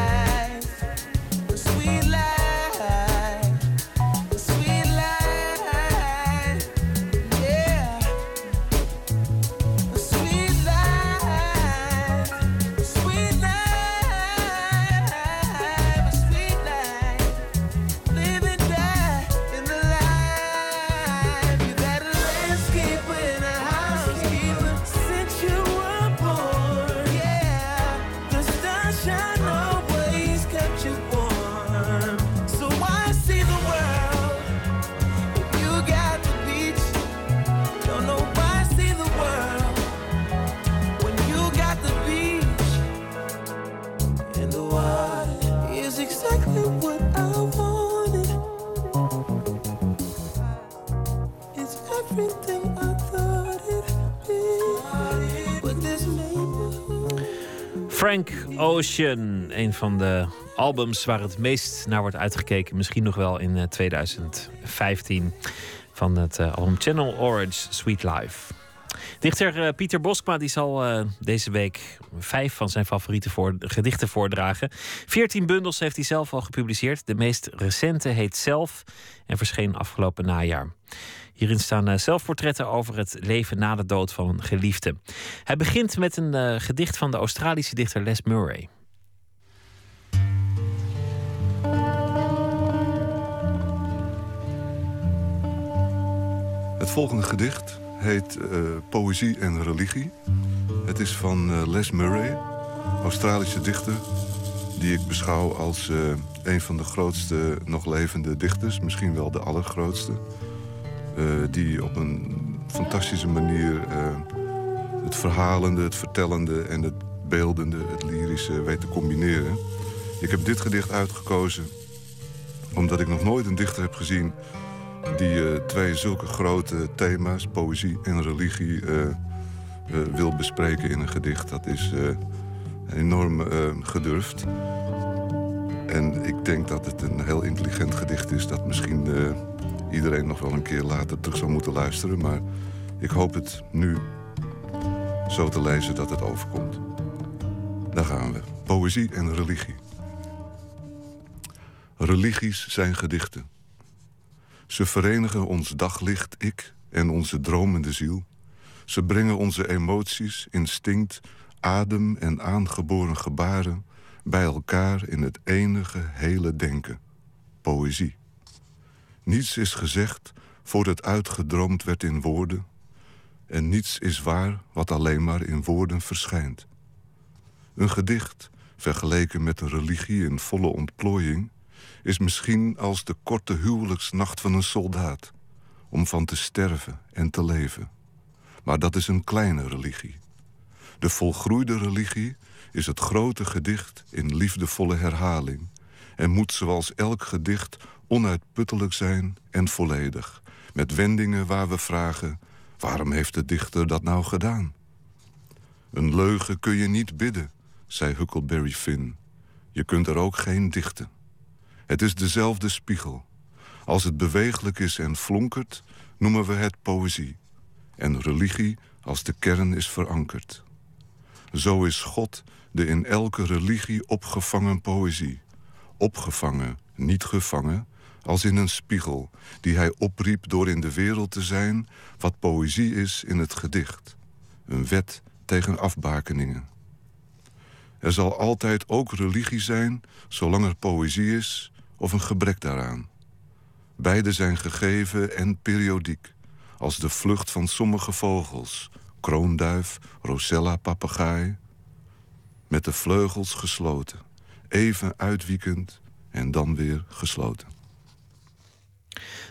Frank Ocean, een van de albums waar het meest naar wordt uitgekeken. Misschien nog wel in eh, 2015 van het eh, album Channel Orange Sweet Life. Dichter eh, Pieter Boskma die zal eh, deze week vijf van zijn favoriete voor, gedichten voordragen. Veertien bundels heeft hij zelf al gepubliceerd. De meest recente heet Zelf en verscheen afgelopen najaar. Hierin staan eh, zelfportretten over het leven na de dood van geliefde. Hij begint met een eh, gedicht van de Australische dichter Les Murray. Het volgende gedicht heet eh, Poëzie en Religie. Het is van Les Murray, Australische dichter... die ik beschouw als eh, een van de grootste nog levende dichters. Misschien wel de allergrootste. Eh, die op een fantastische manier eh, het verhalende, het vertellende... en het beeldende, het lyrische weet te combineren. Ik heb dit gedicht uitgekozen omdat ik nog nooit een dichter heb gezien die eh, twee zulke grote thema's, poëzie en religie, wil bespreken in een gedicht. Dat is enorm gedurfd. En ik denk dat het een heel intelligent gedicht is... dat misschien iedereen nog wel een keer later terug zou moeten luisteren. Maar ik hoop het nu zo te lezen dat het overkomt. Daar gaan we. Poëzie en religie. Religies zijn gedichten. Ze verenigen ons daglicht, ik en onze dromende ziel. Ze brengen onze emoties, instinct, adem en aangeboren gebaren... bij elkaar in het enige hele denken. Poëzie. Niets is gezegd voordat uitgedroomd werd in woorden... en niets is waar wat alleen maar in woorden verschijnt. Een gedicht, vergeleken met een religie in volle ontplooiing is misschien als de korte huwelijksnacht van een soldaat... om van te sterven en te leven. Maar dat is een kleine religie. De volgroeide religie is het grote gedicht in liefdevolle herhaling... en moet zoals elk gedicht onuitputtelijk zijn en volledig... met wendingen waar we vragen... waarom heeft de dichter dat nou gedaan? Een leugen kun je niet bidden, zei Huckleberry Finn. Je kunt er ook geen dichten. Het is dezelfde spiegel. Als het beweeglijk is en flonkert, noemen we het poëzie. En religie als de kern is verankerd. Zo is God de in elke religie opgevangen poëzie. Opgevangen, niet gevangen, als in een spiegel... die hij opriep door in de wereld te zijn... wat poëzie is in het gedicht. Een wet tegen afbakeningen. Er zal altijd ook religie zijn, zolang er poëzie is of een gebrek daaraan. Beide zijn gegeven en periodiek, als de vlucht van sommige vogels... kroonduif, rosella, papegaai... met de vleugels gesloten, even uitwiekend en dan weer gesloten.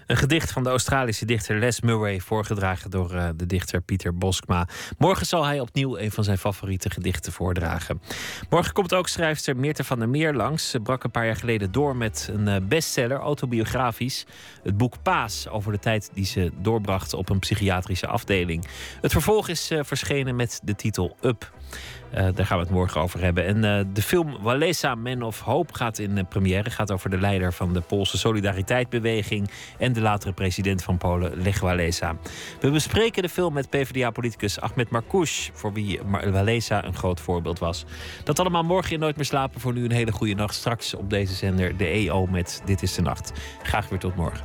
Een gedicht van de Australische dichter Les Murray, voorgedragen door uh, de dichter Pieter Boskma. Morgen zal hij opnieuw een van zijn favoriete gedichten voordragen. Morgen komt ook schrijfster Meerte van der Meer langs. Ze brak een paar jaar geleden door met een uh, bestseller, autobiografisch. Het boek Paas, over de tijd die ze doorbracht op een psychiatrische afdeling. Het vervolg is uh, verschenen met de titel Up. Uh, daar gaan we het morgen over hebben. En uh, de film Walesa Man of Hope gaat in uh, première. Gaat over de leider van de Poolse Solidariteitsbeweging... en de latere president van Polen, Lech Walesa. We bespreken de film met PvdA-politicus Ahmed Marcouch... voor wie Walesa een groot voorbeeld was. Dat allemaal morgen in Nooit meer slapen. Voor nu een hele goede nacht. Straks op deze zender de EO met Dit is de Nacht. Graag weer tot morgen.